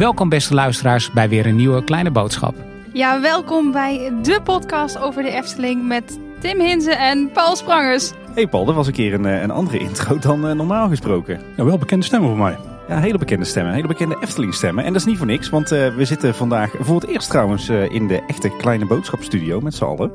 Welkom beste luisteraars bij weer een nieuwe kleine boodschap. Ja, welkom bij de podcast over de Efteling met Tim Hinze en Paul Sprangers. Hey Paul, dat was een keer een, eh, een andere intro dan uh, normaal gesproken. Ja, wel bekende stemmen voor mij. Ja, hele bekende stemmen, hele bekende Efteling stemmen. En dat is niet voor niks, want uh, we zitten vandaag voor het eerst trouwens in de echte kleine boodschapstudio met z'n allen.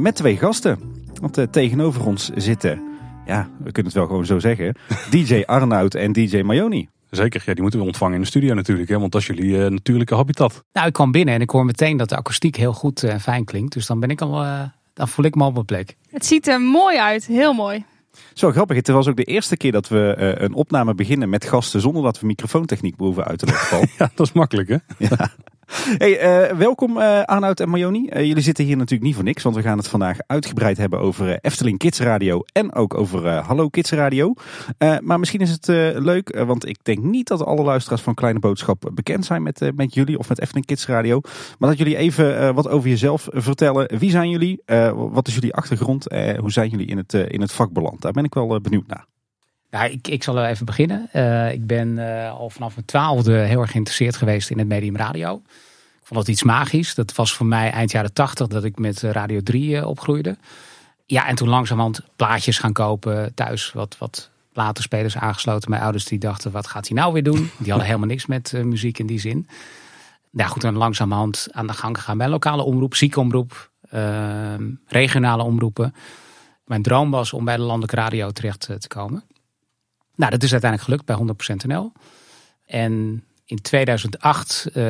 met twee gasten. Want tegenover ons zitten, ja, we kunnen het wel gewoon zo zeggen, DJ Arnoud en DJ Mayoni. Zeker, ja, die moeten we ontvangen in de studio natuurlijk, hè, want dat is jullie uh, natuurlijke habitat. Nou, ik kwam binnen en ik hoor meteen dat de akoestiek heel goed en fijn klinkt. Dus dan ben ik al, uh, dan voel ik me op mijn plek. Het ziet er mooi uit, heel mooi. Zo grappig, het was ook de eerste keer dat we uh, een opname beginnen met gasten zonder dat we microfoontechniek behoeven uit te leggen. ja, dat is makkelijk hè? Ja. Hey, uh, welkom uh, en Mayoni. Uh, jullie zitten hier natuurlijk niet voor niks, want we gaan het vandaag uitgebreid hebben over Efteling Kids Radio en ook over Hallo Kids Radio. maar misschien is het leuk, want ik denk niet dat alle luisteraars van Kleine Boodschap bekend zijn met, met jullie of met Efteling Kids Radio. Maar dat jullie even wat over jezelf vertellen. Wie zijn jullie? wat is jullie achtergrond? hoe zijn jullie in het, in het vak beland? Daar ben ik wel benieuwd naar. Ja, ik, ik zal even beginnen. Uh, ik ben uh, al vanaf mijn twaalfde heel erg geïnteresseerd geweest in het medium radio. Ik vond dat iets magisch. Dat was voor mij eind jaren tachtig dat ik met Radio 3 uh, opgroeide. Ja, en toen langzamerhand plaatjes gaan kopen thuis. Wat, wat platenspelers aangesloten. Mijn ouders die dachten, wat gaat hij nou weer doen? Die hadden helemaal niks met muziek in die zin. Ja, goed, dan langzamerhand aan de gang gegaan bij lokale omroep, ziekenomroep, ehm, regionale omroepen. Mijn droom was om bij de landelijke radio terecht te komen. Nou, dat is uiteindelijk gelukt bij 100% NL. En in 2008, uh,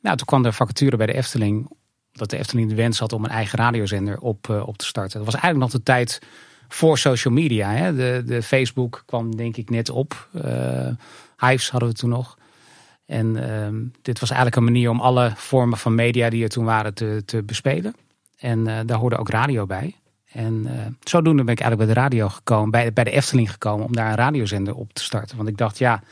nou, toen kwam er vacature bij de Efteling. Dat de Efteling de wens had om een eigen radiozender op, uh, op te starten. Dat was eigenlijk nog de tijd voor social media. Hè? De, de Facebook kwam denk ik net op. Uh, Hives hadden we toen nog. En uh, dit was eigenlijk een manier om alle vormen van media die er toen waren te, te bespelen. En daar hoorde ook radio bij. En uh, zodoende ben ik eigenlijk bij de radio gekomen, bij, bij de Efteling gekomen, om daar een radiozender op te starten. Want ik dacht, ja,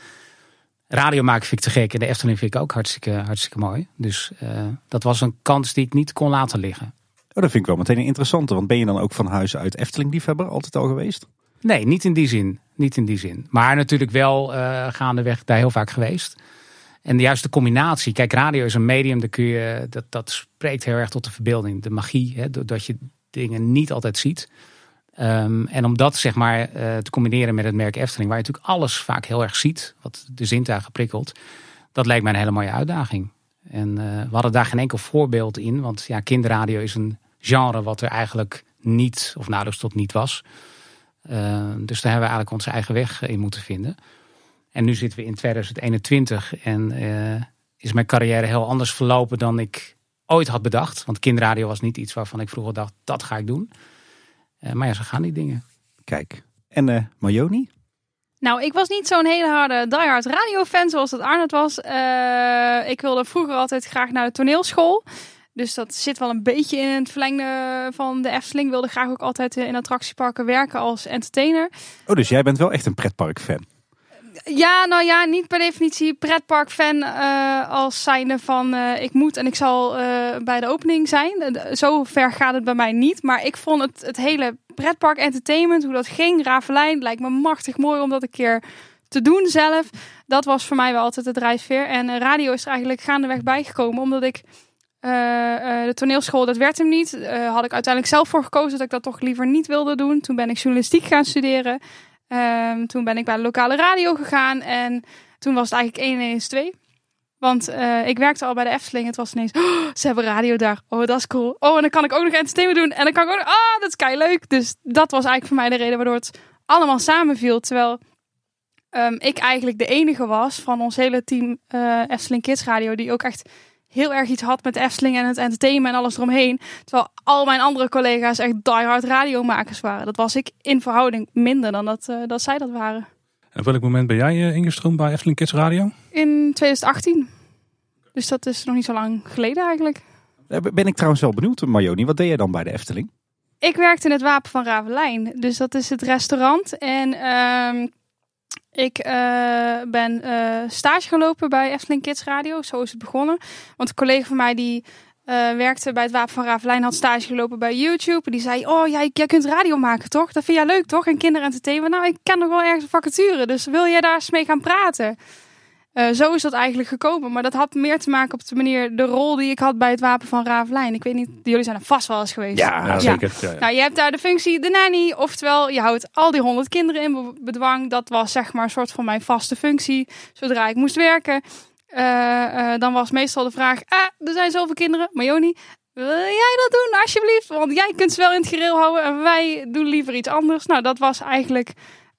radio maken vind ik te gek en de Efteling vind ik ook hartstikke, hartstikke mooi. Dus uh, dat was een kans die ik niet kon laten liggen. Oh, dat vind ik wel meteen een interessante, want ben je dan ook van huis uit Efteling-liefhebber altijd al geweest? Nee, niet in die zin. Niet in die zin. Maar natuurlijk wel uh, gaandeweg daar heel vaak geweest. En de juiste combinatie. Kijk, radio is een medium, daar kun je, dat, dat spreekt heel erg tot de verbeelding. De magie, hè, doordat je dingen niet altijd ziet. Um, en om dat zeg maar uh, te combineren met het merk Efteling, waar je natuurlijk alles vaak heel erg ziet, wat de zintuigen prikkelt, dat lijkt mij een hele mooie uitdaging. En uh, we hadden daar geen enkel voorbeeld in, want ja, kinderradio is een genre wat er eigenlijk niet of nauwelijks tot niet was. Uh, dus daar hebben we eigenlijk onze eigen weg in moeten vinden. En nu zitten we in 2021 en is mijn carrière heel anders verlopen dan ik ooit had bedacht. Want kinderradio was niet iets waarvan ik vroeger dacht, dat ga ik doen. Uh, maar ja, zo gaan die dingen. Kijk, en uh, Mayoni? Nou, ik was niet zo'n hele harde diehard radiofan zoals dat Arnold was. Uh, ik wilde vroeger altijd graag naar de toneelschool. Dus dat zit wel een beetje in het verlengde van de Efteling. Wilde graag ook altijd in attractieparken werken als entertainer. Oh, dus jij bent wel echt een pretparkfan? Ja, nou ja, niet per definitie pretparkfan uh, als zijnde van uh, ik moet en ik zal uh, bij de opening zijn. Zo ver gaat het bij mij niet. Maar ik vond het, het hele pretpark entertainment, hoe dat ging, Ravelijn, lijkt me machtig mooi om dat een keer te doen zelf. Dat was voor mij wel altijd de drijfveer. En radio is er eigenlijk gaandeweg bijgekomen, omdat ik de toneelschool, dat werd hem niet. had ik uiteindelijk zelf voor gekozen dat ik dat toch liever niet wilde doen. Toen ben ik journalistiek gaan studeren. Um, toen ben ik bij de lokale radio gegaan en toen was het eigenlijk 1 ineens 2. Want uh, ik werkte al bij de Efteling. Het was ineens, oh, ze hebben radio daar. Oh, dat is cool. Oh, en dan kan ik ook nog entertainment doen. En dan kan ik ook oh, dat is kei leuk. Dus dat was eigenlijk voor mij de reden waardoor het allemaal samenviel. Terwijl um, ik eigenlijk de enige was van ons hele team uh, Efteling Kids Radio die ook echt heel erg iets had met Efteling en het entertainment en alles eromheen. Terwijl al mijn andere collega's echt diehard radiomakers waren. Dat was ik in verhouding minder dan dat, uh, dat zij dat waren. En op welk moment ben jij uh, ingestroomd bij Efteling Kids Radio? In 2018. Dus dat is nog niet zo lang geleden eigenlijk. Eh, ben ik trouwens wel benieuwd, Marjoni. Wat deed jij dan bij de Efteling? Ik werkte in het Wapen van Ravelijn. Dus dat is het restaurant. En uh, ik uh, ben uh, stage gelopen bij Efteling Kids Radio. Zo is het begonnen. Want een collega van mij die eh, werkte bij het Wapen van Ravelijn, had stage gelopen bij YouTube. En die zei, oh jij, jij kunt radio maken toch? Dat vind jij leuk toch? En kinderentertainment. Nou, ik ken nog wel ergens een vacature, dus wil jij daar eens mee gaan praten? Uh, zo is dat eigenlijk gekomen. Maar dat had meer te maken op de manier, de rol die ik had bij het Wapen van Ravelijn. Ik weet niet, jullie zijn er vast wel eens geweest. Ja, ja. zeker. Ja, Nou, je hebt daar de functie de nanny. Oftewel, je houdt al die honderd kinderen in bedwang. Dat was zeg maar een soort van mijn vaste functie. Zodra ik moest werken. Uh, dan was meestal de vraag, ah, er zijn zoveel kinderen. Joni, wil jij dat doen alsjeblieft? Want jij kunt ze wel in het gereel houden en wij doen liever iets anders. Nou, dat was eigenlijk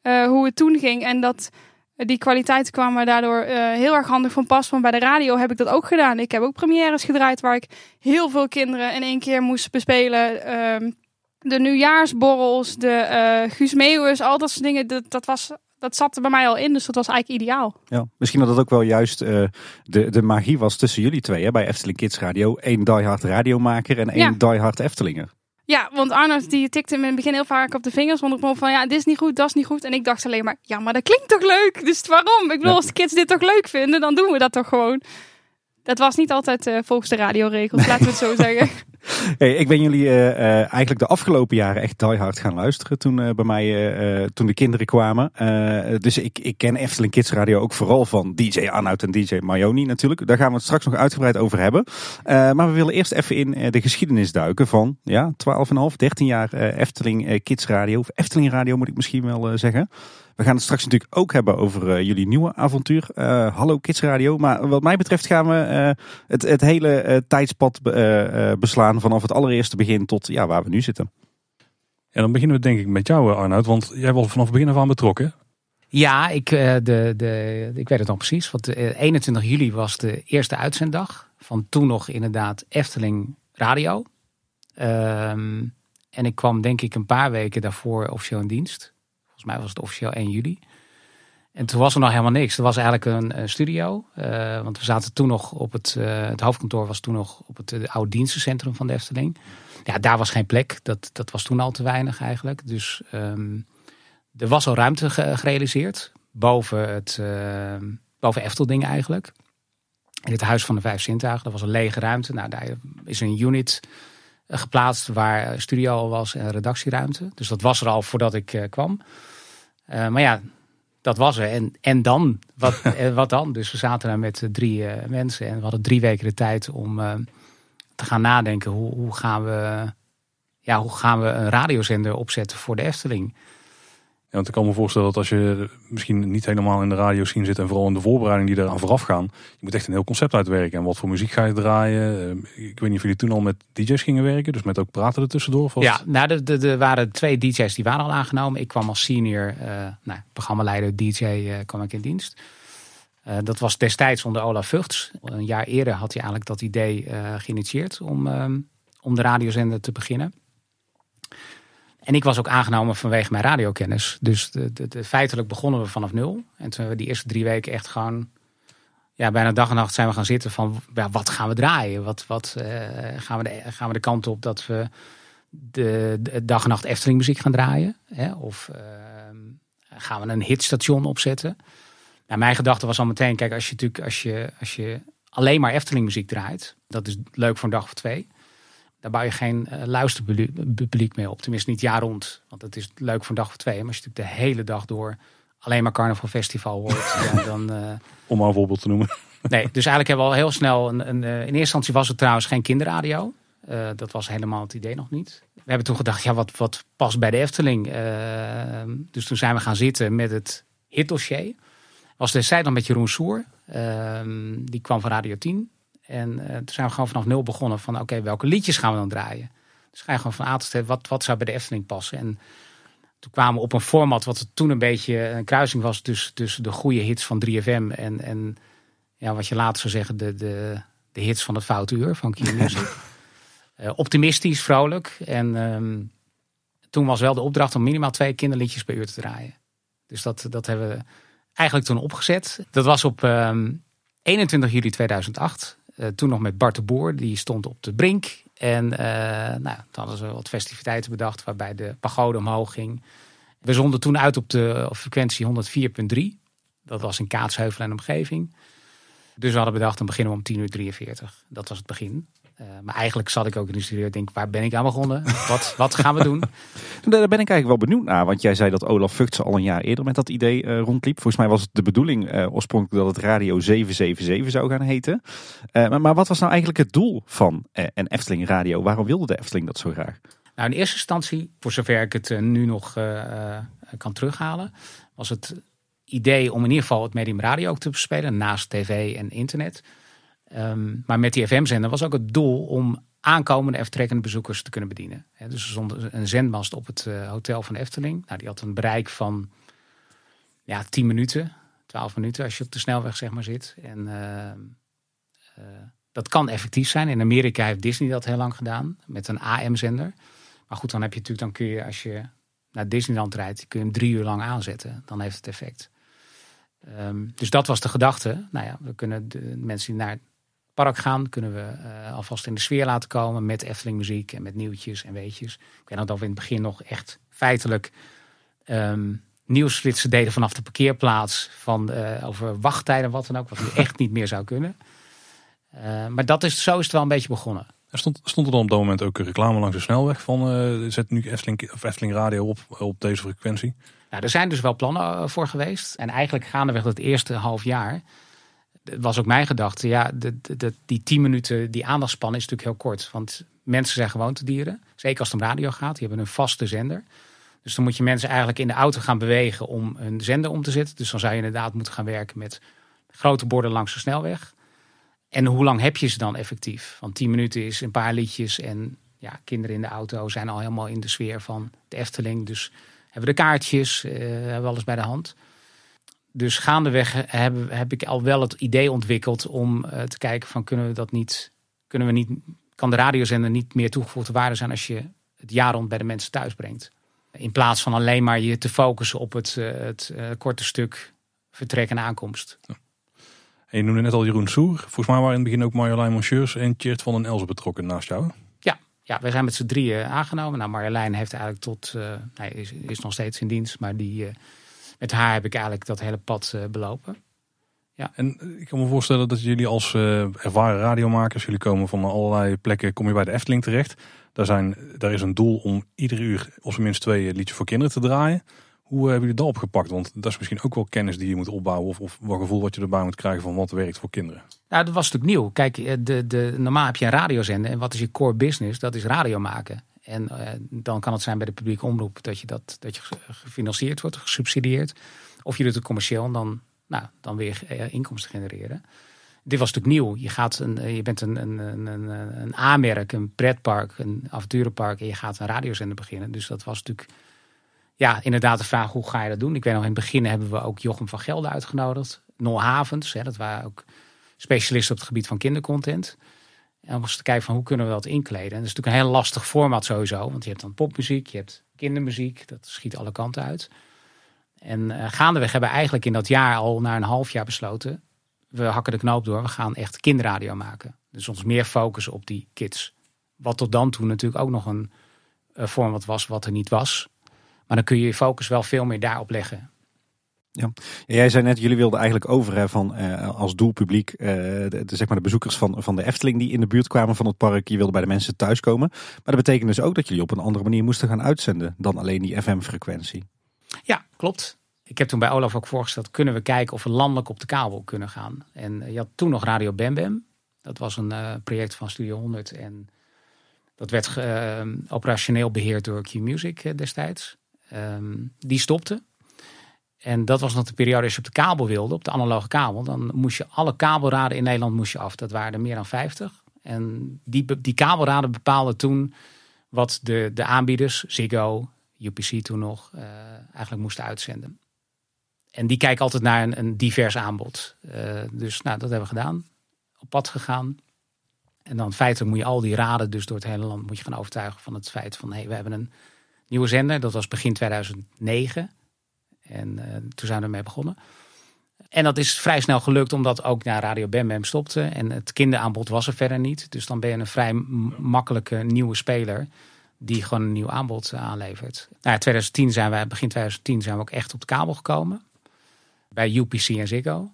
hoe het toen ging. En dat die kwaliteiten kwamen daardoor uh, heel erg handig van pas. Want bij de radio heb ik dat ook gedaan. Ik heb ook premières gedraaid waar ik heel veel kinderen in één keer moest bespelen. Uh, de nieuwjaarsborrels, de uh, Guus Meeuwers, al dat soort dingen. Dat, dat, was, dat zat er bij mij al in, dus dat was eigenlijk ideaal. Ja, misschien dat dat ook wel juist uh, de, de magie was tussen jullie twee hè, bij Efteling Kids Radio. Eén diehard radiomaker en één ja. diehard Eftelinger. Ja, want Arnold die tikte me in het begin heel vaak op de vingers. Want ik van ja, dit is niet goed, dat is niet goed. En ik dacht alleen maar, ja, maar dat klinkt toch leuk? Dus waarom? Ik bedoel, als de kids dit toch leuk vinden, dan doen we dat toch gewoon. Dat was niet altijd uh, volgens de radioregels, laten we het zo zeggen. Hey, ik ben jullie uh, uh, eigenlijk de afgelopen jaren echt die hard gaan luisteren toen uh, bij mij, toen de kinderen kwamen. dus ik, ik ken Efteling Kids Radio ook vooral van DJ Arnoud en DJ Mayoni natuurlijk. Daar gaan we het straks nog uitgebreid over hebben. maar we willen eerst even in de geschiedenis duiken van ja, 12,5, 13 jaar Efteling Kids Radio. Of Efteling Radio moet ik misschien wel zeggen. We gaan het straks natuurlijk ook hebben over uh, jullie nieuwe avontuur. Uh, Hallo Kids Radio. Maar wat mij betreft gaan we uh, het, het hele tijdspad beslaan vanaf het allereerste begin tot ja, waar we nu zitten. En dan beginnen we denk ik met jou Arnoud, want jij was vanaf het begin af aan betrokken. Ja, ik, de, de, ik weet het nog precies. Want 21 juli was de eerste uitzenddag van toen nog inderdaad Efteling Radio. Um, en ik kwam denk ik een paar weken daarvoor officieel in dienst mij was het officieel 1 juli. En toen was er nog helemaal niks. Er was eigenlijk een, studio. Uh, want we zaten toen nog op het, uh, het hoofdkantoor was toen nog op het oude dienstencentrum van de Efteling. Ja, daar was geen plek. Dat, dat was toen al te weinig eigenlijk. Dus um, er was al ruimte gerealiseerd. Boven het boven Eftelding eigenlijk. In het Huis van de Vijf Zintuigen. Dat was een lege ruimte. Nou, daar is een unit geplaatst waar studio al was en redactieruimte. Dus dat was er al voordat ik kwam. Uh, maar ja, dat was er. En, en dan? Wat, eh, wat dan? Dus we zaten daar met drie uh, mensen en we hadden drie weken de tijd om uh, te gaan nadenken. Hoe, hoe, gaan we, ja, hoe gaan we een radiozender opzetten voor de Efteling? Ja, want ik kan me voorstellen dat als je misschien niet helemaal in de radio zien zit en vooral in de voorbereiding die eraan vooraf gaan, je moet echt een heel concept uitwerken. En wat voor muziek ga je draaien? Ik weet niet of jullie toen al met DJ's gingen werken, dus met ook praten er tussendoor. Ja, nou, er waren twee DJ's die waren al aangenomen. Ik kwam als senior, uh, nou, programmaleider DJ, uh, kwam ik in dienst. Uh, dat was destijds onder Olaf Vugts. Een jaar eerder had hij eigenlijk dat idee geïnitieerd om, om de radiozender te beginnen. En ik was ook aangenomen vanwege mijn radiokennis. Dus de, de, feitelijk begonnen we vanaf nul. En toen hebben we die eerste drie weken echt gewoon... Ja, bijna dag en nacht zijn we gaan zitten van... Ja, wat gaan we draaien? Wat, wat uh, gaan, we de, gaan we de kant op dat we de, de dag en nacht Efteling muziek gaan draaien? Hè? Of uh, gaan we een hitstation opzetten? Nou, mijn gedachte was al meteen... Kijk, als je natuurlijk als je, als je alleen maar Efteling muziek draait... Dat is leuk voor een dag of twee... Daar bouw je geen uh, luisterpubliek mee op. Tenminste niet jaar rond. Want het is leuk voor een dag of twee. Maar als je natuurlijk de hele dag door alleen maar Carnaval Festival hoort. ja, dan, uh... Om maar een voorbeeld te noemen. Nee, dus eigenlijk hebben we al heel snel... Een, een, uh, in eerste instantie was het trouwens geen kinderradio. dat was helemaal het idee nog niet. We hebben toen gedacht, ja, wat, wat past bij de Efteling? dus toen zijn we gaan zitten met het hitdossier. Was destijds dan met Jeroen Soer. Ehm, die kwam van Radio 10. En uh, toen zijn we gewoon vanaf nul begonnen van oké, welke liedjes gaan we dan draaien? Dus ga je gewoon van A tot Z, wat, wat zou bij de Efteling passen? En toen kwamen we op een format wat toen een beetje een kruising was tussen, tussen de goede hits van 3FM en, en ja, wat je later zou zeggen, de, de, de hits van het Foute Uur van Q Music. uh, optimistisch, vrolijk. En um, toen was wel de opdracht om minimaal twee kinderliedjes per uur te draaien. Dus dat, dat hebben we eigenlijk toen opgezet. Dat was op um, ehm, 21 juli 2008. Uh, toen nog met Bart de Boer, die stond op de brink. En uh, nou, toen hadden ze wat festiviteiten bedacht waarbij de pagode omhoog ging. We zonden toen uit op de frequentie 104.3. Dat was in Kaatsheuvel en omgeving. Dus we hadden bedacht, dan beginnen we om 10 uur 43. Dat was het begin. Uh, maar eigenlijk zat ik ook in de studio en denk, waar ben ik aan begonnen? Wat, wat gaan we doen? Daar ben ik eigenlijk wel benieuwd naar. Want jij zei dat Olaf Vugtse al een jaar eerder met dat idee uh, rondliep. Volgens mij was het de bedoeling uh, oorspronkelijk dat het Radio 777 zou gaan heten. Maar, maar, wat was nou eigenlijk het doel van een Efteling Radio? Waarom wilde de Efteling dat zo graag? Nou, in eerste instantie, voor zover ik het nu nog kan terughalen, was het idee om in ieder geval het medium radio ook te bespelen naast tv en internet. Um, maar met die FM-zender was ook het doel om aankomende en vertrekkende bezoekers te kunnen bedienen. He, dus er stond een zendmast op het uh, hotel van Efteling. Nou, die had een bereik van ja, 10 minuten, 12 minuten als je op de snelweg zeg maar zit. En uh, uh, dat kan effectief zijn. In Amerika heeft Disney dat heel lang gedaan met een AM-zender. Maar goed, dan heb je natuurlijk, dan kun je als je naar Disneyland rijdt, kun je hem drie uur lang aanzetten. Dan heeft het effect. Um, dus dat was de gedachte. Nou ja, we kunnen de mensen die naar park gaan, kunnen we uh, alvast in de sfeer laten komen met Efteling muziek en met nieuwtjes en weetjes. Ik weet nog dat we in het begin nog echt feitelijk um, nieuwsflitsen deden vanaf de parkeerplaats van uh, over wachttijden wat dan ook, wat nu echt niet meer zou kunnen. Uh, maar dat is, zo is het wel een beetje begonnen. Er stond, stond er dan op dat moment ook reclame langs de snelweg van zet nu Efteling, of Efteling Radio op, op deze frequentie? Nou, er zijn dus wel plannen voor geweest. En eigenlijk gaandeweg het eerste half jaar het was ook mijn gedachte. Ja, de, de, die tien minuten, die aandachtspan is natuurlijk heel kort. Want mensen zijn gewoontedieren. Zeker als het om radio gaat. Die hebben een vaste zender. Dus dan moet je mensen eigenlijk in de auto gaan bewegen om een zender om te zetten. Dus dan zou je inderdaad moeten gaan werken met grote borden langs de snelweg. En hoe lang heb je ze dan effectief? Want tien minuten is een paar liedjes. En ja, kinderen in de auto zijn al helemaal in de sfeer van de Efteling. Dus hebben we de kaartjes, uh, hebben alles bij de hand dus gaandeweg heb, heb ik al wel het idee ontwikkeld om uh, te kijken van kunnen we dat niet, kunnen we niet, kan de radiozender niet meer toegevoegde waarde zijn als je het jaar rond bij de mensen thuis brengt. In plaats van alleen maar je te focussen op het, uh, het uh, korte stuk vertrek en aankomst. Ja. En je noemde net al Jeroen Soer. Volgens mij waren in het begin ook Marjolein Monsieurs en Tjeerd van den Elzen betrokken naast jou. Ja, ja wij zijn met z'n drieën aangenomen. Nou, Marjolein heeft eigenlijk tot, hij is, is nog steeds in dienst, maar die met haar heb ik eigenlijk dat hele pad uh, belopen. Ja. En ik kan me voorstellen dat jullie als uh, ervaren radiomakers, jullie komen van allerlei plekken, kom je bij de Efteling terecht. Daar, zijn, daar is een doel om iedere uur op zijn minst twee liedjes voor kinderen te draaien. Hoe hebben jullie dat opgepakt? Want dat is misschien ook wel kennis die je moet opbouwen. Of, of wat gevoel wat je erbij moet krijgen van wat werkt voor kinderen. Nou, dat was natuurlijk nieuw. Kijk, eh, de, de, normaal heb je een radiozender. En wat is je core business? Dat is radio maken. En uh, dan kan het zijn bij de publieke omroep dat je, dat, dat je gefinancierd wordt, gesubsidieerd. Of je doet het commercieel en dan, nou, dan weer uh, inkomsten genereren. Dit was natuurlijk nieuw. Je, gaat een, uh, je bent een, een, een, een aanmerk, een pretpark, een avonturenpark en je gaat een radiozender beginnen. Dus dat was natuurlijk ja, inderdaad de vraag hoe ga je dat doen. Ik weet nog in het begin hebben we ook Jochem van Gelder uitgenodigd. Nol Havens, hè, dat waren ook specialisten op het gebied van kindercontent. En dan was te kijken van hoe kunnen we dat inkleden. En dat is natuurlijk een heel lastig format sowieso. Want je hebt dan popmuziek, je hebt kindermuziek. Dat schiet alle kanten uit. En uh, gaandeweg hebben we eigenlijk in dat jaar al na een half jaar besloten. We hakken de knoop door. We gaan echt kinderradio maken. Dus ons meer focussen op die kids. Wat tot dan toe natuurlijk ook nog een uh, format was wat er niet was. Maar dan kun je je focus wel veel meer daarop leggen. Ja. jij zei net, jullie wilden eigenlijk over van uh, als doelpubliek uh, de, zeg maar de bezoekers van, van de Efteling die in de buurt kwamen van het park. Je wilde bij de mensen thuiskomen. Maar dat betekent dus ook dat jullie op een andere manier moesten gaan uitzenden dan alleen die FM-frequentie. Ja, klopt. Ik heb toen bij Olaf ook voorgesteld, kunnen we kijken of we landelijk op de kabel kunnen gaan. En uh, je had toen nog Radio Bam. Dat was een project van Studio 100 en dat werd operationeel beheerd door Q-Music destijds. Um, die stopte. En dat was nog de periode als je op de kabel wilde, op de analoge kabel. Dan moest je alle kabelraden in Nederland moest je af. Dat waren er meer dan 50. En die, die kabelraden bepaalden toen wat de, de aanbieders, Ziggo, UPC toen nog, uh, eigenlijk moesten uitzenden. En die kijken altijd naar een, een divers aanbod. Uh, dus nou, dat hebben we gedaan. Op pad gegaan. En dan feitelijk moet je al die raden dus door het hele land moet je gaan overtuigen van het feit van hé, hey, we hebben een nieuwe zender. Dat was begin 2009. En uh, toen zijn we ermee begonnen. En dat is vrij snel gelukt, omdat ook naar Radio Bam Bam stopte. En het kinderaanbod was er verder niet. Dus dan ben je een vrij makkelijke nieuwe speler die gewoon een nieuw aanbod eh, aanlevert. Nou, in 2010 zijn wij, begin 2010 zijn we ook echt op de kabel gekomen. Bij UPC en Ziggo.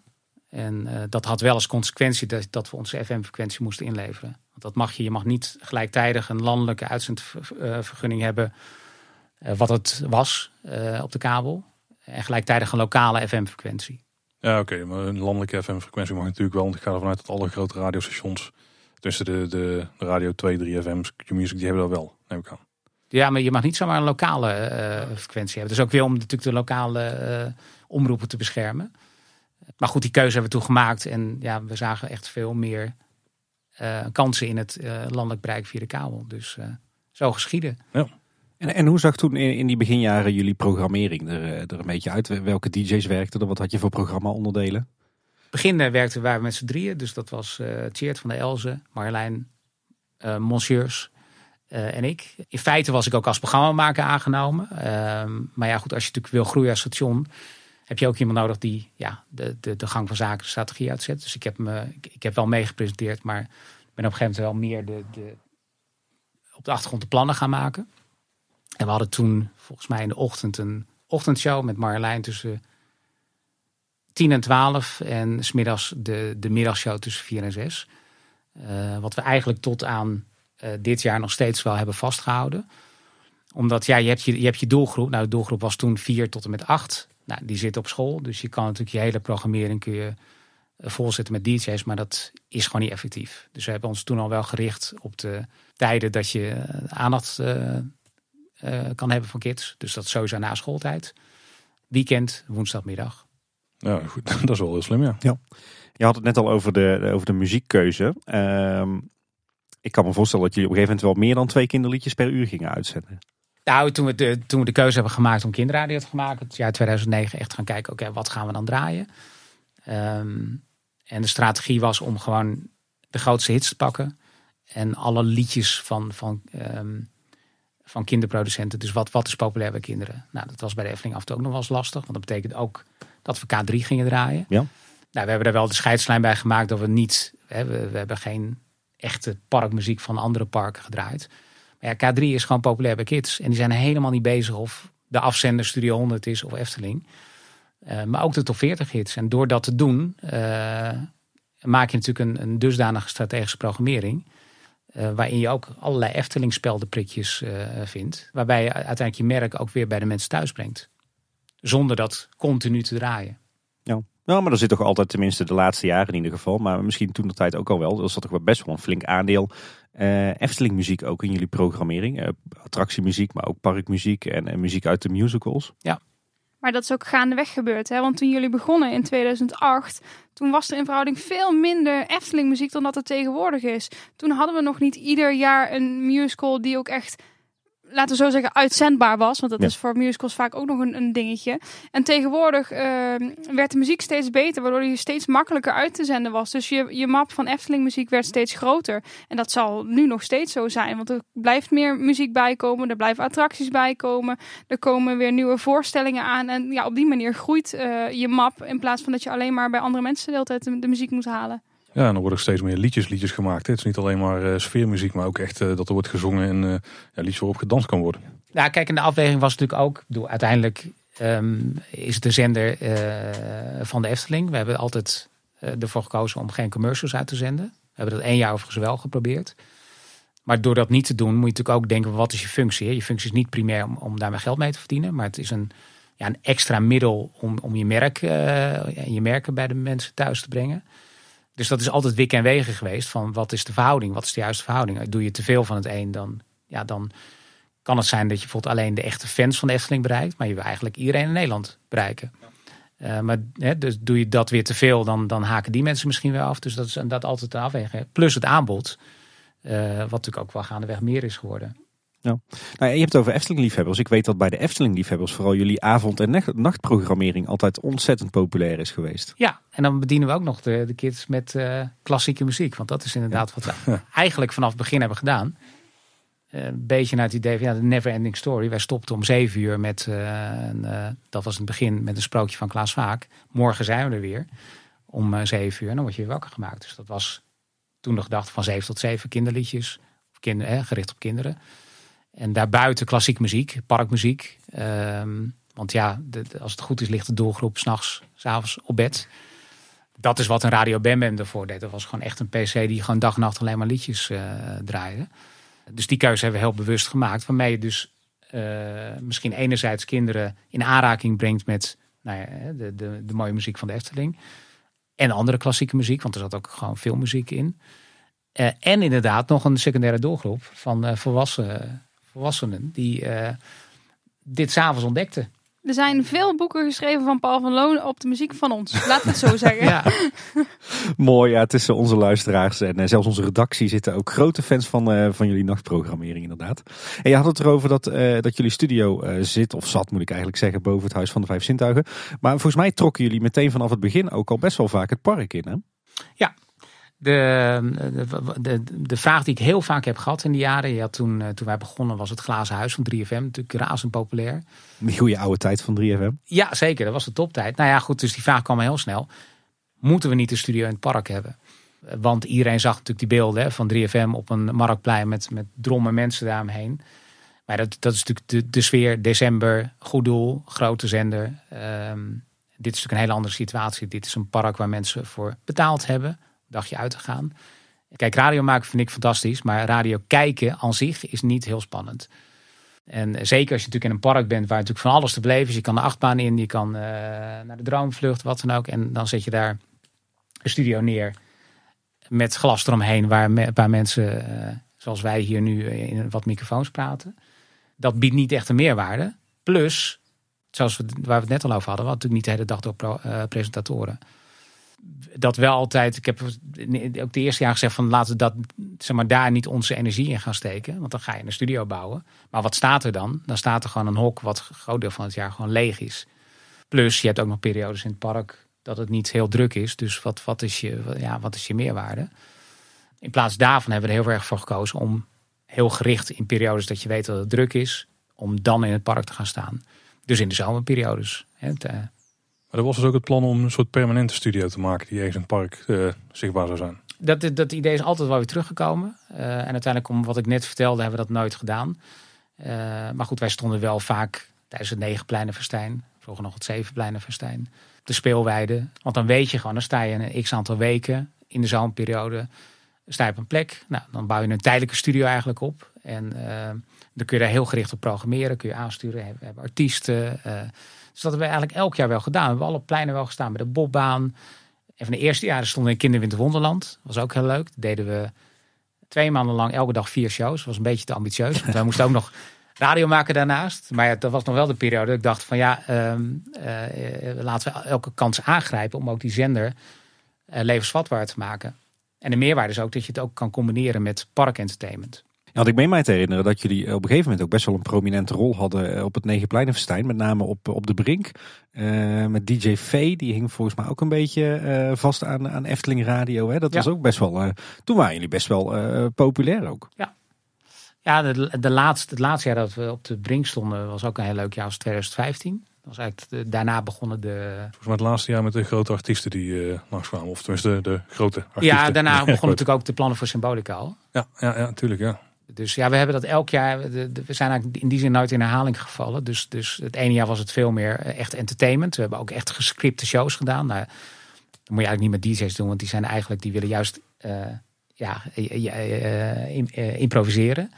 En uh, dat had wel als consequentie dat, dat we onze FM-frequentie moesten inleveren. Want dat mag je, je mag niet gelijktijdig een landelijke uitzendvergunning hebben, wat het was op de kabel. En gelijktijdig een lokale FM-frequentie. Ja, oké, okay, maar een landelijke FM-frequentie mag natuurlijk wel. Want ik ga ervan uit dat alle grote radiostations, tussen de, de, radio 2, 3 FM's, Q-Music, die hebben dat wel, neem ik aan. Ja, maar je mag niet zomaar een lokale uh, frequentie hebben. Dus ook weer om natuurlijk de lokale uh, omroepen te beschermen. Maar goed, die keuze hebben we toen gemaakt. En ja, we zagen echt veel meer uh, kansen in het landelijk bereik via de kabel. Dus zo geschieden. Ja. En, en hoe zag toen in, in die beginjaren jullie programmering er, er een beetje uit? Welke DJ's werkten er? Wat had je voor programma-onderdelen? begin werkten we met z'n drieën. Dus dat was uh, van der Elzen, Marjolein, Monsieurs en ik. In feite was ik ook als programmamaker aangenomen. Ehm, maar ja, goed, als je natuurlijk wil groeien als station, heb je ook iemand nodig die ja, de, de, de gang van zaken, de strategie uitzet. Dus ik heb, me, ik, heb wel meegepresenteerd, maar ben op een gegeven moment wel meer de, de, op de achtergrond de plannen gaan maken. En we hadden toen volgens mij in de ochtend een ochtendshow met Marjolein tussen 10 en 12 en smiddags de, de middagshow tussen 4 en 6. Uh, wat we eigenlijk tot aan uh, dit jaar nog steeds wel hebben vastgehouden. Omdat ja, je hebt je, je hebt je doelgroep. Nou, de doelgroep was toen 4 tot en met 8. Nou, die zit op school. Dus je kan natuurlijk je hele programmering kun je uh, volzetten met DJ's. Maar dat is gewoon niet effectief. Dus we hebben ons toen al wel gericht op de tijden dat je aandacht kan hebben van kids. Dus dat is sowieso na schooltijd. Weekend, woensdagmiddag. Ja, goed. dat is wel heel slim, ja. ja. Je had het net al over de, over de muziekkeuze. Uh, ik kan me voorstellen dat jullie op een gegeven moment wel meer dan twee kinderliedjes per uur gingen uitzenden. Nou, toen we de, toen we de keuze hebben gemaakt om kinderradio te maken, het jaar 2009 echt gaan kijken, oké, okay, wat gaan we dan draaien? Um, en de strategie was om gewoon de grootste hits te pakken en alle liedjes van, van, um, van kinderproducenten. Dus wat, wat is populair bij kinderen? Nou, dat was bij de Efteling af en toe ook nog wel eens lastig, want dat betekent ook dat we K3 gingen draaien. Ja. Nou, we hebben er wel de scheidslijn bij gemaakt dat we niet, hè, we, we hebben geen echte parkmuziek van andere parken gedraaid. Maar ja, K3 is gewoon populair bij kids. En die zijn helemaal niet bezig of de afzender Studio 100 is of Efteling. Uh, maar ook de top 40 hits. En door dat te doen, uh, maak je natuurlijk een, een dusdanige strategische programmering. Uh, waarin je ook allerlei Efteling speldenprikjes vindt. Waarbij je uiteindelijk je merk ook weer bij de mensen thuis brengt. Zonder dat continu te draaien. Ja. Nou, maar er zit toch altijd, tenminste de laatste jaren in ieder geval, maar misschien toen de tijd ook al wel, er zat toch wel best wel een flink aandeel uh, Efteling muziek ook in jullie programmering. Uh, attractiemuziek, maar ook parkmuziek en, en, muziek uit de musicals. Ja. Maar dat is ook gaandeweg gebeurd, hè? want toen jullie begonnen in 2008, toen was er in verhouding veel minder Efteling muziek dan dat het tegenwoordig is. Toen hadden we nog niet ieder jaar een musical die ook echt laten we zo zeggen, uitzendbaar was. Want dat Ja. is voor musicals vaak ook nog een, een dingetje. En tegenwoordig eh, werd de muziek steeds beter, waardoor die steeds makkelijker uit te zenden was. Dus je, je map van Efteling muziek werd steeds groter. En dat zal nu nog steeds zo zijn. Want er blijft meer muziek bijkomen, er blijven attracties bijkomen. Er komen weer nieuwe voorstellingen aan. En ja, op die manier groeit eh, je map. In plaats van dat je alleen maar bij andere mensen de hele tijd de, de muziek moet halen. Ja, en er worden steeds meer liedjes, liedjes gemaakt. Het is niet alleen maar eh, sfeermuziek, maar ook echt eh, dat er wordt gezongen en eh, ja, liedjes waarop gedanst kan worden. Nou, kijk, en de afweging was natuurlijk ook, bedoel, uiteindelijk ehm, is de zender van de Efteling. We hebben altijd ervoor gekozen om geen commercials uit te zenden. We hebben dat één jaar overigens wel geprobeerd. Maar door dat niet te doen, moet je natuurlijk ook denken, wat is je functie? Je functie is niet primair om, om daarmee geld mee te verdienen, maar het is een, ja, een extra middel om, om je, merk, je merken bij de mensen thuis te brengen. Dus dat is altijd wik en wegen geweest van wat is de verhouding, wat is de juiste verhouding. Doe je te veel van het een, dan, ja, dan kan het zijn dat je bijvoorbeeld alleen de echte fans van de Efteling bereikt, maar je wil eigenlijk iedereen in Nederland bereiken. Uh, maar hè, dus doe je dat weer te veel, dan, dan haken die mensen misschien wel af. Dus dat is dat altijd een afweging. Plus het aanbod, uh, wat natuurlijk ook wel gaandeweg meer is geworden. Nou, je hebt het over Efteling-liefhebbers. Ik weet dat bij de Efteling-liefhebbers vooral jullie avond- en nacht- nachtprogrammering altijd ontzettend populair is geweest. Ja, en dan bedienen we ook nog de, de kids met uh, klassieke muziek. Want dat is inderdaad wat we eigenlijk vanaf het begin hebben gedaan. Uh, een beetje naar het idee van ja, de never ending story. Wij stopten om zeven uur met, uh, een, dat was in het begin met een sprookje van Klaas Vaak. Morgen zijn we er weer om zeven uur en dan word je weer wakker gemaakt. Dus dat was toen de gedachte van zeven tot zeven kinderliedjes, of kinder, eh, gericht op kinderen. En daarbuiten klassiek muziek, parkmuziek. Um, want ja, als het goed is ligt de doelgroep s'nachts, s'avonds op bed. dat is wat een Radio Bam Bam ervoor deed. Dat was gewoon echt een PC die gewoon dag en nacht alleen maar liedjes uh, draaide. Dus die keuze hebben we heel bewust gemaakt. Waarmee je dus uh, misschien enerzijds kinderen in aanraking brengt met nou ja, de, de, de mooie muziek van de Efteling. En andere klassieke muziek, want er zat ook gewoon veel muziek in. Uh, en inderdaad nog een secundaire doelgroep van uh, volwassen, volwassenen die uh, dit s'avonds ontdekten. Er zijn veel boeken geschreven van Paul van Loon op de muziek van ons. Laat het zo zeggen. ja. Mooi, ja, tussen onze luisteraars en uh, zelfs onze redactie zitten ook grote fans van, uh, van jullie nachtprogrammering inderdaad. En je had het erover dat, uh, dat jullie studio zit, of zat moet ik eigenlijk zeggen, boven het Huis van de Vijf Zintuigen. Maar volgens mij trokken jullie meteen vanaf het begin ook al best wel vaak het park in hè? Ja, de, de, de, vraag die ik heel vaak heb gehad in die jaren. Ja, toen, toen wij begonnen was het glazen huis van 3FM natuurlijk razend populair. Die goede oude tijd van 3FM. Ja, zeker. Dat was de toptijd. Nou ja, goed. Dus die vraag kwam heel snel. Moeten we niet een studio in het park hebben? Want iedereen zag natuurlijk die beelden hè, van 3FM op een marktplein met, met drommen mensen daaromheen. Maar dat, dat is natuurlijk de, de sfeer. December, goed doel, grote zender. Um, dit is natuurlijk een hele andere situatie. Dit is een park waar mensen voor betaald hebben dagje uit te gaan. Kijk, radio maken vind ik fantastisch, maar radio kijken aan zich is niet heel spannend. En zeker als je natuurlijk in een park bent waar natuurlijk van alles te beleven is. Je kan de achtbaan in, je kan uh, naar de droomvlucht, wat dan ook. En dan zet je daar een studio neer met glas eromheen waar een paar mensen, uh, zoals wij hier nu, in wat microfoons praten. Dat biedt niet echt een meerwaarde. Plus, zoals we, waar we het net al over hadden, we hadden natuurlijk niet de hele dag door pro, uh, presentatoren dat wel altijd. Ik heb ook de eerste jaar gezegd van laten we dat zeg maar daar niet onze energie in gaan steken, want dan ga je een studio bouwen. Maar wat staat er dan? Dan staat er gewoon een hok wat een groot deel van het jaar gewoon leeg is. Plus je hebt ook nog periodes in het park dat het niet heel druk is. Dus wat, wat, is, je, ja, wat is je meerwaarde? In plaats daarvan hebben we er heel erg voor gekozen om heel gericht in periodes dat je weet dat het druk is, om dan in het park te gaan staan. Dus in de zomerperiodes. Hè, te, maar er was dus ook het plan om een soort permanente studio te maken die ergens in het park uh, zichtbaar zou zijn. Dat, dat idee is altijd wel weer teruggekomen. Uh, en uiteindelijk, om wat ik net vertelde, hebben we dat nooit gedaan. Uh, maar goed, wij stonden wel vaak tijdens het negenpleinenfestijn, vroeger nog het zevenpleinenfestijn, de speelweide. Want dan weet je gewoon, dan sta je een x aantal weken in de zomerperiode, sta je op een plek. Nou, dan bouw je een tijdelijke studio eigenlijk op. En dan kun je daar heel gericht op programmeren, kun je aansturen. We hebben artiesten. Dus dat hebben we eigenlijk elk jaar wel gedaan. We hebben alle pleinen wel gestaan bij de bobbaan. En van de eerste jaren stonden we in Kinderwinter Wonderland. Was ook heel leuk. Dat deden we twee maanden lang elke dag vier shows. Was een beetje te ambitieus. Want wij moesten ook nog radio maken daarnaast. Maar ja, dat was nog wel de periode dat ik dacht van ja, um, uh, laten we elke kans aangrijpen om ook die zender uh, levensvatbaar te maken. En de meerwaarde is ook dat je het ook kan combineren met parkentertainment. Ja, want ik meen mij te herinneren dat jullie op een gegeven moment ook best wel een prominente rol hadden eh, op het Negenpleinenfestijn. Met name op, op de Brink. Uh, met DJ V, die hing volgens mij ook een beetje uh, vast aan, aan Efteling Radio. Hè? Dat ja. was ook best wel, uh, toen waren jullie best wel populair ook. Ja, ja de, de laatste, het laatste jaar dat we op de Brink stonden was ook een heel leuk jaar als 2015. Dat was eigenlijk de, daarna begonnen de... Volgens mij het laatste jaar met de grote artiesten die uh, langskwamen. Of tenminste de, de grote artiesten. Ja, daarna begonnen natuurlijk ook de plannen voor Symbolica al. Ja, ja, ja, natuurlijk ja. Dus ja, we hebben dat elk jaar. we zijn eigenlijk in die zin nooit in herhaling gevallen. Dus, dus het ene jaar was het veel meer eh, echt entertainment. We hebben ook echt gescripte shows gedaan. Nou, dat moet je eigenlijk niet met DJ's doen, want die zijn eigenlijk, die willen juist uh, ja, uh, improviseren.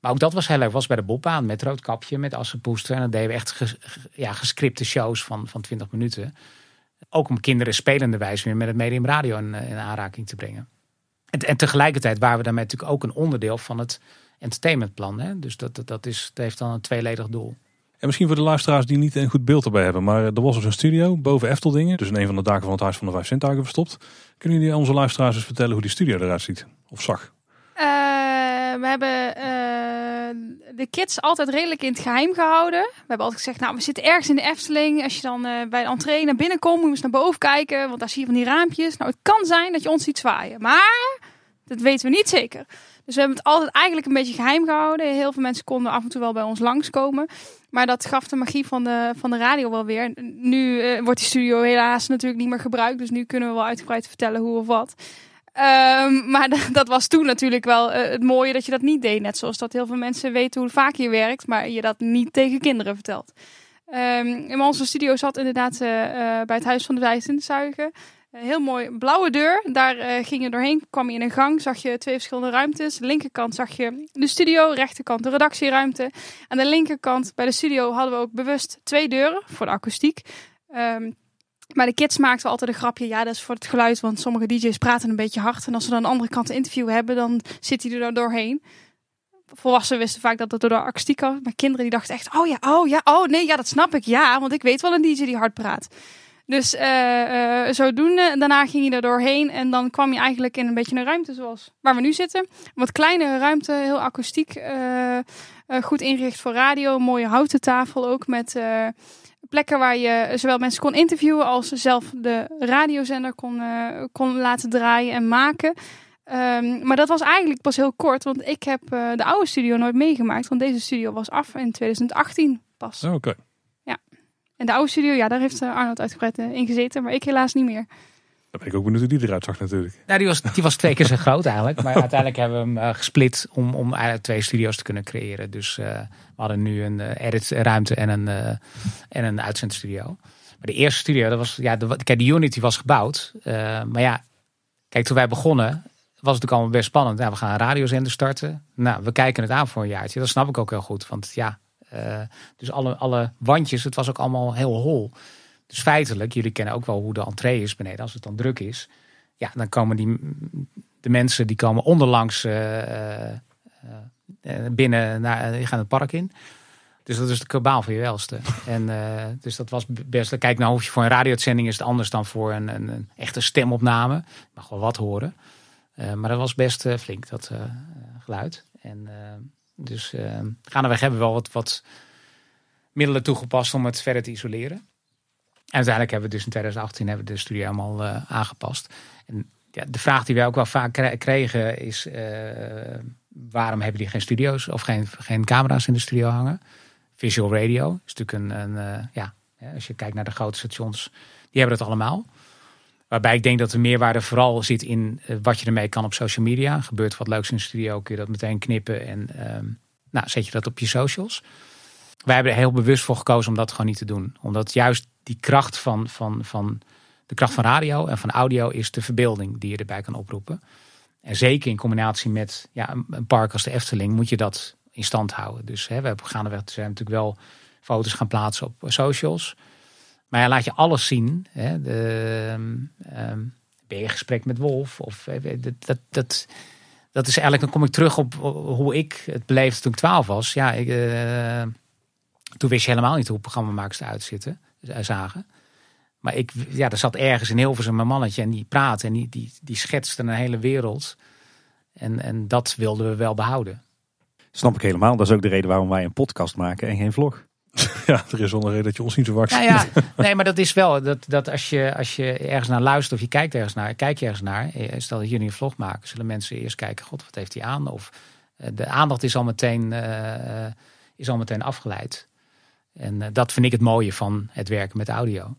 Maar ook dat was heel leuk. Was bij de Bobbaan met Roodkapje, met Assenpoester. En dan deden we echt ja, gescripte shows van, van 20 minuten. Ook om kinderen spelende wijze weer met het medium radio in, in aanraking te brengen. En, en, tegelijkertijd waren we daarmee natuurlijk ook een onderdeel van het entertainmentplan. Hè? Dus dat, dat, dat, is, dat heeft dan een tweeledig doel. En misschien voor de luisteraars die niet een goed beeld erbij hebben. Maar er was dus een studio boven Efteldingen. Dus in een van de daken van het Huis van de Vijf Zintuigen verstopt. Kunnen jullie onze luisteraars eens vertellen hoe die studio eruit ziet? Of zag? Uh, we hebben uh, de kids altijd redelijk in het geheim gehouden. We hebben altijd gezegd, nou we zitten ergens in de Efteling. Als je dan uh, bij de entree naar binnen komt, moet je eens naar boven kijken. Want daar zie je van die raampjes. Nou het kan zijn dat je ons ziet zwaaien. Maar dat weten we niet zeker. Dus we hebben het altijd eigenlijk een beetje geheim gehouden. Heel veel mensen konden af en toe wel bij ons langskomen. Maar dat gaf de magie van de, van de radio wel weer. Nu wordt die studio helaas natuurlijk niet meer gebruikt. Dus nu kunnen we wel uitgebreid vertellen hoe of wat. Um, maar dat was toen natuurlijk wel uh, het mooie dat je dat niet deed. Net zoals dat heel veel mensen weten hoe vaak je werkt, maar je dat niet tegen kinderen vertelt. Um, in onze studio zat inderdaad uh, bij het Huis van de Wijzenzuigen. Een heel mooi blauwe deur. Daar eh, ging je doorheen, kwam je in een gang, zag je twee verschillende ruimtes. De linkerkant zag je de studio, rechterkant de redactieruimte. Aan de linkerkant bij de studio hadden we ook bewust twee deuren voor de akoestiek. Ehm, maar de kids maakten altijd een grapje. Ja, dat is voor het geluid, want sommige DJ's praten een beetje hard. En als ze dan de andere kant een interview hebben, dan zit hij er doorheen. Volwassenen wisten vaak dat het door de akoestiek was. Maar kinderen die dachten echt, oh ja, oh ja, oh nee, ja, dat snap ik. Ja, want ik weet wel een DJ die hard praat. Dus uh, uh, zodoende, daarna ging je er doorheen en dan kwam je eigenlijk in een beetje een ruimte zoals waar we nu zitten. Wat kleinere ruimte, heel akoestiek, uh, goed ingericht voor radio. Mooie houten tafel ook met plekken waar je zowel mensen kon interviewen als zelf de radiozender kon, kon laten draaien en maken. Um, maar dat was eigenlijk pas heel kort, want ik heb de oude studio nooit meegemaakt. Want deze studio was af in 2018 pas. Oh, oké. En de oude studio, ja, daar heeft eh, Arnold uitgebreid eh, in gezeten, maar ik helaas niet meer. Dan ben ik ook benieuwd hoe die eruit zag natuurlijk. Nou, die was, die was twee keer zo groot eigenlijk. Maar uiteindelijk hebben we hem uh, gesplit om, om eigenlijk twee studio's te kunnen creëren. Dus uh, we hadden nu een uh, editruimte en een, en een uitzendstudio. Maar de eerste studio, dat was, ja, de, kijk, de Unity was gebouwd. maar ja, kijk, toen wij begonnen, was het natuurlijk allemaal best spannend. Nou, we gaan een radiozender starten. Nou, we kijken het aan voor een jaartje. Dat snap ik ook heel goed. Want ja, uh, dus alle, alle wandjes, het was ook allemaal heel hol. Dus feitelijk, jullie kennen ook wel hoe de entree is beneden, als het dan druk is. Ja, dan komen die, de mensen die komen onderlangs uh, uh, binnen, naar, die gaan het park in. Dus dat is de kabaal van je welste. En dus dat was best. Kijk, nou hoef je voor een radiozending is het anders dan voor een, een, echte stemopname. Je mag wel wat horen. maar dat was best flink, dat geluid. En dus gaandeweg hebben we wel wat, wat middelen toegepast om het verder te isoleren. Uiteindelijk hebben we dus in 2018 hebben de studio helemaal uh, aangepast. En ja, de vraag die wij ook wel vaak kregen is: uh, waarom hebben die geen studio's of geen, geen camera's in de studio hangen? Visual radio is natuurlijk een, een uh, ja, als je kijkt naar de grote stations, die hebben dat allemaal. Waarbij ik denk dat de meerwaarde vooral zit in wat je ermee kan op social media. Gebeurt wat leuks in de studio, kun je dat meteen knippen en um, nou, zet je dat op je socials. Wij hebben er heel bewust voor gekozen om dat gewoon niet te doen. Omdat juist die kracht van, van, van de kracht van radio en van audio is de verbeelding die je erbij kan oproepen. En zeker in combinatie met ja, een park als de Efteling moet je dat in stand houden. Dus hè, we hebben gaandeweg zijn natuurlijk wel foto's gaan plaatsen op socials. Maar ja, laat je alles zien. Hè, de, um, ben je gesprek met Wolf? Of, eh, dat, dat, dat, is eigenlijk, dan kom ik terug op hoe ik het beleefde toen ik twaalf was. Ja, ik, uh, toen wist je helemaal niet hoe programmamakers eruit zitten, uh, zagen. Maar ik, ja, er zat ergens in Hilversum een mannetje en die praatte en die, die, die schetste een hele wereld. En, en dat wilden we wel behouden. Snap ik helemaal. Dat is ook de reden waarom wij een podcast maken en geen vlog. Ja, er is wel een reden dat je ons niet zo wakker nou ja, Nee, maar dat is wel, dat, dat als, je, als je ergens naar luistert of je kijkt ergens naar, kijk je ergens naar. Eh, stel dat jullie een vlog maken, zullen mensen eerst kijken, god, wat heeft hij aan? Of eh, de aandacht is al meteen, uh, is al meteen afgeleid. En uh, dat vind ik het mooie van het werken met audio.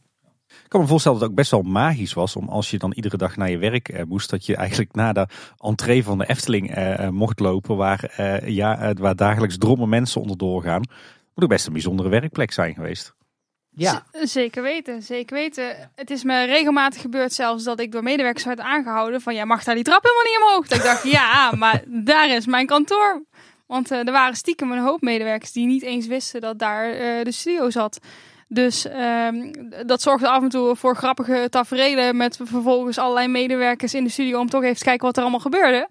Ik kan me voorstellen dat het ook best wel magisch was om als je dan iedere dag naar je werk eh, moest, dat je eigenlijk na de entree van de Efteling eh, mocht lopen, waar, eh, ja, waar dagelijks drommen mensen onderdoor gaan. Moet ook best een bijzondere werkplek zijn geweest. Ja. Z zeker weten, zeker weten. Het is me regelmatig gebeurd zelfs dat ik door medewerkers werd aangehouden van, jij mag daar die trap helemaal niet omhoog. Dat ik dacht, ja, maar daar is mijn kantoor. Want uh, er waren stiekem een hoop medewerkers die niet eens wisten dat daar uh, de studio zat. Dus um, dat zorgde af en toe voor grappige tafereelen met vervolgens allerlei medewerkers in de studio om toch even te kijken wat er allemaal gebeurde.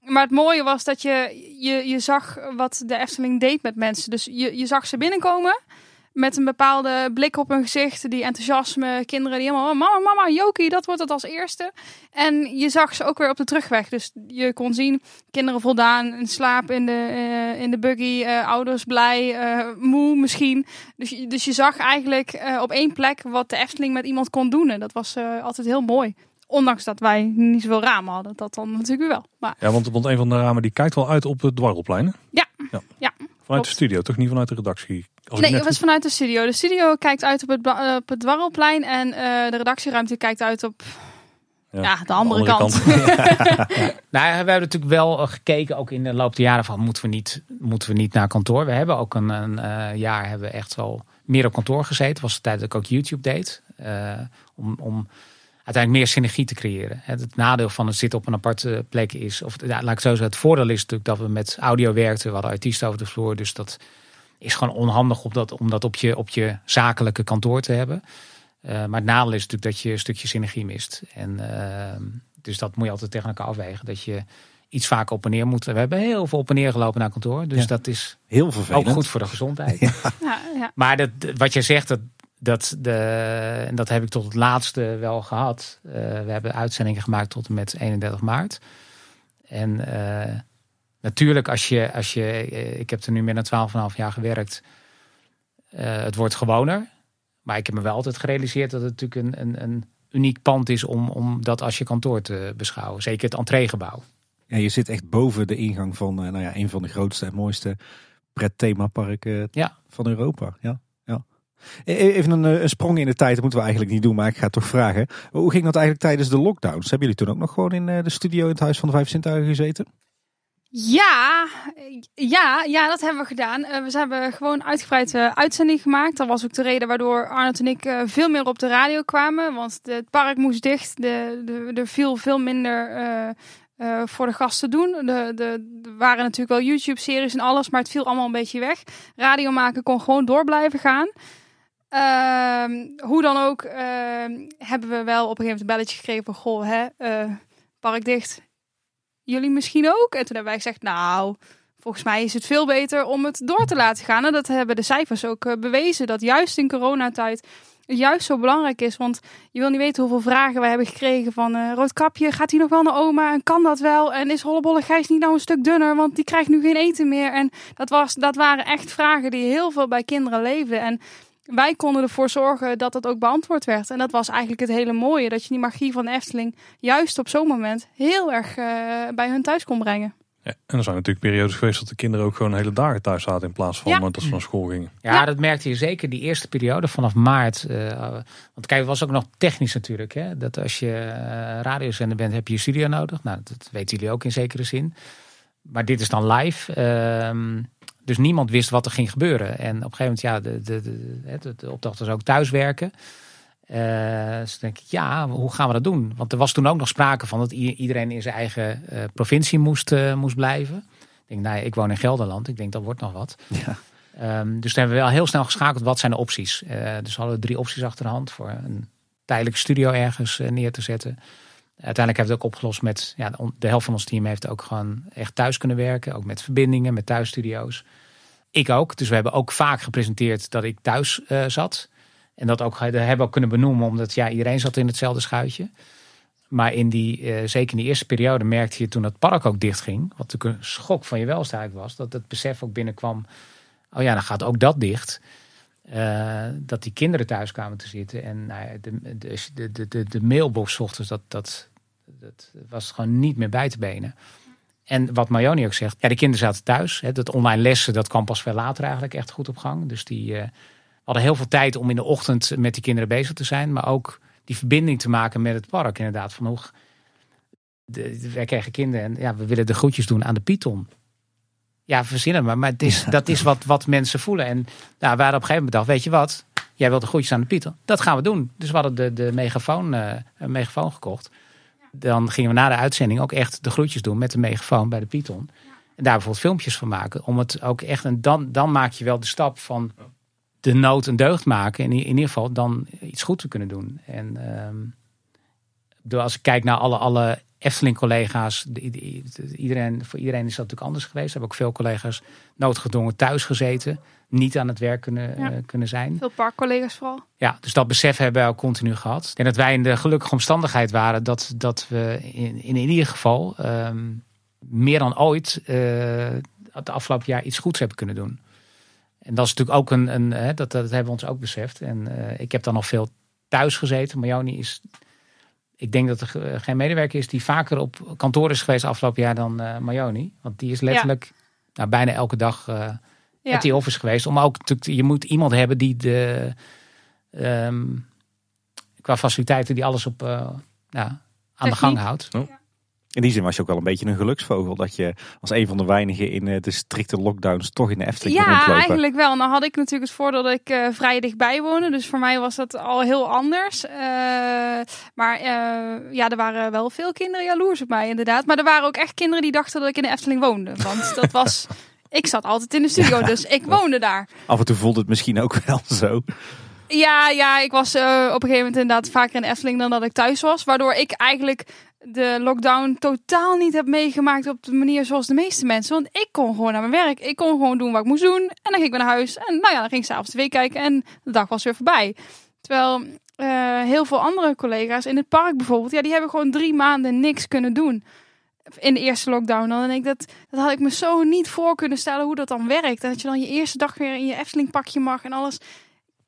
Maar het mooie was dat je, je, je zag wat de Efteling deed met mensen. Dus je, je zag ze binnenkomen met een bepaalde blik op hun gezicht. Die enthousiasme, kinderen die helemaal, mama, mama, Jokie, dat wordt het als eerste. En je zag ze ook weer op de terugweg. Dus je kon zien, kinderen voldaan, in slaap in de, uh, in de buggy, uh, ouders blij, uh, moe misschien. Dus, dus je zag eigenlijk op één plek wat de Efteling met iemand kon doen. En dat was altijd heel mooi. Ondanks dat wij niet zoveel ramen hadden, dat dan natuurlijk wel. Maar... Ja, want, want een van de ramen die kijkt wel uit op het dwarrelplein. Ja, ja. ja. Vanuit de studio, toch niet vanuit de redactie? Als nee, het was vanuit de studio. De studio kijkt uit op het, op het dwarrelplein en uh, de redactieruimte kijkt uit op ja, ja de, andere de, andere, kant. kant. nou, we hebben natuurlijk wel gekeken, ook in de loop der jaren, van moeten we niet, moeten we niet naar kantoor. We hebben ook een, een uh, jaar hebben we echt wel meer op kantoor gezeten. was de tijd dat ik ook YouTube deed. Uh, om, om uiteindelijk meer synergie te creëren. Het, het nadeel van het zitten op een aparte plek is, of ja, laat ik zo zeggen, het voordeel is natuurlijk dat we met audio werkten. We hadden artiesten over de vloer, dus dat is gewoon onhandig om dat, om dat op, je, op je zakelijke kantoor te hebben. Uh, maar het nadeel is natuurlijk dat je een stukje synergie mist. En, uh, dus dat moet je altijd tegen elkaar afwegen. Dat je iets vaker op en neer moet. We hebben heel veel op en neer gelopen naar kantoor. Dus Ja. dat is Heel vervelend. ook goed voor de gezondheid. Ja, ja. Maar dat, wat jij zegt, dat, dat de, en dat heb ik tot het laatste wel gehad. Eh, we hebben uitzendingen gemaakt tot en met 31 maart. En eh, natuurlijk, als je, als je, eh, ik heb er nu meer dan 12,5 jaar gewerkt. Het wordt gewoner. Maar ik heb me wel altijd gerealiseerd dat het natuurlijk een, een, een uniek pand is om, om dat als je kantoor te beschouwen. Zeker het entreegebouw. Ja, je zit echt boven de ingang van nou ja, een van de grootste en mooiste pretthemaparken Ja. van Europa. Ja, Even een, eh, een sprong in de tijd, dat moeten we eigenlijk niet doen, maar ik ga het toch vragen. Hoe ging dat eigenlijk tijdens de lockdowns? Hebben jullie toen ook nog gewoon in eh, de studio in het Huis van de Vijf Zintuigen gezeten? Ja, ja, ja, dat hebben we gedaan. Eh, we hebben gewoon uitgebreid eh, uitzending gemaakt. Dat was ook de reden waardoor Arnold en ik eh, veel meer op de radio kwamen. Want het park moest dicht. De, de, er viel veel minder eh, eh, voor de gasten te doen. Er waren natuurlijk wel YouTube-series en alles, maar het viel allemaal een beetje weg. Radio maken kon gewoon door blijven gaan. Ehm, hoe dan ook ehm, hebben we wel op een gegeven moment een belletje gekregen van... Goh, hè, eh, park dicht. Jullie misschien ook? En toen hebben wij gezegd, nou, volgens mij is het veel beter om het door te laten gaan. En dat hebben de cijfers ook eh, bewezen. Dat juist in coronatijd het juist zo belangrijk is. Want je wil niet weten hoeveel vragen wij hebben gekregen van... eh Roodkapje, gaat hij nog wel naar oma? En kan dat wel? En is Hollebolle Gijs niet nou een stuk dunner? Want die krijgt nu geen eten meer. En dat, was, dat waren echt vragen die heel veel bij kinderen leefden. En wij konden ervoor zorgen dat dat ook beantwoord werd. En dat was eigenlijk het hele mooie. Dat je die magie van de Efteling juist op zo'n moment heel erg eh, bij hun thuis kon brengen. Ja, en er zijn natuurlijk periodes geweest dat de kinderen ook gewoon hele dagen thuis zaten in plaats van Ja. dat ze naar school gingen. Ja, Ja. dat merkte je zeker die eerste periode vanaf maart. eh, want kijk, het was ook nog technisch natuurlijk. Hè? Dat als je eh, radiozender bent, heb je je studio nodig. Nou, dat weten jullie ook in zekere zin. Maar dit is dan live. ehm, dus niemand wist wat er ging gebeuren. En op een gegeven moment, ja, de, de, de, de, opdracht was ook thuiswerken. Eh dus denk ik, ja, hoe gaan we dat doen? Want er was toen ook nog sprake van dat iedereen in zijn eigen eh, provincie moest, eh, moest blijven. Ik denk, nou ja, ik woon in Gelderland. Ik denk, dat wordt nog wat. Ja. Ehm, dus toen hebben we wel heel snel geschakeld. Wat zijn de opties? Dus we hadden drie opties achter de hand voor een tijdelijke studio ergens neer te zetten. Uiteindelijk hebben we het ook opgelost met ja, de- helft van ons team heeft ook gewoon echt thuis kunnen werken. Ook met verbindingen, met thuisstudio's. Ik ook. Dus we hebben ook vaak gepresenteerd dat ik thuis eh, zat. En dat ook, dat hebben we ook kunnen benoemen, omdat ja, iedereen zat in hetzelfde schuitje. Maar in die, eh, zeker in die eerste periode merkte je toen het park ook dichtging. Wat natuurlijk een schok van je eigenlijk was. Dat het besef ook binnenkwam. Oh ja, dan gaat ook dat dicht. Eh, dat die kinderen thuis kwamen te zitten. En nou ja, de, de, de, de, de, mailbox ochtends, dat, dat, dat was gewoon niet meer bij te benen. En wat Marjoni ook zegt, ja, de kinderen zaten thuis. Hè, dat online lessen, dat kwam pas veel later eigenlijk echt goed op gang. Dus die eh, hadden heel veel tijd om in de ochtend met die kinderen bezig te zijn. Maar ook die verbinding te maken met het park inderdaad. Van hoe, de- wij kregen kinderen en ja, we willen de groetjes doen aan de Python. Ja, verzinnen maar, maar het is, dat is wat, wat mensen voelen. En nou, we hadden op een gegeven moment bedacht, weet je wat? Jij wilt de groetjes aan de Python. Dat gaan we doen. Dus we hadden de, de megafoon, een megafoon gekocht. Dan gingen we na de uitzending ook echt de groetjes doen met de megafoon bij de Python. En daar bijvoorbeeld filmpjes van maken. Om het ook echt, en dan, dan maak je wel de stap van de nood een deugd maken. En in, in ieder geval dan iets goed te kunnen doen. En ehm, bedoel, als ik kijk naar alle, alle Efteling-collega's, de- de- de- iedereen, voor iedereen is dat natuurlijk anders geweest. Er hebben ook veel collega's noodgedwongen thuis gezeten, niet aan het werk kunnen, Ja. eh, kunnen zijn. Veel parkcollega's vooral. Ja, dus dat besef hebben wij ook continu gehad. En dat wij in de gelukkige omstandigheid waren dat, dat we in, in, ieder geval ehm, meer dan ooit eh, het afgelopen jaar iets goeds hebben kunnen doen. En dat is natuurlijk ook een, een hè, dat, dat hebben we ons ook beseft. En eh, ik heb dan nog veel thuis gezeten. Marjoni is, ik denk dat er ge- geen medewerker is die vaker op kantoor is geweest afgelopen jaar dan eh Marjoni. Want die is letterlijk nou, bijna elke dag eh Ja. at die office geweest. Om ook natuurlijk, je moet iemand hebben die de ehm, qua faciliteiten die alles op eh, nou, aan de gang houdt. Ja. In die zin was je ook wel een beetje een geluksvogel. Dat je als een van de weinigen in eh, de strikte lockdowns toch in de Efteling Ja, rondlopen. eigenlijk wel. Nou had ik natuurlijk het voordeel dat ik eh, vrij dichtbij woonde. Dus voor mij was dat al heel anders. Eh, maar ja, er waren wel veel kinderen jaloers op mij inderdaad. Maar er waren ook echt kinderen die dachten dat ik in de Efteling woonde. Want dat was... Ik zat altijd in de studio, dus ik woonde daar. Af en toe voelde het misschien ook wel zo. Ja, ja, ik was op een gegeven moment inderdaad vaker in de Efteling dan dat ik thuis was. Waardoor ik eigenlijk de lockdown totaal niet heb meegemaakt op de manier zoals de meeste mensen. Want ik kon gewoon naar mijn werk. Ik kon gewoon doen wat ik moest doen. En dan ging ik weer naar huis. En nou ja, dan ging ik s'avonds tv kijken en de dag was weer voorbij. Terwijl eh, heel veel andere collega's in het park bijvoorbeeld, ja, die hebben gewoon drie maanden niks kunnen doen. In de eerste lockdown. Dan denk ik dat, dat had ik me zo niet voor kunnen stellen hoe dat dan werkt. En dat je dan je eerste dag weer in je Efteling pakje mag en alles.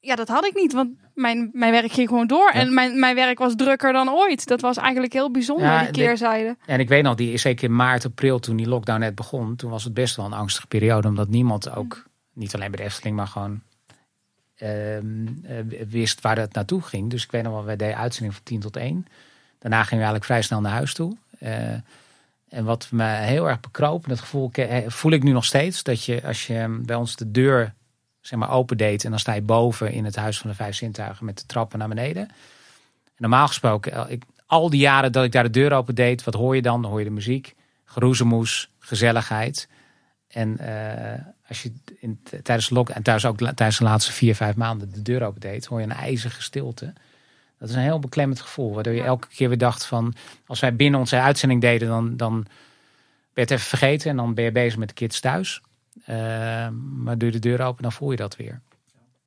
Ja, dat had ik niet, want mijn, mijn werk ging gewoon door. En mijn, mijn werk was drukker dan ooit. Dat was eigenlijk heel bijzonder, Ja, die de- keerzijde. En ik weet nog, die, zeker in maart, april, toen die lockdown net begon, toen was het best wel een angstige periode. Omdat niemand ook, niet alleen bij de Efteling, maar gewoon ehm, eh, wist waar het naartoe ging. Dus ik weet nog wel, wij deden uitzending van 10 tot 1. Daarna gingen we eigenlijk vrij snel naar huis toe. Eh, en wat me heel erg bekroop, en dat gevoel eh, voel ik nu nog steeds, dat je als je bij ons de deur zeg maar, open deed en dan sta je boven in het Huis van de Vijf Zintuigen met de trappen naar beneden. En normaal gesproken, eh, ik, al die jaren dat ik daar de deur open deed, wat hoor je dan? Dan hoor je de muziek, geroezemoes, gezelligheid. En eh, als je in, tijdens de lock en thuis ook tijdens de laatste vier, vijf maanden de deur open deed, hoor je een ijzige stilte. Dat is een heel beklemmend gevoel, waardoor je elke keer weer dacht van, als wij binnen onze uitzending deden, dan, dan ben je het even vergeten en dan ben je bezig met de kids thuis. Eh, maar doe de deur open, dan voel je dat weer.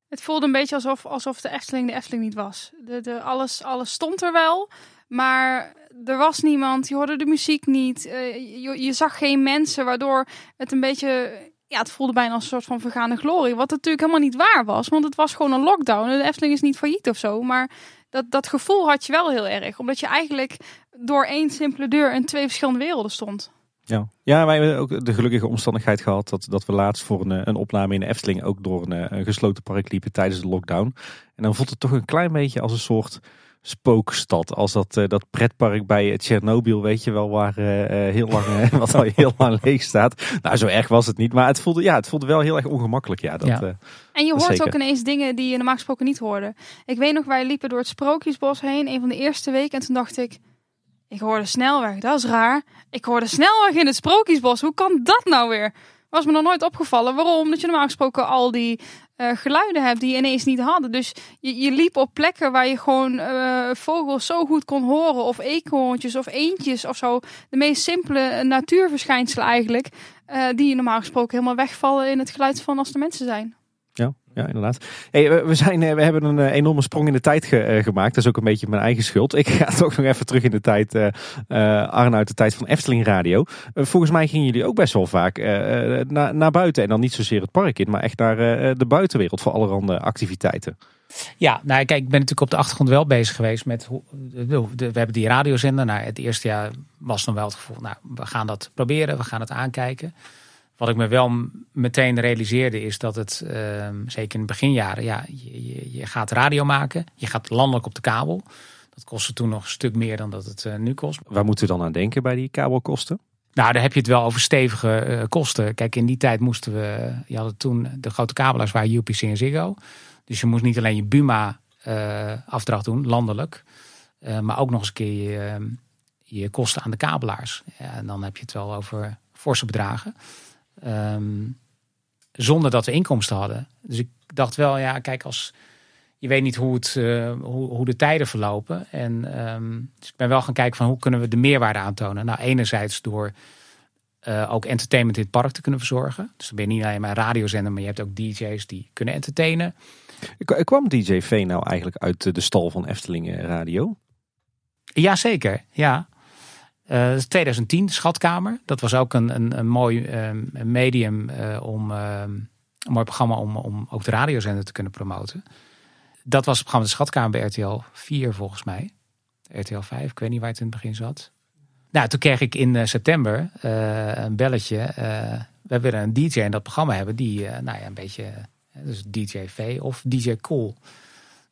Het voelde een beetje alsof, alsof de Efteling de Efteling niet was. De, de, alles, alles stond er wel, maar er was niemand. Je hoorde de muziek niet. eh, je, zag geen mensen, waardoor het een beetje... Ja, het voelde bijna als een soort van vergane glorie. Wat natuurlijk helemaal niet waar was, want het was gewoon een lockdown. De Efteling is niet failliet of zo, maar dat, dat gevoel had je wel heel erg. Omdat je eigenlijk door één simpele deur in twee verschillende werelden stond. Ja. ja, wij hebben ook de gelukkige omstandigheid gehad dat, dat we laatst voor een, een opname in de Efteling ook door een, een gesloten park liepen tijdens de lockdown. En dan voelt het toch een klein beetje als een soort spookstad. Als dat, eh, dat pretpark bij Tsjernobyl, weet je wel, waar eh, eh, heel lang, wat al heel lang leeg staat. Nou, zo erg was het niet, maar het voelde, ja, het voelde wel heel erg ongemakkelijk. Ja, dat, Ja. En je hoort zeker. ook ineens dingen die je normaal gesproken niet hoorde. Ik weet nog, wij liepen door het Sprookjesbos heen, een van de eerste weken. En toen dacht ik, ik hoorde snelweg, dat is raar. Ik hoorde snelweg in het Sprookjesbos, hoe kan dat nou weer? Was me nog nooit opgevallen. Waarom? Omdat je normaal gesproken al die eh, geluiden hebt die je ineens niet hadden. Dus je, je liep op plekken waar je gewoon eh, vogels zo goed kon horen. Of eekhoorntjes of eendjes of zo. De meest simpele natuurverschijnselen eigenlijk. eh, die normaal gesproken helemaal wegvallen in het geluid van als er mensen zijn. Ja, inderdaad. Hey, we, zijn, eh, we hebben een eh, enorme sprong in de tijd eh, gemaakt. Dat is ook een beetje mijn eigen schuld. Ik ga toch nog even terug in de tijd, Arne, uit de tijd van Efteling Radio. Volgens mij gingen jullie ook best wel vaak naar, naar buiten. En dan niet zozeer het park in, maar echt naar de buitenwereld voor allerhande activiteiten. Ja, nou kijk, ik ben natuurlijk op de achtergrond wel bezig geweest met we hebben die radiozender. Nou, het eerste jaar was nog wel het gevoel, nou, we gaan dat proberen, we gaan het aankijken. Wat ik me wel meteen realiseerde is dat het, ehm, zeker in de beginjaren, ja, je, je, gaat radio maken, je gaat landelijk op de kabel. Dat kostte toen nog een stuk meer dan dat het eh, nu kost. Waar moeten we dan aan denken bij die kabelkosten? Nou, daar heb je het wel over stevige eh, kosten. Kijk, in die tijd moesten we, je had toen, de grote kabelaars waren UPC en Ziggo. Dus je moest niet alleen je Buma eh, afdracht doen, landelijk. maar ook nog eens een keer je, eh, je kosten aan de kabelaars. Ja, en dan heb je het wel over forse bedragen. Ehm, zonder dat we inkomsten hadden. Dus ik dacht wel, ja, kijk, als je weet niet hoe, het, eh, hoe, hoe de tijden verlopen. En ehm, dus ik ben wel gaan kijken van hoe kunnen we de meerwaarde aantonen. Nou, enerzijds door eh, ook entertainment in het park te kunnen verzorgen. Dus dan ben je niet alleen maar een radiozender, maar je hebt ook DJ's die kunnen entertainen. K- Kwam DJ V nou eigenlijk uit de stal van Efteling eh, Radio? Jazeker, ja. Eh, dat is 2010, de Schatkamer. Dat was ook een, een, een mooi ehm, medium eh, om ehm, een mooi programma om, om ook de radiozender te kunnen promoten. Dat was het programma De Schatkamer bij RTL 4 volgens mij. RTL 5, ik weet niet waar het in het begin zat. Nou, toen kreeg ik in eh, september eh, een belletje. eh, we willen een DJ in dat programma hebben die, eh, nou ja, een beetje, eh, dus DJ V of DJ Cool.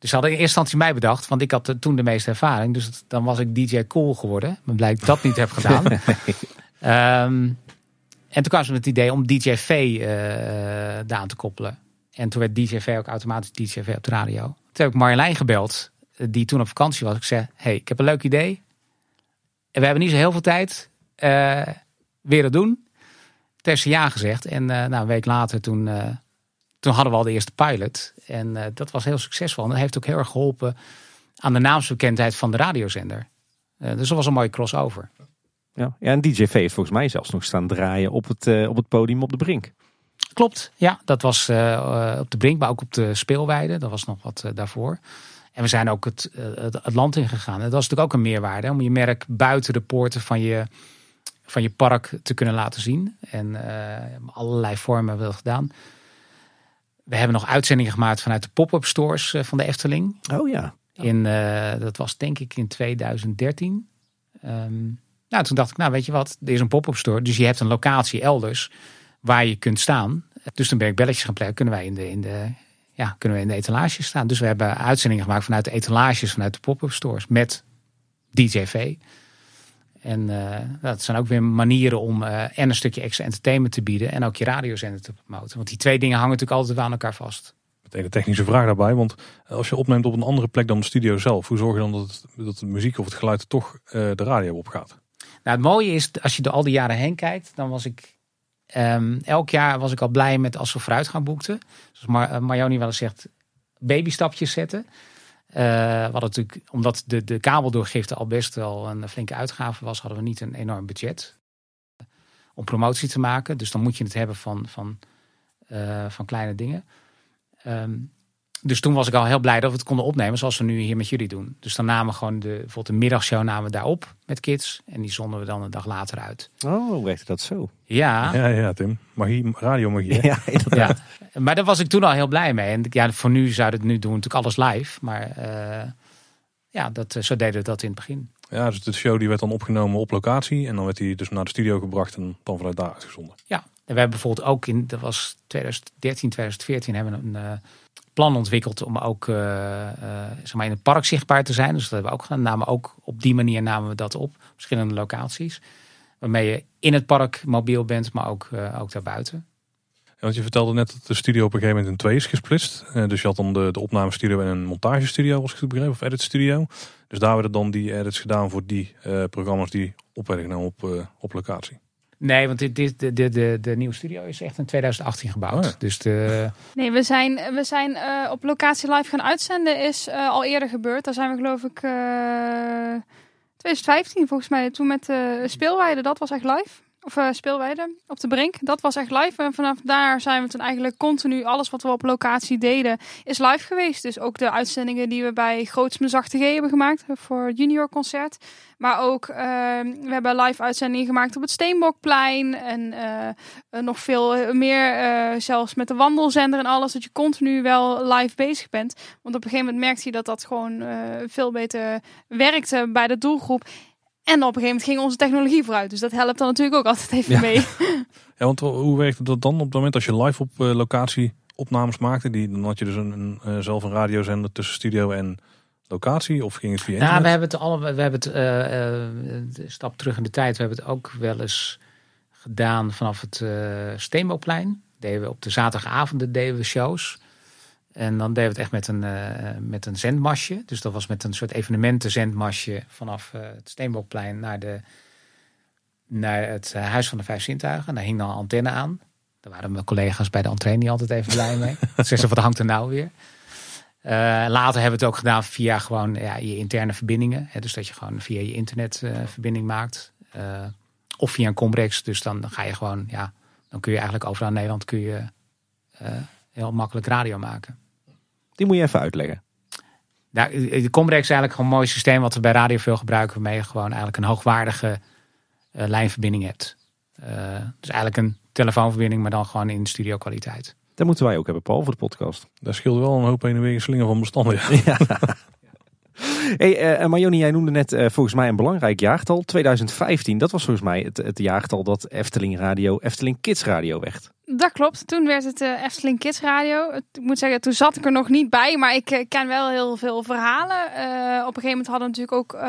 Dus ze hadden in eerste instantie mij bedacht, want ik had eh, toen de meeste ervaring. Dus het- dan was ik DJ Cool geworden. Maar blijkt dat niet heb gedaan. Ehm, en toen kwamen ze met het idee om DJ V eh daaraan te koppelen. En toen werd DJ V ook automatisch DJ V op de radio. Toen heb ik Marjolein gebeld, eh, die toen op vakantie was. Ik zei, hey, ik heb een leuk idee. En we hebben niet zo heel veel tijd. Eh weer het doen. Toen heeft ze ja gezegd. En eh, nou, een week later toen, eh, toen hadden we al de eerste pilot. En eh, dat was heel succesvol. En dat heeft ook heel erg geholpen aan de naamsbekendheid van de radiozender. Eh, dus dat was een mooie crossover. Ja. ja, en DJ V heeft volgens mij zelfs nog staan draaien op het, eh, op het podium op de Brink. Klopt, ja. Dat was op de Brink, maar ook op de speelweide. Dat was nog wat daarvoor. En we zijn ook het, het, het land ingegaan. En dat is natuurlijk ook een meerwaarde. hè, Om je merk buiten de poorten van je, van je park te kunnen laten zien. En allerlei vormen hebben we gedaan. We hebben nog uitzendingen gemaakt vanuit de pop-up stores eh, van de Efteling. Oh ja. In, eh, dat was denk ik in 2013. Ehm, nou, toen dacht ik, nou weet je wat, er is een pop-up store. Dus je hebt een locatie elders waar je kunt staan. Dus toen ben ik belletjes gaan plegen. Kunnen wij in de, in de, ja, kunnen we in de etalages staan. Dus we hebben uitzendingen gemaakt vanuit de etalages, vanuit de pop-up stores. Met DJV. En eh, dat zijn ook weer manieren om eh, en een stukje extra entertainment te bieden. En ook je radiozender te promoten. Want die twee dingen hangen natuurlijk altijd wel aan elkaar vast. Meteen een technische vraag daarbij. Want als je opneemt op een andere plek dan de studio zelf, hoe zorg je dan dat, het, dat de muziek of het geluid toch eh, de radio opgaat? Nou, het mooie is, als je door al die jaren heen kijkt, dan was ik ehm, elk jaar was ik al blij met als we vooruitgang boekten. Zoals Mar eh, Marjoni wel eens zegt, babystapjes zetten. Hadden natuurlijk, omdat de, de kabeldoorgifte al best wel een flinke uitgave was, hadden we niet een enorm budget om promotie te maken. Dus dan moet je het hebben van, van, eh, van kleine dingen. Ehm, dus toen was ik al heel blij dat we het konden opnemen zoals we nu hier met jullie doen. Dus dan namen we gewoon de, bijvoorbeeld de middagshow namen we daar op met kids. En die zonden we dan een dag later uit. Oh, hoe werkte dat zo? Ja, Ja, ja, Tim. Magie, radio magie. hè? Ja, inderdaad. ja. maar daar was ik toen al heel blij mee. En ja, voor nu zouden we het nu doen natuurlijk alles live. Maar eh, ja, dat, eh, zo deden we dat in het begin. Ja, dus de show die werd dan opgenomen op locatie. En dan werd die dus naar de studio gebracht en dan vanuit daar uitgezonden. Ja, en we hebben bijvoorbeeld ook in, dat was 2013, 2014, hebben we een eh, plan ontwikkeld om ook eh, zeg maar in het park zichtbaar te zijn. Dus dat hebben we ook gedaan. Namen ook op die manier namen we dat op, verschillende locaties. Waarmee je in het park mobiel bent, maar ook, eh, ook daarbuiten. Ja, want je vertelde net dat de studio op een gegeven moment in twee is gesplitst. Dus je had dan de, de opnamestudio en een montagestudio, als ik het begreep, of editstudio. Dus daar werden dan die edits gedaan voor die programma's die op werden genomen op, op locatie. Nee, want dit, dit, de, de, de, de nieuwe studio is echt in 2018 gebouwd. Oh ja. Dus de, Nee, we zijn, we zijn eh, op locatie live gaan uitzenden. Is eh, al eerder gebeurd. Daar zijn we geloof ik eh 2015 volgens mij. Toen met de speelweide. Dat was echt live. Of eh, speelweide op de brink. Dat was echt live. En vanaf daar zijn we toen eigenlijk continu alles wat we op locatie deden is live geweest. Dus ook de uitzendingen die we bij Grootsme Zachte G hebben gemaakt voor het junior concert. Maar ook eh, we hebben live uitzendingen gemaakt op het Steenbokplein. En eh, eh, nog veel eh, meer, eh, zelfs met de wandelzender en alles, dat je continu wel live bezig bent. Want op een gegeven moment merkte je dat dat gewoon eh, veel beter werkte bij de doelgroep. En op een gegeven moment ging onze technologie vooruit. Dus dat helpt dan natuurlijk ook altijd even Ja. mee. Ja, want hoe werkte dat dan op het moment als je live op eh, locatie opnames maakte? Die, dan had je dus een, een, eh, zelf een radiozender tussen studio en locatie? Of ging het via Nou, internet? we hebben het alle, we hebben het eh, eh, de stap terug in de tijd. We hebben het ook wel eens gedaan vanaf het eh Steenbokplein. Deden we op de zaterdagavonden deden we shows. En dan deden we het echt met een, eh, met een zendmasje. Dus dat was met een soort evenementenzendmasje vanaf eh, het Steenbokplein naar, de, naar het eh, Huis van de Vijf Zintuigen. Daar hing dan een antenne aan. Daar waren mijn collega's bij de entree niet altijd even blij mee. Ze zeggen, wat hangt er nou weer? Later hebben we het ook gedaan via gewoon ja, je interne verbindingen. Hè, dus dat je gewoon via je internetverbinding verbinding maakt. Of via een Comrex. Dus dan ga je gewoon, ja, dan kun je eigenlijk overal in Nederland kun je heel makkelijk radio maken. Die moet je even uitleggen. Nou, de Comrex is eigenlijk gewoon een mooi systeem wat we bij radio veel gebruiken. Waarmee je gewoon eigenlijk een hoogwaardige eh, lijnverbinding hebt. Eh, dus eigenlijk een telefoonverbinding, maar dan gewoon in studio kwaliteit. Dat moeten wij ook hebben, Paul, voor de podcast. Daar scheelde wel een hoop heen en weer slinger van bestanden. Ja. Hey, eh Marjoni, jij noemde net eh, volgens mij een belangrijk jaartal. 2015, dat was volgens mij het, het jaartal dat Efteling Radio Efteling Kids Radio werd. Dat klopt. Toen werd het uh, Efteling Kids Radio. Ik moet zeggen, toen zat ik er nog niet bij, maar ik uh, ken wel heel veel verhalen. Uh, op een gegeven moment hadden we natuurlijk ook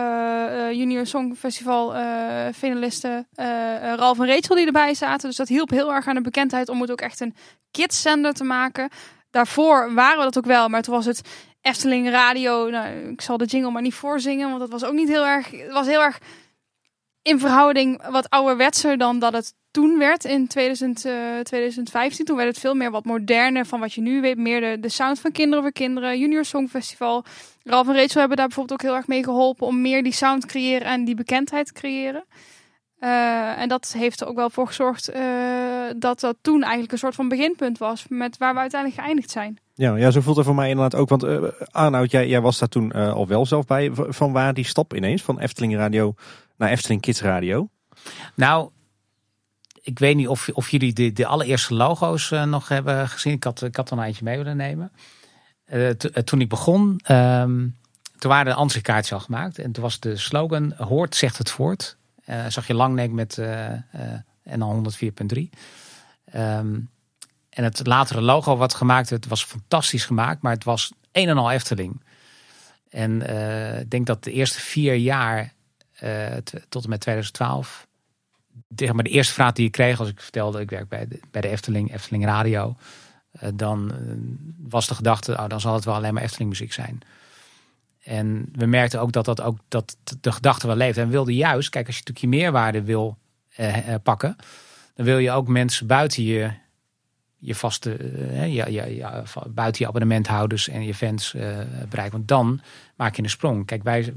Junior Songfestival finalisten Ralf en Rachel die erbij zaten. Dus dat hielp heel erg aan de bekendheid om het ook echt een kidszender te maken. Daarvoor waren we dat ook wel, maar toen was het Efteling Radio. Nou, ik zal de jingle maar niet voorzingen, want dat was ook niet heel erg. Het was heel erg in verhouding wat ouderwetser dan dat het toen werd in 2000, uh, 2015. Toen werd het veel meer wat moderner van wat je nu weet. Meer de, de sound van kinderen voor kinderen. Junior Songfestival. Ralf en Rachel hebben daar bijvoorbeeld ook heel erg mee geholpen om meer die sound te creëren en die bekendheid te creëren. Uh, en dat heeft er ook wel voor gezorgd uh, dat dat toen eigenlijk een soort van beginpunt was met waar we uiteindelijk geëindigd zijn. Ja, ja zo voelt het voor mij inderdaad ook. Want uh, Arnoud, jij, jij was daar toen al wel zelf bij. Van waar die stap ineens van Efteling Radio naar Efteling Kids Radio? Nou, ik weet niet of, of jullie de, de allereerste logo's uh, nog hebben gezien. Ik had, ik had er een eindje mee willen nemen. Uh, toen ik begon, um, toen waren de ansichtkaartjes al gemaakt. En toen was de slogan, hoort zegt het voort. Uh, zag je Langnek met en dan 104.3. Um, en het latere logo wat gemaakt werd, was fantastisch gemaakt. Maar het was een en al Efteling. En ik denk dat de eerste vier jaar, tot en met 2012 zeg maar de eerste vraag die ik kreeg als ik vertelde, ik werk bij de, bij de Efteling, Efteling Radio. Dan was de gedachte, oh, dan zal het wel alleen maar Efteling muziek zijn. En we merkten ook dat, dat, ook, dat de gedachte wel leeft. En we wilden juist, kijk, als je natuurlijk je meerwaarde wil uh, pakken, dan wil je ook mensen buiten je, je vaste, ja, ja, ja, buiten je abonnementhouders en je fans bereiken. Want dan maak je een sprong. Kijk, wij,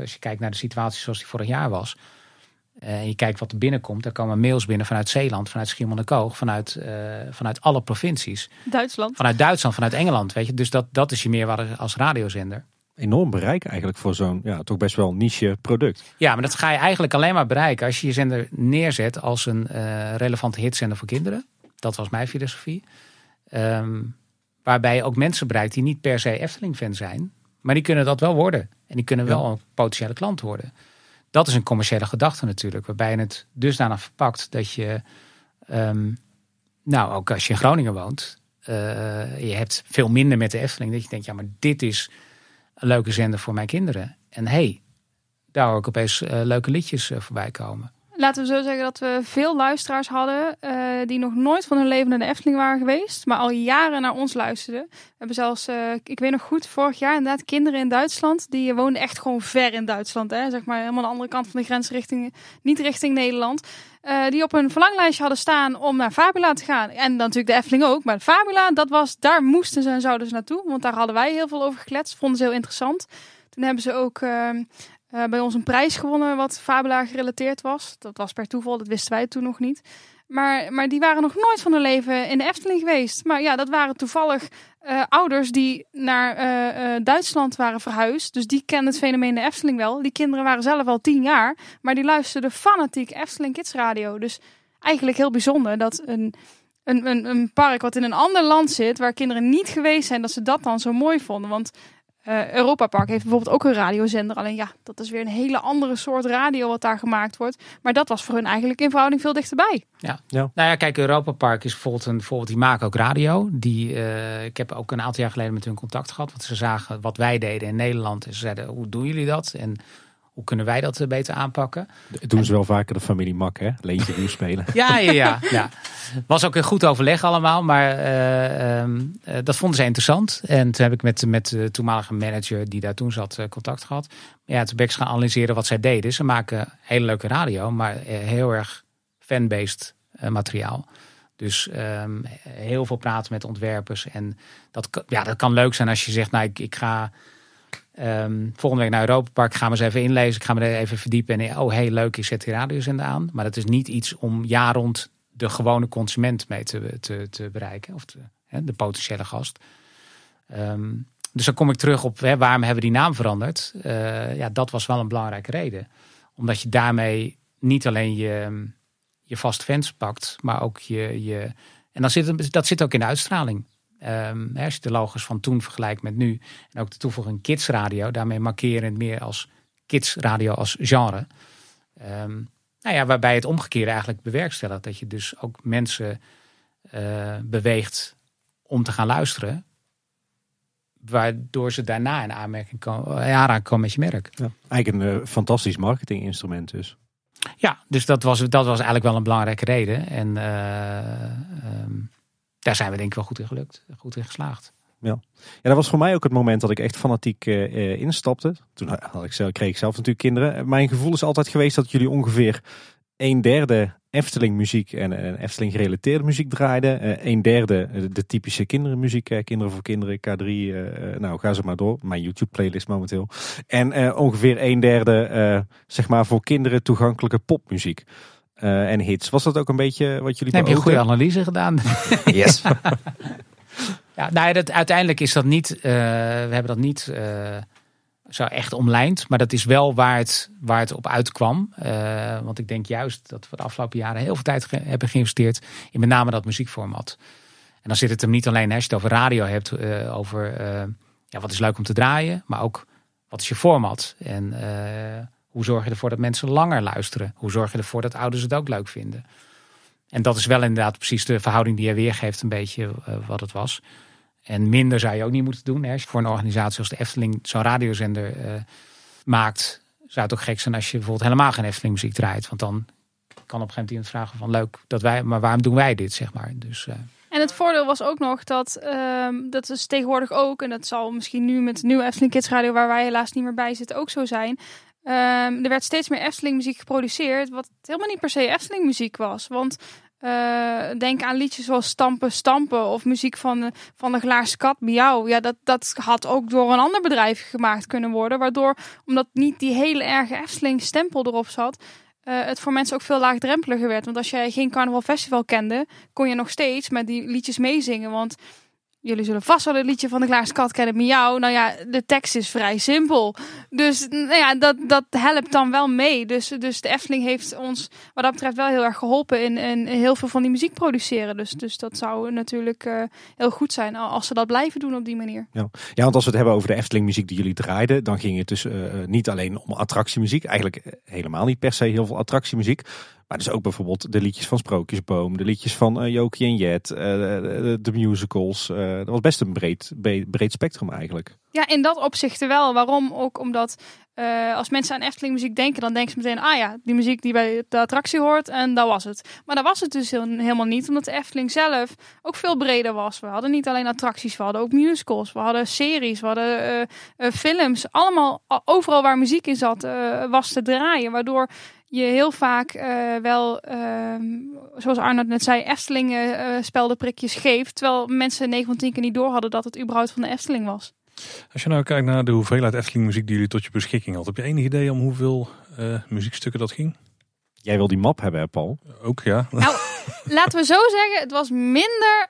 als je kijkt naar de situatie zoals die vorig jaar was, uh, en je kijkt wat er binnenkomt, er komen mails binnen vanuit Zeeland, vanuit Schiermonnikoog, vanuit, uh, vanuit alle provincies. Duitsland. Vanuit Duitsland, vanuit Engeland, weet je. Dus dat, dat is je meerwaarde als radiozender. Enorm bereik eigenlijk voor zo'n, ja, toch best wel niche product. Ja, maar dat ga je eigenlijk alleen maar bereiken als je je zender neerzet als een uh, relevante hitzender voor kinderen. Dat was mijn filosofie. Um, waarbij je ook mensen bereikt die niet per se Efteling-fan zijn, maar die kunnen dat wel worden. En die kunnen wel ja. een potentiële klant worden. Dat is een commerciële gedachte natuurlijk, waarbij je het dusdanig verpakt dat je, um, nou ook als je in Groningen woont, uh, je hebt veel minder met de Efteling, dat je denkt, ja maar dit is een leuke zender voor mijn kinderen. En hey, daar hoor ik opeens uh, leuke liedjes uh, voorbij komen. Laten we zo zeggen dat we veel luisteraars hadden uh, die nog nooit van hun leven naar de Efteling waren geweest, maar al jaren naar ons luisterden. We hebben zelfs, ik weet nog goed, vorig jaar inderdaad kinderen in Duitsland, die woonden echt gewoon ver in Duitsland, hè, zeg maar helemaal aan de andere kant van de grens, richting, niet richting Nederland. Uh, die op een verlanglijstje hadden staan om naar Fabula te gaan. En dan natuurlijk de Efteling ook. Maar Fabula, dat was, daar moesten ze en zouden ze naartoe. Want daar hadden wij heel veel over gekletst. Vonden ze heel interessant. Toen hebben ze ook uh, bij ons een prijs gewonnen wat Fabula gerelateerd was. Dat was per toeval, dat wisten wij toen nog niet. Maar, maar die waren nog nooit van hun leven in de Efteling geweest. Maar ja, dat waren toevallig uh, ouders die naar uh, Duitsland waren verhuisd. Dus die kennen het fenomeen de Efteling wel. Die kinderen waren zelf al tien jaar. Maar die luisterden fanatiek Efteling Kids Radio. Dus eigenlijk heel bijzonder dat een, een, een, een park wat in een ander land zit... waar kinderen niet geweest zijn, dat ze dat dan zo mooi vonden. Want uh, Europa Park heeft bijvoorbeeld ook een radiozender. Alleen ja, dat is weer een hele andere soort radio wat daar gemaakt wordt. Maar dat was voor hun eigenlijk in verhouding veel dichterbij. Ja, ja. nou ja, kijk, Europa Park is bijvoorbeeld een, bijvoorbeeld die maken ook radio. Die, uh, ik heb ook een aantal jaar geleden met hun contact gehad. Want ze zagen wat wij deden in Nederland. En ze zeiden, hoe doen jullie dat? En hoe kunnen wij dat beter aanpakken? Dat doen ze wel vaker de familie Mak, hè? Leentje nieuw spelen. ja, ja, ja, ja. Was ook een goed overleg allemaal, maar uh, uh, dat vonden ze interessant. En toen heb ik met, met de toenmalige manager die daar toen zat contact gehad. Ja, toen ben ik gaan analyseren wat zij deden. Ze maken hele leuke radio, maar heel erg fan-based materiaal. Dus um, heel veel praten met ontwerpers. En dat, ja, dat kan leuk zijn als je zegt, nou, ik, ik ga Um, volgende week naar Europa Park. Gaan we eens even inlezen. Ik ga me er even verdiepen. En oh, heel leuk, ik zet die radiozender aan. Maar dat is niet iets om jaar rond de gewone consument mee te, te, te bereiken. Of de potentiële gast. Um, dus dan kom ik terug op waarom hebben we die naam veranderd. Uh, ja, dat was wel een belangrijke reden. Omdat je daarmee niet alleen je, je vast fans pakt, maar ook je. je en dan zit, dat zit ook in de uitstraling. Um, als je de logos van toen vergelijkt met nu. En ook de toevoeging kids radio. Daarmee markeren het meer als kids radio als genre. Um, nou ja, waarbij het omgekeerde eigenlijk bewerkstelligt. Dat je dus ook mensen eh, beweegt om te gaan luisteren. Waardoor ze daarna in aanmerking kan, eh, ja, komen met je merk. Ja. Eigenlijk een uh, fantastisch marketinginstrument dus. Ja, dus dat was, dat was eigenlijk wel een belangrijke reden. En ehm, daar zijn we denk ik wel goed in gelukt, goed in geslaagd. Ja. ja, dat was voor mij ook het moment dat ik echt fanatiek uh, instapte. Toen had ik kreeg ik zelf natuurlijk kinderen. Mijn gevoel is altijd geweest dat jullie ongeveer een derde Efteling muziek en, Efteling gerelateerde muziek draaiden. Uh, een derde de typische kinderenmuziek, Kinderen voor Kinderen, K3. nou, ga ze maar door. Mijn YouTube playlist momenteel. En ongeveer een derde, zeg maar, voor kinderen toegankelijke popmuziek. En hits. Was dat ook een beetje wat jullie Heb je een goede analyse gedaan? Yes. Ja, nou, dat, uiteindelijk is dat niet, uh, we hebben dat niet uh, zo echt omlijnd. Maar dat is wel waar het, waar het op uitkwam. Want ik denk juist dat we de afgelopen jaren heel veel tijd ge hebben geïnvesteerd in met name dat muziekformat. En dan zit het hem niet alleen als je het over radio hebt, over ja, wat is leuk om te draaien. Maar ook wat is je format? En hoe zorg je ervoor dat mensen langer luisteren? Hoe zorg je ervoor dat ouders het ook leuk vinden? En dat is wel inderdaad precies de verhouding die je weergeeft, een beetje wat het was. En minder zou je ook niet moeten doen. Hè. Als je voor een organisatie als de Efteling zo'n radiozender uh, maakt, zou het ook gek zijn als je bijvoorbeeld helemaal geen Efteling muziek draait. Want dan kan op een gegeven moment vragen van leuk dat wij, maar waarom doen wij dit, zeg maar. Dus, uh... En het voordeel was ook nog dat, um, dat is tegenwoordig ook, en dat zal misschien nu met de nieuwe Efteling Kids Radio, waar wij helaas niet meer bij zitten, ook zo zijn. Um, er werd steeds meer Efteling muziek geproduceerd, wat helemaal niet per se Efteling muziek was. Want uh, denk aan liedjes zoals Stampen, Stampen of muziek van de, van de Glaarse Kat, Miauw. Ja, dat, dat had ook door een ander bedrijf gemaakt kunnen worden. Waardoor, omdat niet die hele erge Efteling stempel erop zat, uh, het voor mensen ook veel laagdrempeliger werd. Want als jij geen carnaval festival kende, kon je nog steeds met die liedjes meezingen. Want Jullie zullen vast wel het liedje van de Glaarse Kat kennen, Miauw. Nou ja, de tekst is vrij simpel. Dus nou ja, dat, dat helpt dan wel mee. Dus, dus de Efteling heeft ons wat dat betreft wel heel erg geholpen in, in heel veel van die muziek produceren. Dus, dus dat zou natuurlijk uh, heel goed zijn als ze dat blijven doen op die manier. Ja. ja, want als we het hebben over de Efteling muziek die jullie draaiden, dan ging het dus uh, niet alleen om attractiemuziek. Eigenlijk helemaal niet per se heel veel attractiemuziek. Maar dus ook bijvoorbeeld de liedjes van Sprookjesboom, de liedjes van uh, Jokie en Jet, uh, de, musicals. Uh, dat was best een breed, breed spectrum eigenlijk. Ja, in dat opzicht wel. Waarom? Ook omdat als mensen aan Efteling muziek denken, dan denken ze meteen, ah ja, die muziek die bij de attractie hoort en dat was het. Maar dat was het dus helemaal niet, omdat de Efteling zelf ook veel breder was. We hadden niet alleen attracties, we hadden ook musicals, we hadden series, we hadden films. Allemaal, overal waar muziek in zat, was te draaien. Waardoor je heel vaak uh, wel, uh, zoals Arnold net zei, Efteling uh, speldenprikjes geeft. Terwijl mensen 9 van 10 keer niet door hadden dat het überhaupt van de Efteling was. Als je nou kijkt naar de hoeveelheid Efteling muziek die jullie tot je beschikking had. Heb je enig idee om hoeveel muziekstukken dat ging? Jij wil die map hebben, Paul? Ook, ja. Nou, laten we zo zeggen, het was minder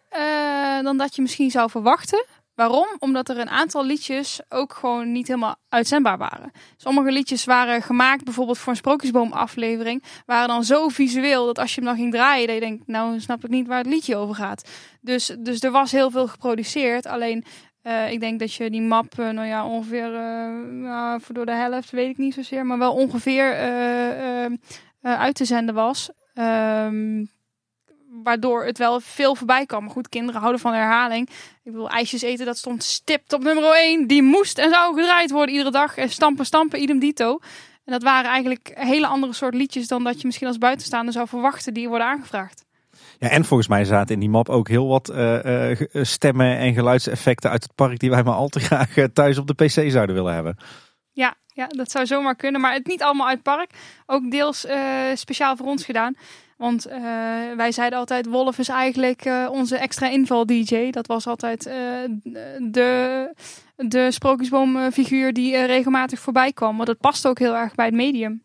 dan dat je misschien zou verwachten. Waarom? Omdat er een aantal liedjes ook gewoon niet helemaal uitzendbaar waren. Sommige liedjes waren gemaakt bijvoorbeeld voor een sprookjesboom aflevering. Waren dan zo visueel dat als je hem dan ging draaien, dat je denkt, nou snap ik niet waar het liedje over gaat. Dus, dus er was heel veel geproduceerd. Alleen uh, ik denk dat je die map, uh, nou ja, ongeveer uh, voor door de helft, weet ik niet zozeer, maar wel ongeveer uit te zenden was. Um, waardoor het wel veel voorbij kwam. Maar goed, kinderen houden van herhaling. Ik bedoel, ijsjes eten, dat stond stipt op nummer 1. Die moest en zou gedraaid worden iedere dag. En stampen, stampen, idem dito. En dat waren eigenlijk hele andere soort liedjes dan dat je misschien als buitenstaander zou verwachten die worden aangevraagd. Ja, en volgens mij zaten in die map ook heel wat uh, uh, stemmen en geluidseffecten uit het park die wij maar al te graag thuis op de PC zouden willen hebben. Ja, ja, dat zou zomaar kunnen. Maar het niet allemaal uit het park. Ook deels uh, speciaal voor ons gedaan. Want uh, wij zeiden altijd, Wolf is eigenlijk uh, onze extra inval DJ. Dat was altijd uh, de, de sprookjesboomfiguur die regelmatig voorbij kwam. Want dat past ook heel erg bij het medium.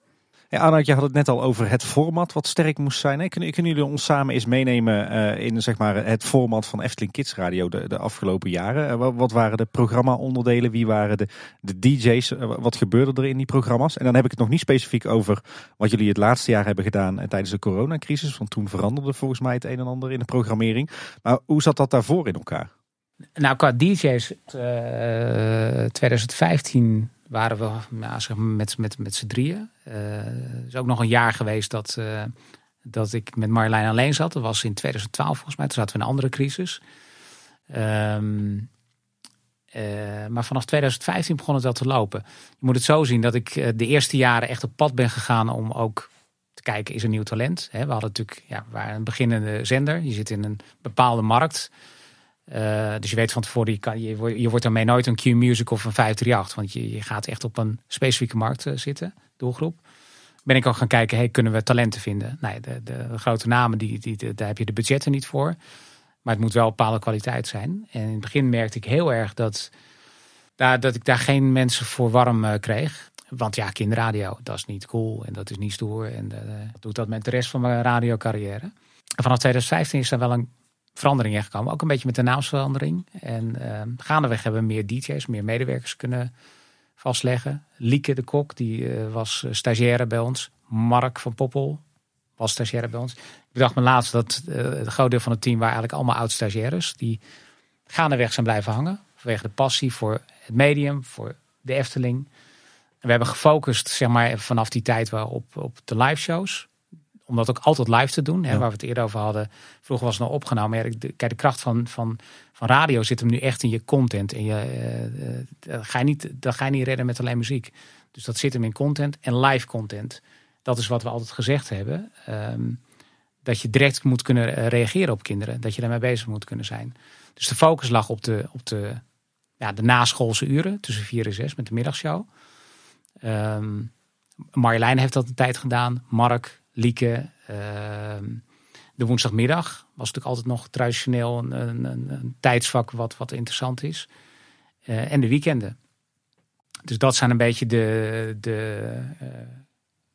Ja, Arnoud, je had het net al over het format wat sterk moest zijn. Kunnen, jullie ons samen eens meenemen uh, in zeg maar, het format van Efteling Kids Radio de, de afgelopen jaren? Uh, wat waren de programma-onderdelen? Wie waren de, de DJ's? Uh, wat gebeurde er in die programma's? En dan heb ik het nog niet specifiek over wat jullie het laatste jaar hebben gedaan tijdens de coronacrisis. Want toen veranderde volgens mij het een en ander in de programmering. Maar hoe zat dat daarvoor in elkaar? Nou, qua DJ's 2015 waren we zeg maar met, met, met z'n drieën. Uh, is ook nog een jaar geweest dat uh, dat ik met Marjolein alleen zat. Dat was in 2012 volgens mij. Toen zaten we in een andere crisis. Ehm, eh, maar vanaf 2015 begon het wel te lopen. Je moet het zo zien dat ik eh, de eerste jaren echt op pad ben gegaan om ook te kijken, is er nieuw talent? We hadden natuurlijk, ja, we waren een beginnende zender. Je zit in een bepaalde markt. Eh, dus je weet van tevoren, je, kan, je, wordt daarmee nooit een Q-Music of een 538. Want je, je gaat echt op een specifieke markt zitten, doelgroep ben ik ook gaan kijken, hey, kunnen we talenten vinden? Nee, de, de, grote namen, die, die, daar heb je de budgetten niet voor. Maar het moet wel bepaalde kwaliteit zijn. En in het begin merkte ik heel erg dat, daar, dat ik daar geen mensen voor warm uh, kreeg. Want ja, kinderradio, dat is niet cool en dat is niet stoer. En uh, doet dat met de rest van mijn radiocarrière. En vanaf 2015 is er wel een verandering in gekomen. Ook een beetje met de naamsverandering. En uh, gaandeweg hebben we meer DJ's, meer medewerkers kunnen vastleggen. Lieke de Kok, die uh, was stagiaire bij ons. Mark van Poppel was stagiaire bij ons. Ik bedacht me laatst dat uh, het groot deel van het team waren eigenlijk allemaal oud-stagiaires. Die gaandeweg zijn blijven hangen. Vanwege de passie voor het medium, voor de Efteling. En we hebben gefocust zeg maar, vanaf die tijd wel op, op de live shows. Om dat ook altijd live te doen. Hè, Waar we het eerder over hadden. Vroeger was het nog opgenomen. Maar kijk, de kracht van, van, van radio zit hem nu echt in je content. En je, uh, uh, ga je niet, dat ga je niet redden met alleen muziek. Dus dat zit hem in content en live content. Dat is wat we altijd gezegd hebben. Um, dat je direct moet kunnen reageren op kinderen. Dat je daarmee bezig moet kunnen zijn. Dus de focus lag op de, op de, ja, de naschoolse uren. Tussen vier en zes met de middagshow. Um, Marjolein heeft dat een tijd gedaan. Mark, Lieke. Uh, de woensdagmiddag was natuurlijk altijd nog traditioneel een, een, een tijdsvak wat, wat interessant is. Uh, en de weekenden. Dus dat zijn een beetje de, de uh,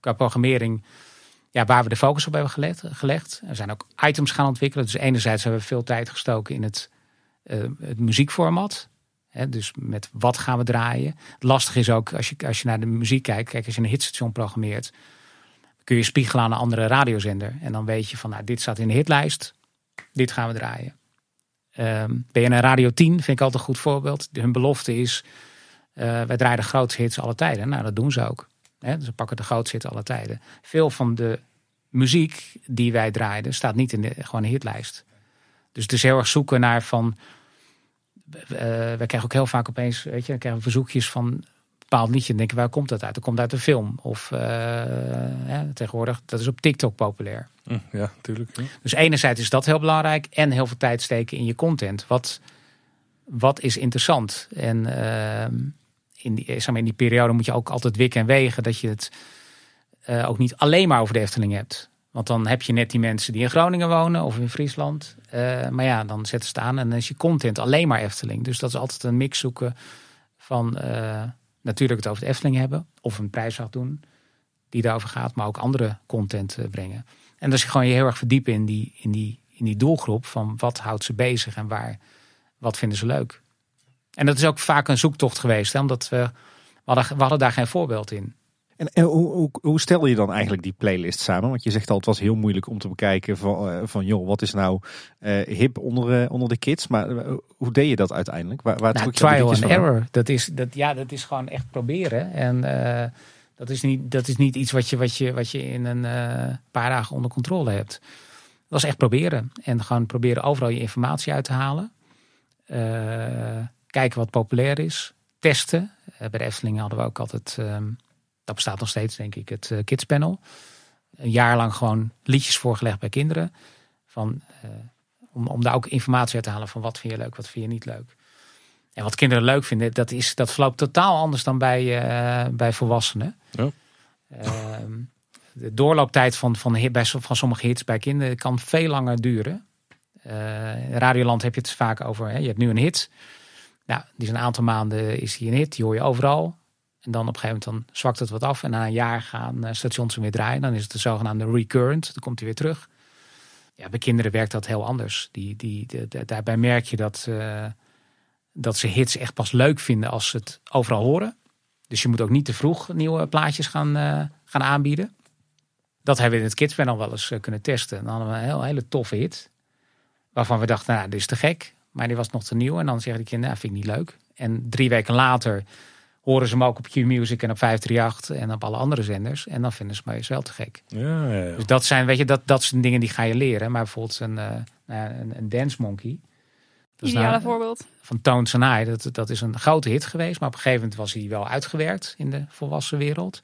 qua programmering ja, waar we de focus op hebben gelegd. Er zijn ook items gaan ontwikkelen. Dus enerzijds hebben we veel tijd gestoken in het, uh, het muziekformat. Hè, dus met wat gaan we draaien. Lastig is ook als je, als je naar de muziek kijkt. Kijk, als je een hitstation programmeert kun je spiegelen aan een andere radiozender. En dan weet je van, nou, dit staat in de hitlijst. Dit gaan we draaien. Um, je naar Radio 10, vind ik altijd een goed voorbeeld. Hun belofte is, uh, wij draaien de grootste hits alle tijden. Nou, dat doen ze ook. Ze pakken de grootste hits alle tijden. Veel van de muziek die wij draaiden, staat niet in de gewoon hitlijst. Dus het is heel erg zoeken naar van... Uh, wij krijgen ook heel vaak opeens, weet je, dan krijgen we verzoekjes van bepaald liedje en denken waar komt dat uit? Dat komt uit een film. Of uh, ja, tegenwoordig, dat is op TikTok populair. Hm, ja, tuurlijk. Ja. Dus enerzijds is dat heel belangrijk en heel veel tijd steken in je content. Wat, wat is interessant? En uh, in, die, zeg maar, in die periode moet je ook altijd wikken en wegen dat je het uh, ook niet alleen maar over de Efteling hebt. Want dan heb je net die mensen die in Groningen wonen of in Friesland. maar ja, dan zetten ze het aan en dan is je content alleen maar Efteling. Dus dat is altijd een mix zoeken van natuurlijk het over de Efteling hebben. Of een prijsvraag doen die daarover gaat. Maar ook andere content uh, brengen. En dus je gewoon je heel erg verdiepen in die, in, die, in die doelgroep. Van wat houdt ze bezig en waar, wat vinden ze leuk. En dat is ook vaak een zoektocht geweest. Hè, omdat we, we, hadden, we hadden daar geen voorbeeld in. En, en hoe, hoe, hoe, stel je dan eigenlijk die playlist samen? Want je zegt al, het was heel moeilijk om te bekijken van, uh, van joh, wat is nou uh, hip onder, uh, onder de kids? Maar hoe deed je dat uiteindelijk? Waar, waar nou, trial and error. Dat is, dat, ja, dat is gewoon echt proberen. En dat, is niet, dat is niet iets wat je, wat je, wat je in een paar dagen onder controle hebt. Dat was echt proberen. En gewoon proberen overal je informatie uit te halen. kijken wat populair is. Testen. bij de Efteling hadden we ook altijd... Um, dat bestaat nog steeds, denk ik, het uh, Kids Panel. Een jaar lang gewoon liedjes voorgelegd bij kinderen. Van, uh, om, om daar ook informatie uit te halen van wat vind je leuk, wat vind je niet leuk. En wat kinderen leuk vinden, dat, is, dat verloopt totaal anders dan bij, uh, bij volwassenen. Ja. Ehm, de doorlooptijd van, van, bij, van sommige hits bij kinderen kan veel langer duren. in Radioland heb je het vaak over, hè, je hebt nu een hit. Nou, die is een aantal maanden is die een hit, die hoor je overal. En dan op een gegeven moment dan zwakt het wat af. En na een jaar gaan eh, stations weer draaien. Dan is het de zogenaamde recurrent. Dan komt hij weer terug. Ja, bij kinderen werkt dat heel anders. Die, die, de, daarbij merk je dat, uh, dat ze hits echt pas leuk vinden als ze het overal horen. Dus je moet ook niet te vroeg nieuwe plaatjes gaan, uh, gaan aanbieden. Dat hebben we in het Kidspanel wel eens kunnen testen. Dan hadden we een heel, hele toffe hit. Waarvan we dachten, nou, dit is te gek. Maar die was nog te nieuw. En dan zeggen die kinderen, nou, vind ik niet leuk. En drie weken later horen ze hem ook op Q-Music en op 538 en op alle andere zenders. En dan vinden ze mij wel te gek. Ja, ja, ja. Dus dat zijn, weet je, dat, dat zijn dingen die ga je leren. Maar bijvoorbeeld een, eh, nou ja, een, een Dance Monkey. Dat is Ideale nou- voorbeeld. van Tones and I. Dat, dat is een grote hit geweest. Maar op een gegeven moment was hij wel uitgewerkt in de volwassen wereld.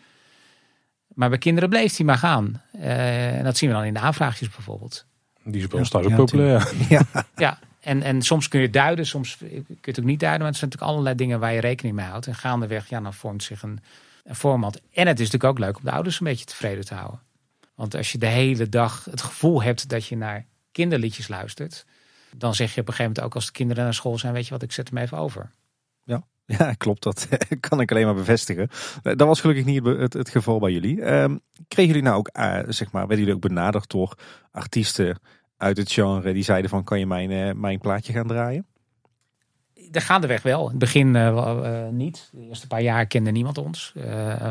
Maar bij kinderen bleef hij maar gaan. Eh, en dat zien we dan in de aanvraagjes bijvoorbeeld. Die is bij ons thuis ook populair. Ja, Ja, en, en soms kun je duiden, soms kun je het ook niet duiden. Maar het zijn natuurlijk allerlei dingen waar je rekening mee houdt. En gaandeweg, ja, dan vormt zich een, een format. En het is natuurlijk ook leuk om de ouders een beetje tevreden te houden. Want als je de hele dag het gevoel hebt dat je naar kinderliedjes luistert. Dan zeg je op een gegeven moment ook als de kinderen naar school zijn, weet je wat, ik zet hem even over. Ja, klopt. Dat kan ik alleen maar bevestigen. Eh, Dat was gelukkig niet het, het geval bij jullie. Ehm, kregen jullie nou ook, eh, zeg maar, werden jullie ook benaderd door artiesten uit het genre die zeiden van, kan je mijn, eh, mijn plaatje gaan draaien? De gaandeweg wel. In het begin eh, eh, niet. De eerste paar jaar kende niemand ons.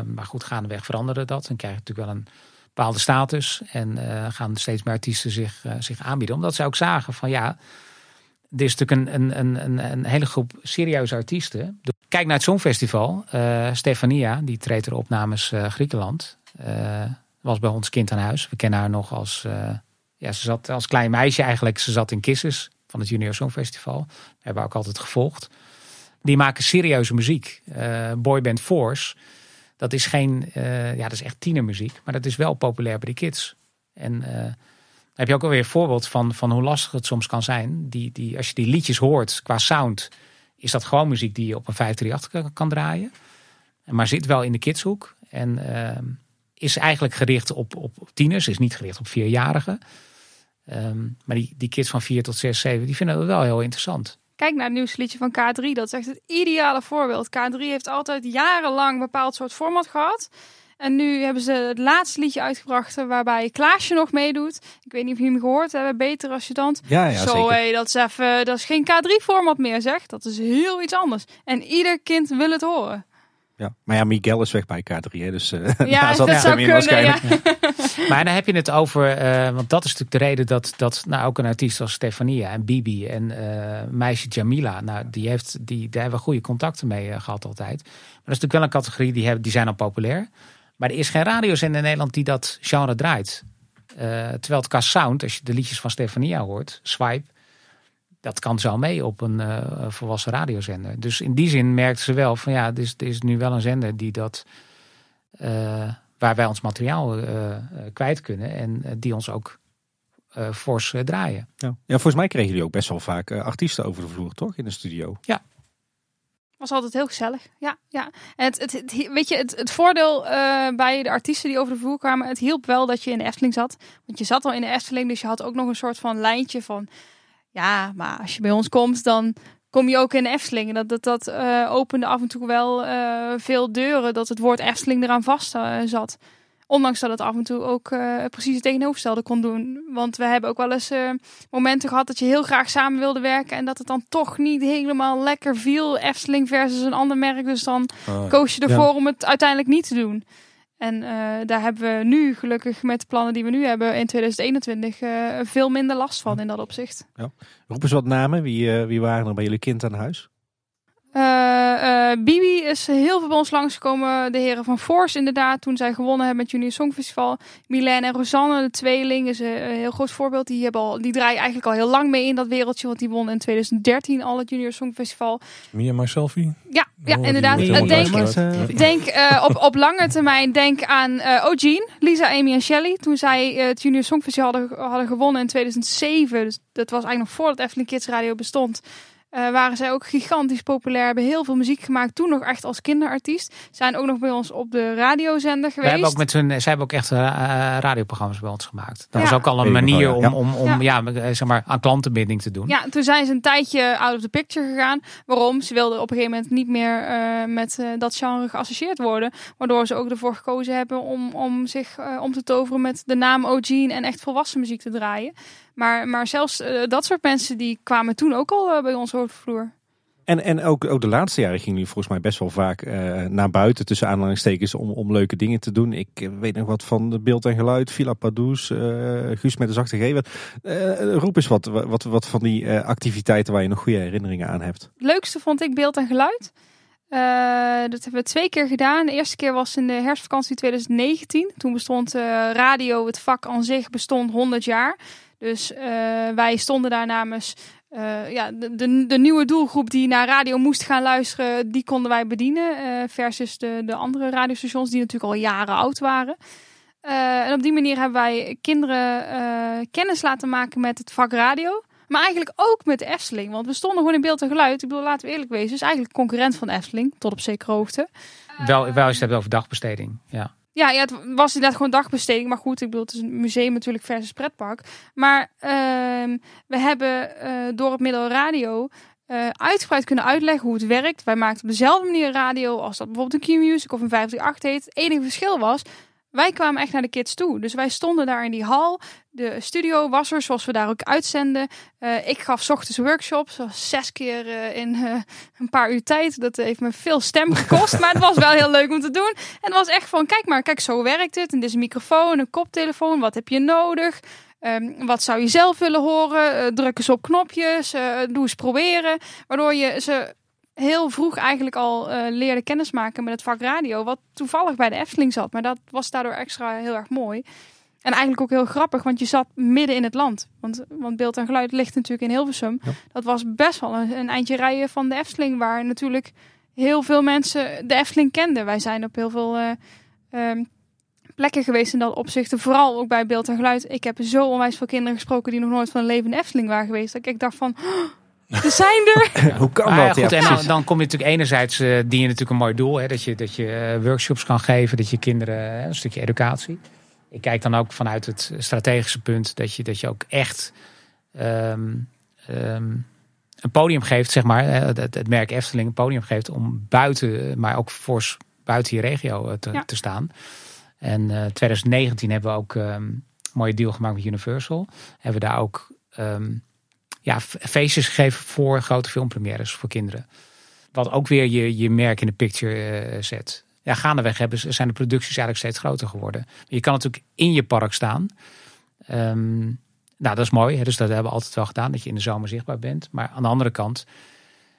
Maar goed, gaandeweg veranderde dat. Dan krijg je natuurlijk wel een bepaalde status. En gaan steeds meer artiesten zich, zich aanbieden. Omdat ze ook zagen van ja, er is natuurlijk een, een, een, een, hele groep serieuze artiesten. Kijk naar het Songfestival. Stefania, die treedt er op namens Griekenland. Was bij ons kind aan huis. We kennen haar nog als... ja, ze zat als klein meisje eigenlijk. Ze zat in Kisses van het Junior Songfestival. We hebben we ook altijd gevolgd. Die maken serieuze muziek. Eh, Boyband Force. Dat is geen... eh, ja, dat is echt tienermuziek. Maar dat is wel populair bij de kids. En... eh, heb je ook alweer een voorbeeld van, van hoe lastig het soms kan zijn. Die, die, als je die liedjes hoort qua sound, is dat gewoon muziek die je op een 538 kan, kan draaien. Maar zit wel in de kidshoek. En is eigenlijk gericht op, op tieners, is niet gericht op vierjarigen. Ehm, maar die, die kids van 4 tot 6, 7, die vinden dat wel heel interessant. Kijk naar het nieuwste liedje van K3. Dat is echt het ideale voorbeeld. K3 heeft altijd jarenlang een bepaald soort format gehad. En nu hebben ze het laatste liedje uitgebracht waarbij Klaasje nog meedoet. Ik weet niet of jullie hem gehoord hebben. Beter als je dan. Ja, ja Zo, zeker. hé, dat is even, dat is geen K3-format meer, zeg. Dat is heel iets anders. En ieder kind wil het horen. Ja. Maar ja, Miguel is weg bij K3, hè, dus eh Ja, daar zat dat zou in kunnen. Ja. waarschijnlijk. Maar dan heb je het over, eh, want dat is natuurlijk de reden dat, dat nou, ook een artiest als Stefania en Bibi en eh, meisje Jamila, nou, die heeft, die, daar hebben we goede contacten mee eh, gehad altijd. Maar dat is natuurlijk wel een categorie, die, hebben, die zijn al populair. Maar er is geen radiozender in Nederland die dat genre draait. Eh, terwijl het qua sound, als je de liedjes van Stefania hoort, Swipe, dat kan zo mee op een eh, volwassen radiozender. Dus in die zin merkten ze wel van ja, er is, er is nu wel een zender die dat, eh, waar wij ons materiaal eh, kwijt kunnen en die ons ook eh fors draaien. Ja. ja, volgens mij kregen jullie ook best wel vaak artiesten over de vloer, toch? In de studio. Was altijd heel gezellig. Ja, ja. En het, het, het- weet je, het, het voordeel eh, bij de artiesten die over de vloer kwamen, het hielp wel dat je in de Efteling zat. Want je zat al in de Efteling, dus je had ook nog een soort van lijntje van, ja, maar als je bij ons komt, dan kom je ook in Efteling. En dat, dat, dat eh, opende af en toe wel eh, veel deuren, dat het woord Efteling eraan vast eh, zat. Ondanks dat het af en toe ook precies het tegenovergestelde kon doen. Want we hebben ook wel eens momenten gehad dat je heel graag samen wilde werken. En dat het dan toch niet helemaal lekker viel. Efteling versus een ander merk. Dus dan Ah, koos je ervoor om het uiteindelijk niet te doen. En eh, daar hebben we nu gelukkig met de plannen die we nu hebben in 2021 eh, veel minder last van in dat opzicht. Roep eens wat namen. Wie, eh, wie waren er bij jullie kind aan huis? Eh, eh, Bibi is heel veel bij ons langsgekomen. De heren van Force inderdaad, toen zij gewonnen hebben met Junior Songfestival. Milan en Rosanne, de tweeling, is een, een heel groot voorbeeld. Die, hebben al, die draaien eigenlijk al heel lang mee in dat wereldje. Want die won in 2013 al het Junior Songfestival. Me and my selfie. Ja, ja Oh, die inderdaad. helemaal denk. Ja. Eh, op, op lange termijn, denk aan eh O'Gene, Lisa, Amy en Shelley. Toen zij het Junior Songfestival hadden, hadden gewonnen in 2007. Dus dat was eigenlijk nog voordat Efteling Kids Radio bestond. Eh, waren zij ook gigantisch populair. Hebben heel veel muziek gemaakt. Toen nog echt als kinderartiest. Zijn ook nog bij ons op de radiozender geweest. hebben ook met hun, zij hebben ook echt eh, eh, radioprogramma's bij ons gemaakt. Dat Ja. was ook al een manier om, om, om ja. zeg maar, aan klantenbinding te doen. Ja, toen zijn ze een tijdje out of the picture gegaan. Waarom? Ze wilden op een gegeven moment niet meer eh, met eh, dat genre geassocieerd worden. Waardoor ze ook ervoor gekozen hebben om, om zich om te toveren met de naam O'Gene en echt volwassen muziek te draaien. Maar, maar zelfs eh, dat soort mensen die kwamen toen ook al eh, bij ons over de vloer. En, en ook, ook de laatste jaren gingen jullie volgens mij best wel vaak eh, naar buiten tussen aanhalingstekens om, om leuke dingen te doen. Ik weet nog wat van de beeld en geluid, Villa Padoues, eh, Guus met de zachte G. Wat, eh, roep eens wat, wat, wat van die activiteiten waar je nog goede herinneringen aan hebt. Het leukste vond ik beeld en geluid. dat hebben we twee keer gedaan. De eerste keer was in de herfstvakantie 2019. Toen bestond radio, het vak aan zich, bestond 100 jaar. Dus wij stonden daar namens ja, de, de, nieuwe doelgroep die naar radio moest gaan luisteren, die konden wij bedienen. versus de, de andere radiostations die natuurlijk al jaren oud waren. en op die manier hebben wij kinderen kennis laten maken met het vak radio. Maar eigenlijk ook met Efteling. Want we stonden gewoon in beeld en geluid. Ik bedoel, laten we eerlijk wezen. is eigenlijk concurrent van Efteling. Tot op zekere hoogte. Wel, wel je het over dagbesteding. Ja. Ja, ja, het was inderdaad gewoon dagbesteding. Maar goed, ik bedoel, het is een museum natuurlijk versus pretpark. Maar uh, we hebben uh, door het middel radio uh, uitgebreid kunnen uitleggen hoe het werkt. Wij maakten op dezelfde manier radio als dat bijvoorbeeld een Q-Music of een 538 heet. Het enige verschil was, wij kwamen echt naar de kids toe. Dus wij stonden daar in die hal. De studio was er, zoals we daar ook uitzenden. Uh, ik gaf ochtends workshops, zes keer uh, in uh, een paar uur tijd. Dat heeft me veel stem gekost, maar het was wel heel leuk om te doen. En het was echt van, kijk maar, kijk, zo werkt het. En dit is een microfoon, een koptelefoon, wat heb je nodig? Um, wat zou je zelf willen horen? druk eens op knopjes, doe eens proberen. Waardoor je ze heel vroeg eigenlijk al uh, leerde kennismaken met het vak radio. Wat toevallig bij de Efteling zat. Maar dat was daardoor extra heel erg mooi. En eigenlijk ook heel grappig, want je zat midden in het land. Want, want beeld en geluid ligt natuurlijk in Hilversum. Dat was best wel een, een, eindje rijden van de Efteling, waar natuurlijk heel veel mensen de Efteling kenden. Wij zijn op heel veel uh, um, plekken geweest in dat opzicht. Vooral ook bij beeld en geluid. Ik heb zo onwijs veel kinderen gesproken die nog nooit van een leven in Efteling waren geweest. Dat ik dacht van, we zijn er. Hoe kan dat? Ja, goed, en dan, dan, kom je natuurlijk enerzijds, uh, dien je natuurlijk een mooi doel. Hè, dat je, dat je uh, workshops kan geven, dat je kinderen uh, een stukje educatie. Ik kijk dan ook vanuit het strategische punt dat je, dat je ook echt um, um, een podium geeft, zeg maar. Het, het, merk Efteling een podium geeft om buiten, maar ook fors buiten je regio te, ja. te staan. En 2019 hebben we ook um, een mooie deal gemaakt met Universal. Hebben we daar ook ja, feestjes gegeven voor grote filmpremières voor kinderen. Wat ook weer je, je merk in de picture uh, zet. Ja, gaandeweg hebben, zijn de producties eigenlijk steeds groter geworden. Je kan natuurlijk in je park staan. Um, nou, dat is mooi. Hè? Dus dat hebben we altijd wel gedaan, dat je in de zomer zichtbaar bent. Maar aan de andere kant,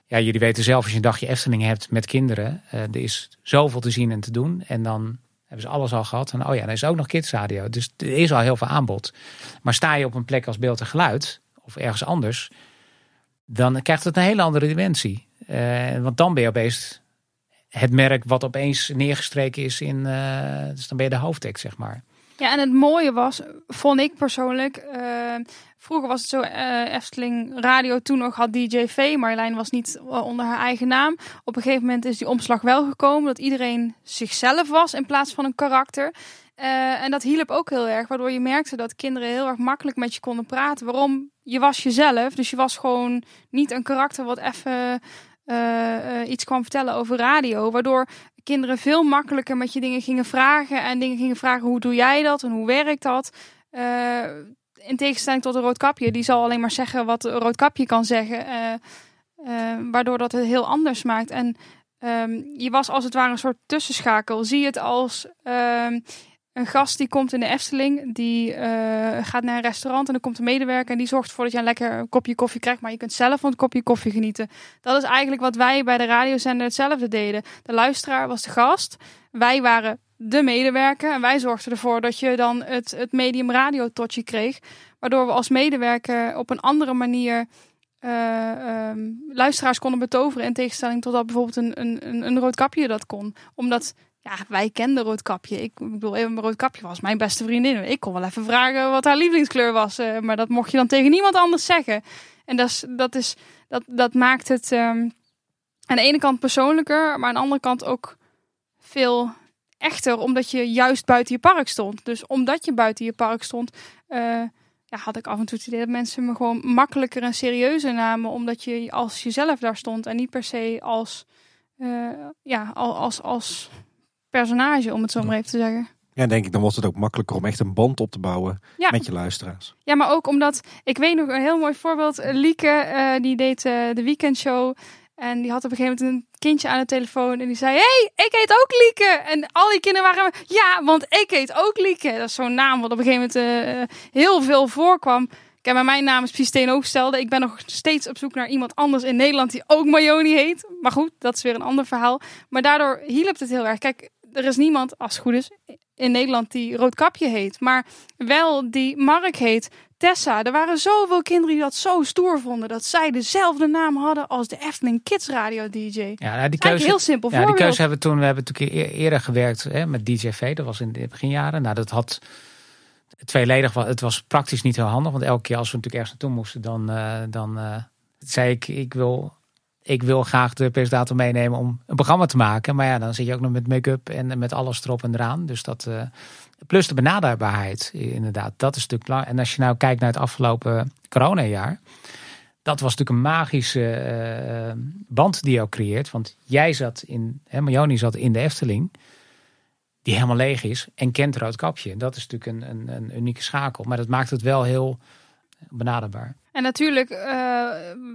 ja, jullie weten zelf, als je een dagje Efteling hebt met kinderen, uh, er is zoveel te zien en te doen. En dan hebben ze alles al gehad. En oh ja, er is ook nog kidsradio. Dus er is al heel veel aanbod. Maar sta je op een plek als beeld en geluid, of ergens anders, dan krijgt het een hele andere dimensie. Uh, want dan ben je opeens het merk wat opeens neergestreken is in, uh, dus dan ben je de hoofdtekst, zeg maar. Ja, en het mooie was, vond ik persoonlijk, uh, vroeger was het zo, Efteling Radio toen nog had DJ V, Marjolein was niet onder haar eigen naam. Op een gegeven moment is die omslag wel gekomen, dat iedereen zichzelf was in plaats van een karakter. En dat hielp ook heel erg, waardoor je merkte dat kinderen heel erg makkelijk met je konden praten. Waarom? Je was jezelf, dus je was gewoon niet een karakter wat even uh, uh, iets kwam vertellen over radio. Waardoor kinderen veel makkelijker met je dingen gingen vragen en dingen gingen vragen: hoe doe jij dat en hoe werkt dat? in tegenstelling tot een roodkapje, die zal alleen maar zeggen wat een roodkapje kan zeggen, waardoor dat het heel anders maakt. En um, je was als het ware een soort tussenschakel. Zie het als um, een gast die komt in de Efteling, die uh, gaat naar een restaurant en dan komt een medewerker en die zorgt ervoor dat je een lekker kopje koffie krijgt, maar je kunt zelf van het kopje koffie genieten. Dat is eigenlijk wat wij bij de radiozender hetzelfde deden. De luisteraar was de gast, wij waren de medewerker en wij zorgden ervoor dat je dan het, het medium radio tot je kreeg, waardoor we als medewerker op een andere manier uh, um, luisteraars konden betoveren in tegenstelling tot dat bijvoorbeeld een, een, een rood kapje dat kon. Omdat ja, wij kenden Roodkapje. Ik bedoel, even Roodkapje was mijn beste vriendin. Ik kon wel even vragen wat haar lievelingskleur was. Uh, maar dat mocht je dan tegen niemand anders zeggen. En dat, is, dat, is, dat, dat maakt het um, aan de ene kant persoonlijker, maar aan de andere kant ook veel echter. Omdat je juist buiten je park stond. Dus omdat je buiten je park stond, uh, ja, had ik af en toe het idee dat mensen me gewoon makkelijker en serieuzer namen. Omdat je als jezelf daar stond en niet per se als, uh, ja, als, als personage, om het zo maar even te zeggen. Ja, denk ik, dan was het ook makkelijker om echt een band op te bouwen ja. met je luisteraars. Ja, maar ook omdat, ik weet nog een heel mooi voorbeeld. Lieke, uh, die deed uh, de weekendshow. En die had op een gegeven moment een kindje aan de telefoon. En die zei, hey, ik heet ook Lieke. En al die kinderen waren, ja, want ik heet ook Lieke. Dat is zo'n naam wat op een gegeven moment uh, heel veel voorkwam. Kijk, maar mijn naam is precies tegenovergestelde. Ik ben nog steeds op zoek naar iemand anders in Nederland die ook Mayoni heet. Maar goed, dat is weer een ander verhaal. Maar daardoor hielp het heel erg. Kijk, er is niemand, als het goed is, in Nederland die Roodkapje heet. Maar wel die Mark heet. Tessa. Er waren zoveel kinderen die dat zo stoer vonden. Dat zij dezelfde naam hadden als de Efteling Kids Radio DJ. Ja, nou, die keuze, heel simpel ja, die keuze hebben we toen. We hebben natuurlijk eerder gewerkt hè, met DJV. Dat was in de beginjaren. Nou, dat had tweeledig. Het was praktisch niet heel handig. Want elke keer als we natuurlijk ergens naartoe moesten, dan, uh, dan uh, zei ik, ik wil, ik wil graag de presentator meenemen om een programma te maken. Maar ja, dan zit je ook nog met make-up en met alles erop en eraan. Dus dat, uh, plus de benaderbaarheid, inderdaad. Dat is natuurlijk belangrijk. En als je nou kijkt naar het afgelopen coronajaar. Dat was natuurlijk een magische band die je creëert. Want jij zat in, hè, Marjoni zat in de Efteling die helemaal leeg is en kent Roodkapje. Dat is natuurlijk een, een, een unieke schakel. Maar dat maakt het wel heel benaderbaar. En natuurlijk, uh,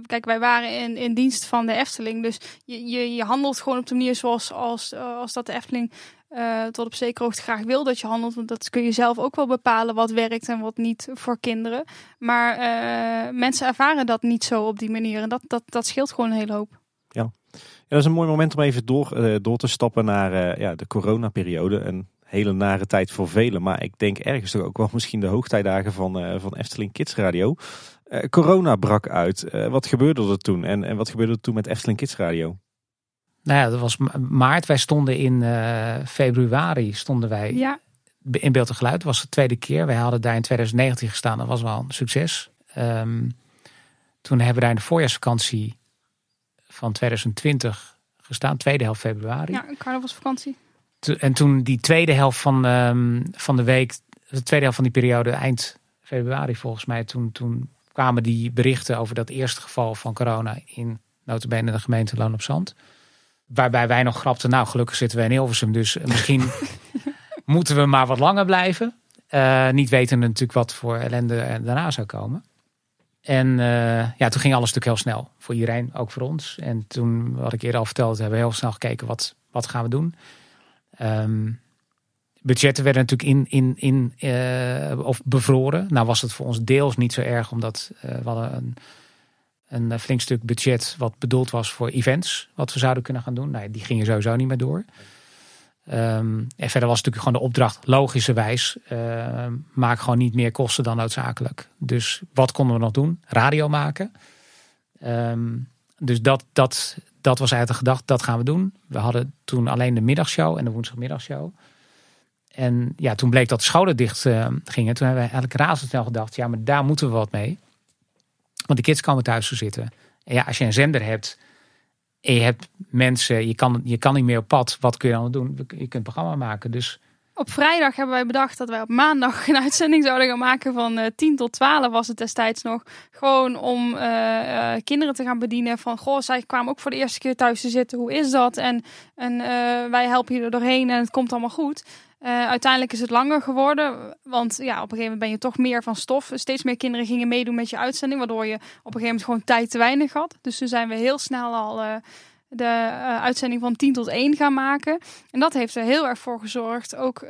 kijk, wij waren in, in dienst van de Efteling. Dus je, je, je handelt gewoon op de manier zoals als, als dat de Efteling uh, tot op zekere hoogte graag wil dat je handelt. Want dat kun je zelf ook wel bepalen wat werkt en wat niet voor kinderen. Maar mensen ervaren dat niet zo op die manier. En dat, dat, dat scheelt gewoon een hele hoop. Ja, dat is een mooi moment om even door, door te stappen naar ja, de coronaperiode. Een hele nare tijd voor velen. Maar ik denk ergens toch ook wel misschien de hoogtijdagen van, van Efteling Kids Radio. Corona brak uit. wat gebeurde er toen? En, en wat gebeurde er toen met Efteling Kids Radio? Nou ja, dat was maart. Wij stonden in februari stonden wij ja. in beeld en geluid. Dat was de tweede keer. Wij hadden daar in 2019 gestaan. Dat was wel een succes. Um, toen hebben we daar in de voorjaarsvakantie van 2020 gestaan, tweede helft februari. Ja, een carnavalsvakantie. En toen die tweede helft van, um, van de week, de tweede helft van die periode, eind februari volgens mij, toen, toen kwamen die berichten over dat eerste geval van corona in notabene de gemeente Loon op Zand. Waarbij wij nog grapten, nou gelukkig zitten we in Hilversum, dus misschien moeten we maar wat langer blijven. Uh, niet weten natuurlijk wat voor ellende daarna zou komen. En uh, ja, toen ging alles natuurlijk heel snel. Voor iedereen, ook voor ons. En toen, wat ik eerder al vertelde, hebben we heel snel gekeken wat, wat gaan we doen. Um, budgetten werden natuurlijk in, in, in uh, of bevroren. Nou was het voor ons deels niet zo erg, omdat uh, we hadden een, een flink stuk budget wat bedoeld was voor events, wat we zouden kunnen gaan doen. Nou, die gingen sowieso niet meer door. Um, en verder was natuurlijk gewoon de opdracht, logischerwijs, uh, maak gewoon niet meer kosten dan noodzakelijk. Dus wat konden we nog doen? Radio maken. Um, dus dat, dat, dat was eigenlijk de gedachte, dat gaan we doen. We hadden toen alleen de middagshow en de woensdagmiddagshow. En ja, toen bleek dat de scholen dicht uh, gingen. Toen hebben we eigenlijk razendsnel gedacht, ja, maar daar moeten we wat mee. Want de kids komen thuis te zitten. En ja, als je een zender hebt en je hebt mensen, je kan, je kan niet meer op pad. Wat kun je dan doen? Je kunt programma maken. Dus op vrijdag hebben wij bedacht dat wij op maandag een uitzending zouden gaan maken van uh, eh, 10 tot 12 was het destijds nog. Gewoon om uh, kinderen te gaan bedienen van goh, zij kwamen ook voor de eerste keer thuis te zitten. Hoe is dat? En, en wij helpen je er doorheen en het komt allemaal goed. Uiteindelijk is het langer geworden, want ja, op een gegeven moment ben je toch meer van stof. Steeds meer kinderen gingen meedoen met je uitzending, waardoor je op een gegeven moment gewoon tijd te weinig had. Dus toen zijn we heel snel al de uh, uitzending van 10 tot 1 gaan maken. En dat heeft er heel erg voor gezorgd. Ook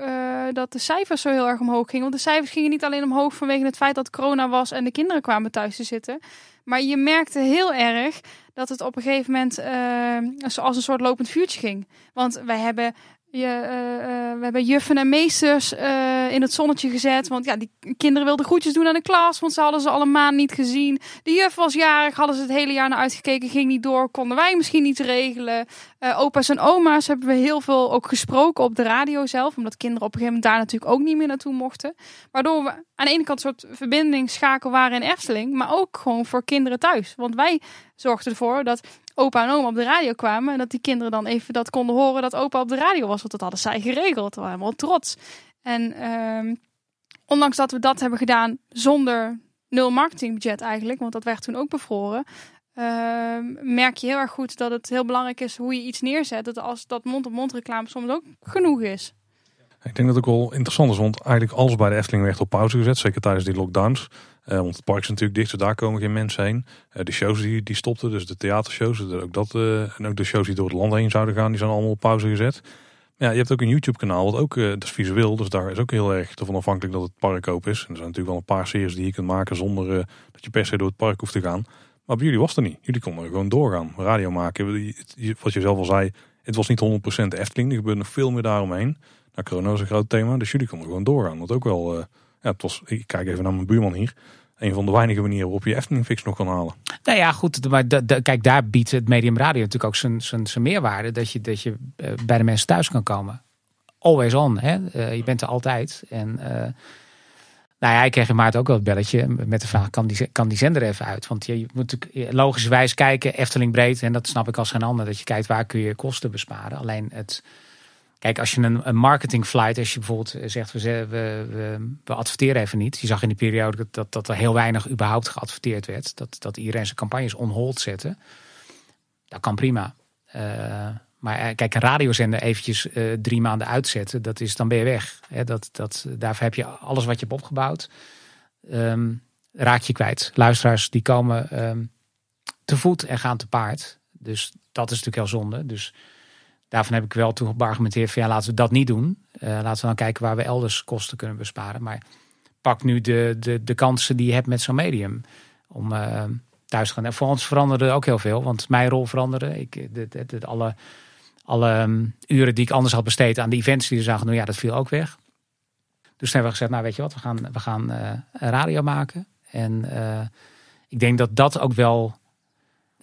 dat de cijfers zo heel erg omhoog gingen. Want de cijfers gingen niet alleen omhoog vanwege het feit dat corona was en de kinderen kwamen thuis te zitten. Maar je merkte heel erg dat het op een gegeven moment uh, als een soort lopend vuurtje ging. Want wij hebben je, uh, uh, we hebben juffen en meesters uh, in het zonnetje gezet. Want ja, die kinderen wilden groetjes doen aan de klas. Want ze hadden ze al een maand niet gezien. De juf was jarig, hadden ze het hele jaar naar uitgekeken. Ging niet door, konden wij misschien niet regelen. opa's en oma's hebben we heel veel ook gesproken op de radio zelf. Omdat kinderen op een gegeven moment daar natuurlijk ook niet meer naartoe mochten. Waardoor we aan de ene kant een soort verbindingsschakel waren in Efteling. Maar ook gewoon voor kinderen thuis. Want wij zorgden ervoor dat opa en oma op de radio kwamen. En dat die kinderen dan even dat konden horen dat opa op de radio was. Want dat hadden zij geregeld. We waren helemaal trots. En um, ondanks dat we dat hebben gedaan zonder nul marketingbudget eigenlijk. Want dat werd toen ook bevroren. Uh, merk je heel erg goed dat het heel belangrijk is hoe je iets neerzet. Dat als dat mond-op-mond reclame soms ook genoeg is. Ik denk dat het ook wel interessant is, want eigenlijk alles bij de Efteling werd op pauze gezet. Zeker tijdens die lockdowns. Uh, want het park is natuurlijk dicht, dus daar komen geen mensen heen. Uh, de shows die, die stopten, dus de theatershows, ook dat, en ook de shows die door het land heen zouden gaan, die zijn allemaal op pauze gezet. Ja, je hebt ook een YouTube kanaal, wat ook, dat is visueel, dus daar is ook heel erg ervan afhankelijk dat het park open is. En er zijn natuurlijk wel een paar series die je kunt maken zonder dat je per se door het park hoeft te gaan. Maar bij jullie was er niet. Jullie konden gewoon doorgaan, radio maken. Wat je zelf al zei, het was niet 100% Efteling, er gebeurde nog veel meer daaromheen. Nou, corona is een groot thema, dus jullie konden gewoon doorgaan. Wat ook wel, ja, ik kijk even naar mijn buurman hier een van de weinige manieren waarop je Efteling Fix nog kan halen. Nou ja, goed. Maar kijk, daar biedt het medium radio natuurlijk ook zijn, zijn, meerwaarde. Dat je, dat je uh, bij de mensen thuis kan komen. Always on. Hè? Uh, je bent er altijd. En uh, nou ja, ik kreeg in maart ook wel het belletje met de vraag: kan die, kan die zender even uit? Want je, moet natuurlijk logischerwijs kijken, Efteling breed. En dat snap ik als geen ander. Dat je kijkt waar kun je kosten besparen. Alleen het Kijk, als je een, een marketing flight, als je bijvoorbeeld zegt we, we, we, adverteren even niet. Je zag in die periode dat, dat, er heel weinig überhaupt geadverteerd werd. Dat, dat iedereen zijn campagnes on hold zette. Dat kan prima. Uh, maar kijk, een radiozender eventjes drie maanden uitzetten, dat is dan ben je weg. Dat, dat, daarvoor heb je alles wat je hebt opgebouwd, um, raak je kwijt. Luisteraars die komen um, te voet en gaan te paard. Dus dat is natuurlijk heel zonde. Dus daarvan heb ik wel toe geargumenteerd van ja, laten we dat niet doen. Uh, laten we dan kijken waar we elders kosten kunnen besparen. Maar pak nu de, de, de kansen die je hebt met zo'n medium om uh, thuis te gaan. En voor ons veranderde ook heel veel, want mijn rol veranderde. Ik, de, de, de, alle alle um, uren die ik anders had besteed aan de events die we zagen doen, ja, dat viel ook weg. Dus hebben we gezegd, nou weet je wat, we gaan, we gaan radio maken. En ik denk dat dat ook wel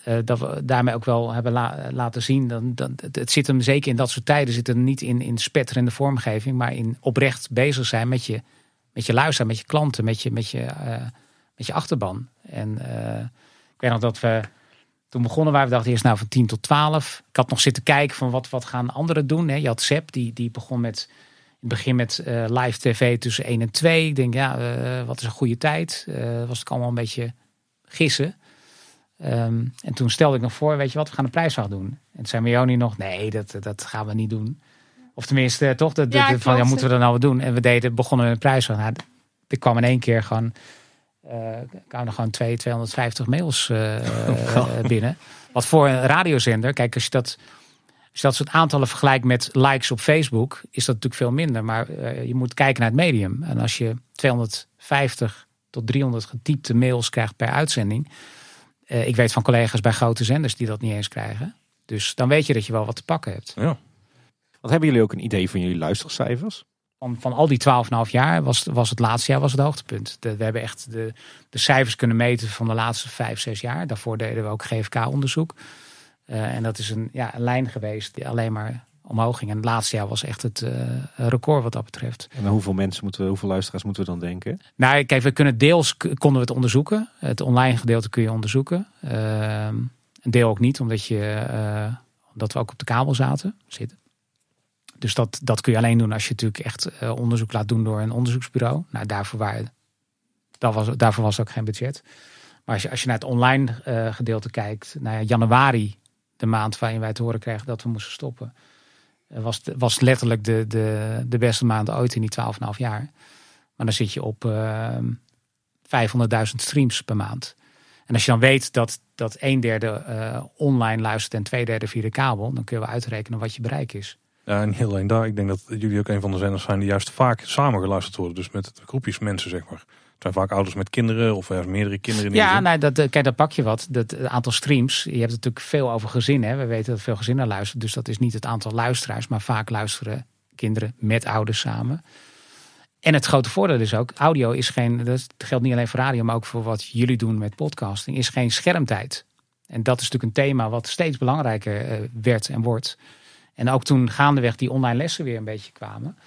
uh, dat we daarmee ook wel hebben la laten zien. Dan, dan, het zit hem zeker in dat soort tijden, zit hem niet in, in spetterende vormgeving, maar in oprecht bezig zijn met je, met je luisteraar, met je klanten, met je, met je, uh, met je achterban. En uh, ik weet nog dat we toen begonnen waar we dachten eerst nou van 10 tot 12. Ik had nog zitten kijken van wat, wat gaan anderen doen. Hè? Je had Sep, die, die begon met in begin met live tv tussen 1 en 2. Ik denk, ja, wat is een goede tijd? was het allemaal een beetje gissen. Um, en toen stelde ik nog voor, weet je wat, we gaan een prijsvraag doen. En toen zei Meoni nog, nee, dat, dat gaan we niet doen. Of tenminste, toch, de, de, ja, van, ja, moeten we dat nou wat doen? En we deden, begonnen met een prijsvraag. Nou, er kwam in één keer gewoon, uh, kwamen er gewoon 2, 250 mails uh, oh, binnen. Wat voor een radiozender, kijk, als je dat... Als je dat soort aantallen vergelijkt met likes op Facebook, is dat natuurlijk veel minder. Maar uh, je moet kijken naar het medium. En als je 250 tot 300 getypte mails krijgt per uitzending, uh, ik weet van collega's bij grote zenders die dat niet eens krijgen. Dus dan weet je dat je wel wat te pakken hebt. Ja. Wat hebben jullie ook een idee van jullie luistercijfers? Van, van al die 12,5 jaar was, was het laatste jaar was het hoogtepunt. De, we hebben echt de, de cijfers kunnen meten van de laatste 5, 6 jaar. Daarvoor deden we ook GFK-onderzoek. Uh, en dat is een, ja, een lijn geweest die alleen maar omhoog ging. En het laatste jaar was echt het uh, record wat dat betreft. En hoeveel mensen moeten we, hoeveel luisteraars moeten we dan denken? Nou, kijk, we kunnen deels konden we het onderzoeken. Het online gedeelte kun je onderzoeken. Uh, een deel ook niet, omdat, je, uh, omdat we ook op de kabel zaten, zitten. Dus dat, dat kun je alleen doen als je natuurlijk echt onderzoek laat doen door een onderzoeksbureau. Nou, daarvoor, waren, dat was, daarvoor was ook geen budget. Maar als je, als je naar het online gedeelte kijkt, naar januari, de maand waarin wij te horen kregen dat we moesten stoppen was, was letterlijk de, de, de beste maand ooit in die 12,5 jaar. Maar dan zit je op uh, ehm, 500.000 streams per maand. En als je dan weet dat, dat een derde uh, online luistert en twee derde via de kabel, dan kun je wel uitrekenen wat je bereik is. Ja, en heel alleen daar. Ik denk dat jullie ook een van de zenders zijn die juist vaak samen geluisterd worden. Dus met groepjes mensen, zeg maar zijn vaak ouders met kinderen of er meerdere kinderen. In ja, nou, dat, kijk, dat pak je wat. Dat aantal streams. Je hebt natuurlijk veel over gezinnen. We weten dat veel gezinnen luisteren. Dus dat is niet het aantal luisteraars, maar vaak luisteren kinderen met ouders samen. En het grote voordeel is ook, audio is geen, dat geldt niet alleen voor radio, maar ook voor wat jullie doen met podcasting, is geen schermtijd. En dat is natuurlijk een thema wat steeds belangrijker uh, werd en wordt. En ook toen gaandeweg die online lessen weer een beetje kwamen,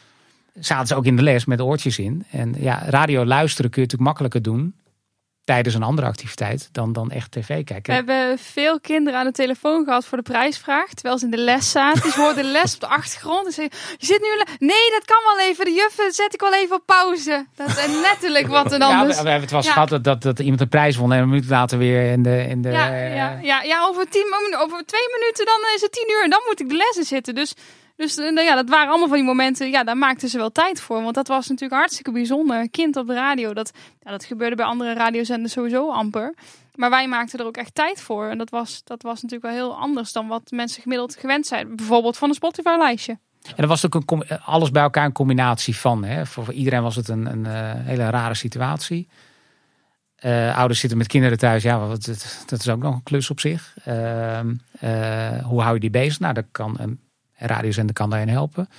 zaten ze ook in de les met oortjes in. En ja, radio luisteren kun je natuurlijk makkelijker doen tijdens een andere activiteit dan, dan echt tv kijken. We hebben veel kinderen aan de telefoon gehad voor de prijsvraag, terwijl ze in de les zaten. Ze hoorden de les op de achtergrond en zeiden, je zit nu... Nee, dat kan wel even. De juffen zet ik wel even op pauze. Dat is letterlijk wat er dan ja, we, we, hebben het wel ja. gehad dat, dat, iemand een prijs won en een minuut later weer in de... In de ja, ja, ja, ja, over, tien, over twee minuten dan is het tien uur en dan moet ik de lessen zitten. Dus dus uh, ja, dat waren allemaal van die momenten, ja, daar maakten ze wel tijd voor. Want dat was natuurlijk hartstikke bijzonder. Kind op de radio, dat, ja, dat gebeurde bij andere radiozenders sowieso amper. Maar wij maakten er ook echt tijd voor. En dat was, dat was natuurlijk wel heel anders dan wat mensen gemiddeld gewend zijn. Bijvoorbeeld van een Spotify-lijstje. En dat was ook een, alles bij elkaar een combinatie van. Hè. Voor, iedereen was het een, een eh, hele rare situatie. Eh, ouders zitten met kinderen thuis, ja, dat, dat is ook nog een klus op zich. Ehm, eh, hoe hou je die bezig? Nou, dat kan een radiozender kan daarin helpen.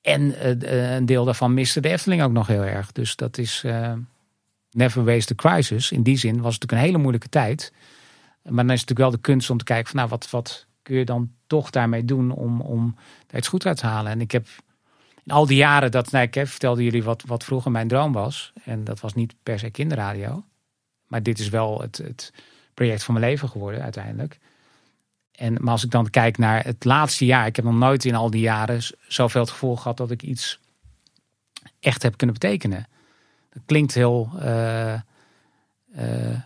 En eh, een deel daarvan miste de Efteling ook nog heel erg. Dus dat is eh, never waste a crisis. In die zin was het natuurlijk een hele moeilijke tijd. Maar dan is het natuurlijk wel de kunst om te kijken van, nou, wat, wat kun je dan toch daarmee doen om, om daar iets goed uit te halen. En ik heb in al die jaren dat, nou, ik heb, vertelde jullie wat, wat vroeger mijn droom was. En dat was niet per se kinderradio. Maar dit is wel het, het project van mijn leven geworden uiteindelijk. En, maar als ik dan kijk naar het laatste jaar, ik heb nog nooit in al die jaren zoveel het gevoel gehad dat ik iets echt heb kunnen betekenen. Dat klinkt heel eh, eh,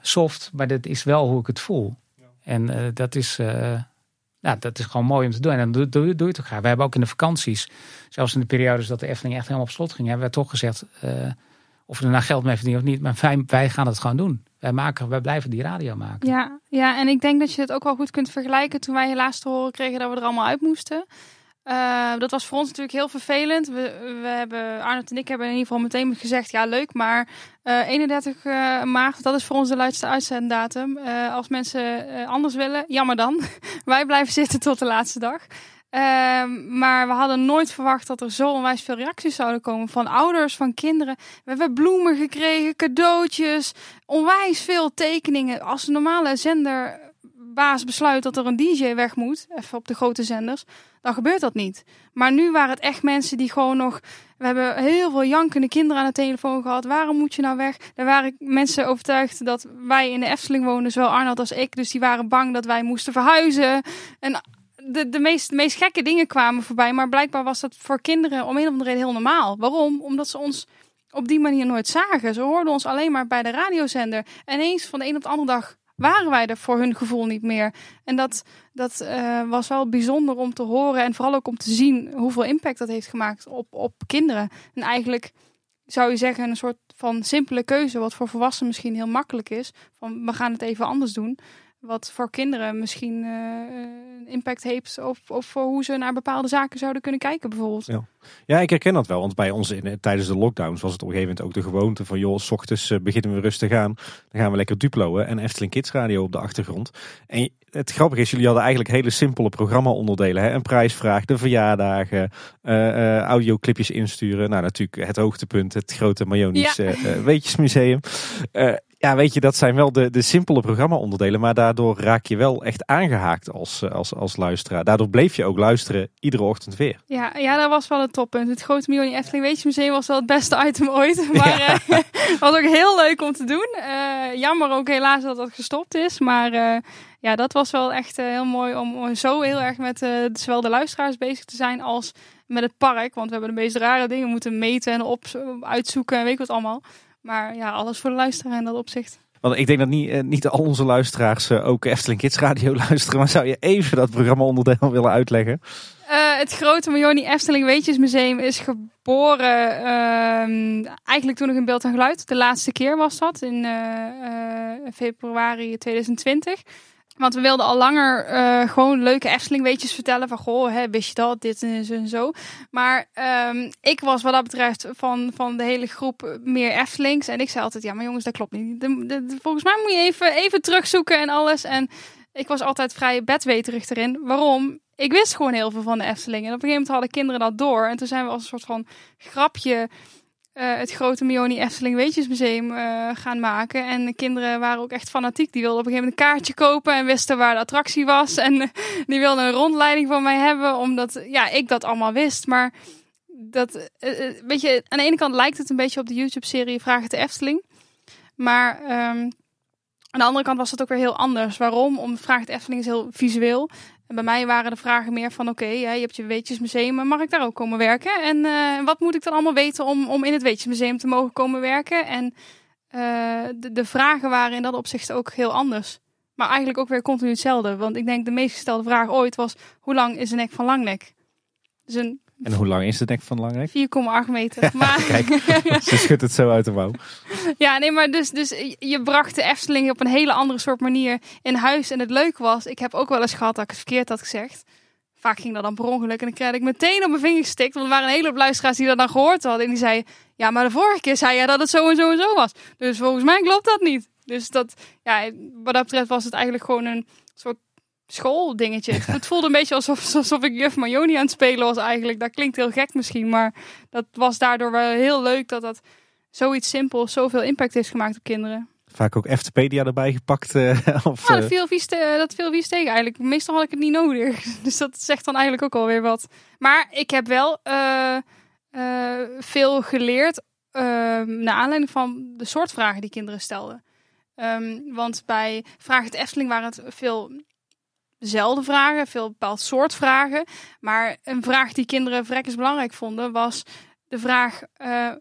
soft, maar dat is wel hoe ik het voel. En eh, dat, is, ja, dat is gewoon mooi om te doen. En dan doe, doe, doe je het ook graag. We hebben ook in de vakanties, zelfs in de periodes dat de Efteling echt helemaal op slot ging, hebben we toch gezegd, of we er nou geld mee verdienen of niet, maar wij, wij gaan het gewoon doen. Wij, maken, wij blijven die radio maken. Ja, ja, en ik denk dat je het ook wel goed kunt vergelijken toen wij helaas te horen kregen dat we er allemaal uit moesten. Eh, dat was voor ons natuurlijk heel vervelend. We, we hebben, Arnold en ik hebben in ieder geval meteen gezegd, ja leuk, maar eh 31 eh, maart, dat is voor ons de laatste uitzenddatum. Eh, als mensen eh, anders willen, jammer dan. wij blijven zitten tot de laatste dag. Ehm, maar we hadden nooit verwacht dat er zo onwijs veel reacties zouden komen van ouders, van kinderen. We hebben bloemen gekregen, cadeautjes, onwijs veel tekeningen. Als een normale zenderbaas besluit dat er een DJ weg moet, even op de grote zenders, dan gebeurt dat niet. Maar nu waren het echt mensen die gewoon nog. We hebben heel veel jankende kinderen aan de telefoon gehad. Waarom moet je nou weg? Er waren mensen overtuigd dat wij in de Efteling woonden, zowel Arnold als ik. Dus die waren bang dat wij moesten verhuizen. En de, de meest, meest gekke dingen kwamen voorbij. Maar blijkbaar was dat voor kinderen om een of andere reden heel normaal. Waarom? Omdat ze ons op die manier nooit zagen. Ze hoorden ons alleen maar bij de radiozender. En eens van de een op de andere dag waren wij er voor hun gevoel niet meer. En dat, dat eh, was wel bijzonder om te horen. En vooral ook om te zien hoeveel impact dat heeft gemaakt op, op kinderen. En eigenlijk zou je zeggen een soort van simpele keuze. Wat voor volwassenen misschien heel makkelijk is. Van we gaan het even anders doen. Wat voor kinderen misschien eh, een impact heeft op, op voor hoe ze naar bepaalde zaken zouden kunnen kijken bijvoorbeeld. Ja. Ja, ik herken dat wel. Want bij ons in, tijdens de lockdowns was het op een gegeven moment ook de gewoonte van... joh, s ochtends eh, beginnen we rustig aan. Dan gaan we lekker Duploen en Efteling Kids Radio op de achtergrond. En het grappige is, jullie hadden eigenlijk hele simpele programma-onderdelen. Hè? Een prijsvraag, de verjaardagen, eh eh audioclipjes insturen. Nou, natuurlijk het hoogtepunt, het grote Mayonis Ja. eh, eh, Weetjesmuseum. Ja, weet je, dat zijn wel de, de simpele programma-onderdelen. Maar daardoor raak je wel echt aangehaakt als, eh, als, als luisteraar. Daardoor bleef je ook luisteren iedere ochtend weer. Ja, ja, dat was wel het toppunt. Het grote Mioni Efteling Weetjesmuseum was wel het beste item ooit. Maar eh, was ook heel leuk om te doen. Eh, jammer ook helaas dat dat gestopt is. Maar ja, dat was wel echt heel mooi om zo heel erg met zowel de luisteraars bezig te zijn als met het park. Want we hebben de meest rare dingen moeten meten en op, uitzoeken en weet ik wat allemaal. Maar ja, alles voor de luisteraar in dat opzicht. Want ik denk dat niet, eh, niet al onze luisteraars eh, ook Efteling Kids Radio luisteren. Maar zou je even dat programma-onderdeel willen uitleggen? Eh, het grote Mioni Efteling Weetjesmuseum is geboren ehm, eigenlijk toen nog in beeld en geluid. De laatste keer was dat in februari 2020. Want we wilden al langer eh, gewoon leuke Efteling weetjes vertellen. Van goh, hè, wist je dat, dit en zo zo. Maar ehm, ik was wat dat betreft van, van de hele groep meer Eftelings. En ik zei altijd, ja maar jongens, dat klopt niet. Volgens mij moet je even, even terugzoeken en alles. En ik was altijd vrij bedweterig erin. Waarom? Ik wist gewoon heel veel van de Efteling. En op een gegeven moment hadden kinderen dat door. En toen zijn we als een soort van grapje eh, het grote Mioni Efteling Weetjesmuseum eh, gaan maken. En de kinderen waren ook echt fanatiek. Die wilden op een gegeven moment een kaartje kopen en wisten waar de attractie was. En die wilden een rondleiding van mij hebben, omdat ja, ik dat allemaal wist. Maar dat, eh, weet je, aan de ene kant lijkt het een beetje op de YouTube-serie Vraag het de Efteling. Maar ehm, aan de andere kant was het ook weer heel anders. Waarom? Om Vraag het Efteling is heel visueel. Bij mij waren de vragen meer van: oké, ja, je hebt je Weetjesmuseum, maar mag ik daar ook komen werken? En eh, wat moet ik dan allemaal weten om, om in het Weetjesmuseum te mogen komen werken? En eh, de, de vragen waren in dat opzicht ook heel anders. Maar eigenlijk ook weer continu hetzelfde. Want ik denk de meest gestelde vraag ooit was: hoe lang is een nek van Langnek? Dus een En hoe lang is de nek van Langrijk? 4,8 meter. Maar, Ze schudt het zo uit de mouw. Ja, nee, maar dus, dus je bracht de Efteling op een hele andere soort manier in huis. En het leuke was, ik heb ook wel eens gehad dat ik het verkeerd had gezegd. vaak ging dat dan per ongeluk. En dan kreeg ik meteen op mijn vinger gestikt. Want er waren een hele luisteraars die dat dan gehoord hadden. En die zeiden, ja, maar de vorige keer zei jij dat het zo en zo en zo was. Dus volgens mij klopt dat niet. Dus dat, ja, wat dat betreft was het eigenlijk gewoon een soort schooldingetje. Het voelde een beetje alsof, alsof ik juf Majoni aan het spelen was eigenlijk. Dat klinkt heel gek misschien, maar dat was daardoor wel heel leuk dat dat zoiets simpels zoveel impact heeft gemaakt op kinderen. Vaak ook Eftepedia erbij gepakt. Uh, of, ja, dat viel, vies te, dat viel vies tegen eigenlijk. Meestal had ik het niet nodig. Dus dat zegt dan eigenlijk ook alweer wat. Maar ik heb wel uh, uh, veel geleerd ehm, naar aanleiding van de soort vragen die kinderen stelden. Um, want bij Vraag het Efteling waren het veel dezelfde vragen, veel bepaald soort vragen. Maar een vraag die kinderen vrekkers belangrijk vonden was de vraag: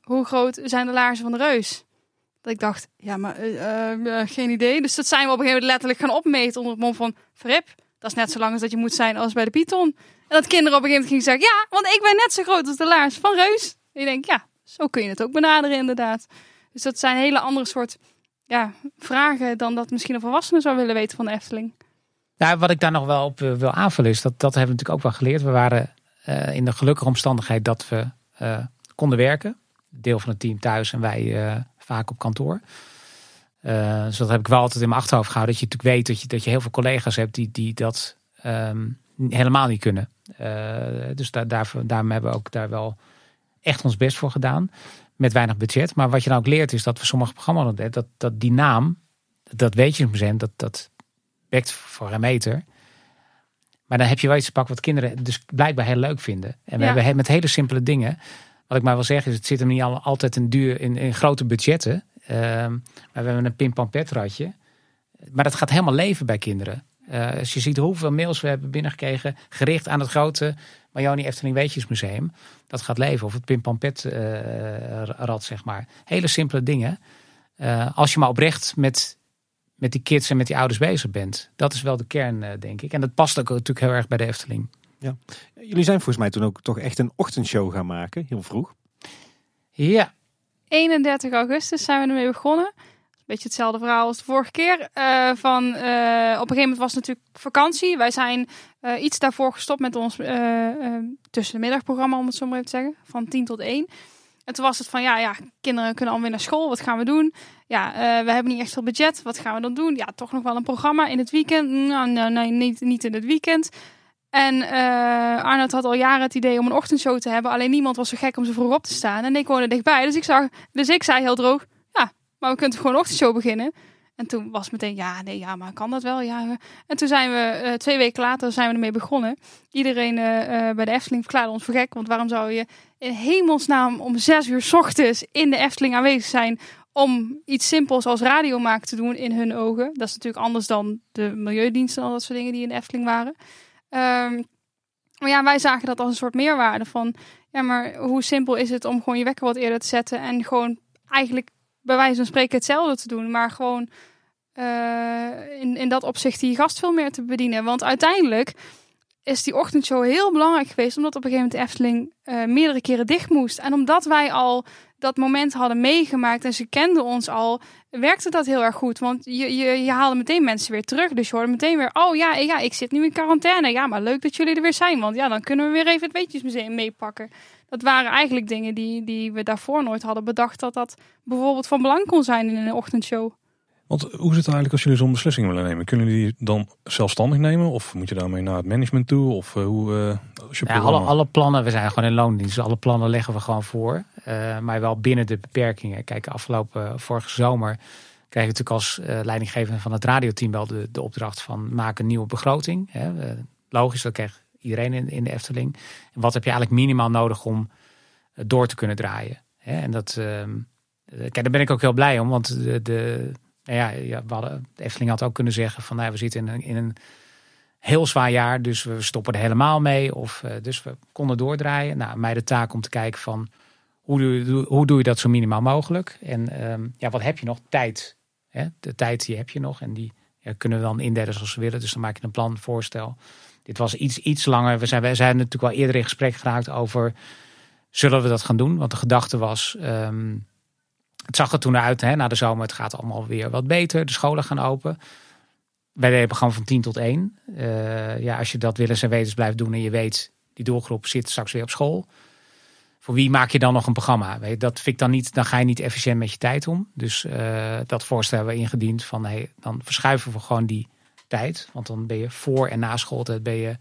hoe groot zijn de laarzen van de reus? Dat ik dacht, ja, maar uh, geen idee. Dus dat zijn we op een gegeven moment letterlijk gaan opmeten onder het mond van Frip. Dat is net zo lang als dat je moet zijn als bij de Python. En dat kinderen op een gegeven moment gingen zeggen, ja, want ik ben net zo groot als de laars van Reus. En ik denk, ja, zo kun je het ook benaderen inderdaad. Dus dat zijn hele andere soort ja, vragen dan dat misschien een volwassene zou willen weten van de Efteling. Nou, wat ik daar nog wel op wil aanvullen is, dat, dat hebben we natuurlijk ook wel geleerd. We waren uh, in de gelukkige omstandigheid dat we uh, konden werken. Deel van het team thuis en wij vaak op kantoor. Dus dat heb ik wel altijd in mijn achterhoofd gehouden. Dat je natuurlijk weet dat je, dat je heel veel collega's hebt die, die dat um, helemaal niet kunnen. Dus daar, daar, daarom hebben we ook daar wel echt ons best voor gedaan. Met weinig budget. Maar wat je nou ook leert is dat we sommige programma's dat, dat die naam, dat weet je dat, dat bekt voor een meter. Maar dan heb je wel iets te pakken wat kinderen dus blijkbaar heel leuk vinden. En we ja. hebben met hele simpele dingen wat ik maar wil zeggen is, het zit hem niet altijd een duur in, in grote budgetten. Uh, maar we hebben een pim-pam-pet-ratje. Maar dat gaat helemaal leven bij kinderen. Uh, als je ziet hoeveel mails we hebben binnengekregen, gericht aan het grote Majoni Efteling Weetjesmuseum. Dat gaat leven. Of het pim-pam-pet-rad, uh, zeg maar. Hele simpele dingen. Uh, als je maar oprecht met, met die kids en met die ouders bezig bent. Dat is wel de kern, denk ik. En dat past ook natuurlijk heel erg bij de Efteling. Ja. Jullie zijn volgens mij toen ook toch echt een ochtendshow gaan maken, heel vroeg. Ja. 31 augustus zijn we ermee begonnen. Beetje hetzelfde verhaal als de vorige keer. Uh, van, uh, op een gegeven moment was het natuurlijk vakantie. Wij zijn uh, iets daarvoor gestopt met ons tussen de middagprogramma, om het zo maar even te zeggen. Van 10 tot 1. En toen was het van, ja, ja, kinderen kunnen alweer naar school. Wat gaan we doen? Ja, we hebben niet echt veel budget. Wat gaan we dan doen? Ja, toch nog wel een programma in het weekend. Nou, nou nee, niet, niet in het weekend. En uh, Arnold had al jaren het idee om een ochtendshow te hebben. Alleen niemand was zo gek om zo vroeg op te staan. En ik woonde dichtbij. Dus ik, zag, dus ik zei heel droog, ja, maar we kunnen gewoon een ochtendshow beginnen. En toen was meteen, ja, nee, ja, maar kan dat wel? Ja. En toen zijn we, uh, twee weken later zijn we ermee begonnen. Iedereen bij de Efteling verklaarde ons voor gek. Want waarom zou je in hemelsnaam om zes uur ochtends in de Efteling aanwezig zijn... om iets simpels als radio maken te doen in hun ogen. Dat is natuurlijk anders dan de milieudiensten en al dat soort dingen die in de Efteling waren. Um, maar ja, wij zagen dat als een soort meerwaarde van, ja, maar hoe simpel is het om gewoon je wekker wat eerder te zetten en gewoon eigenlijk bij wijze van spreken hetzelfde te doen, maar gewoon uh, in, in dat opzicht die gast veel meer te bedienen. Want uiteindelijk is die ochtendshow heel belangrijk geweest, omdat op een gegeven moment de Efteling uh, meerdere keren dicht moest. En omdat wij al dat moment hadden meegemaakt en ze kenden ons al, werkte dat heel erg goed. Want je, je, je haalde meteen mensen weer terug. Dus je hoorde meteen weer, oh ja, ja, ik zit nu in quarantaine. Ja, maar leuk dat jullie er weer zijn. Want ja, dan kunnen we weer even het Weetjesmuseum meepakken. Dat waren eigenlijk dingen die, die we daarvoor nooit hadden bedacht. Dat dat bijvoorbeeld van belang kon zijn in een ochtendshow. Want hoe zit het eigenlijk als jullie zo'n beslissing willen nemen? Kunnen jullie die dan zelfstandig nemen? Of moet je daarmee naar het management toe? Of uh, hoe, uh, als je ja, alle, alle plannen, we zijn gewoon in loondienst. Dus alle plannen leggen we gewoon voor. Uh, maar wel binnen de beperkingen. Kijk, afgelopen vorige zomer kreeg ik natuurlijk als leidinggevende van het radioteam wel de, de opdracht van maak een nieuwe begroting. Hè. logisch, dat kreeg iedereen in, in de Efteling. En wat heb je eigenlijk minimaal nodig om door te kunnen draaien? Hè? En dat, ehm, kijk, daar ben ik ook heel blij om, want de, de nou ja, ja we hadden, de Efteling had ook kunnen zeggen van nou, we zitten in een, in een heel zwaar jaar, dus we stoppen er helemaal mee. Of, uh, dus we konden doordraaien. Nou, mij de taak om te kijken van hoe doe hoe doe je dat zo minimaal mogelijk? En um, ja, wat heb je nog? Tijd. Hè? De tijd die heb je nog en die ja, kunnen we dan indelen zoals we willen. Dus dan maak je een plan, voorstel. Dit was iets, iets langer. We zijn, we zijn natuurlijk wel eerder in gesprek geraakt over zullen we dat gaan doen? Want de gedachte was, um, het zag er toen uit hè, na de zomer. Het gaat allemaal weer wat beter. De scholen gaan open. wij het programma van 10 tot 1. Eh, ja, als je dat willens en wetens blijft doen en je weet, die doelgroep zit straks weer op school. Voor wie maak je dan nog een programma? Weet dat vind ik dan niet, dan ga je niet efficiënt met je tijd om. Dus eh, dat voorstel hebben we ingediend van hey, dan verschuiven we gewoon die tijd. Want dan ben je voor en na schooltijd ben je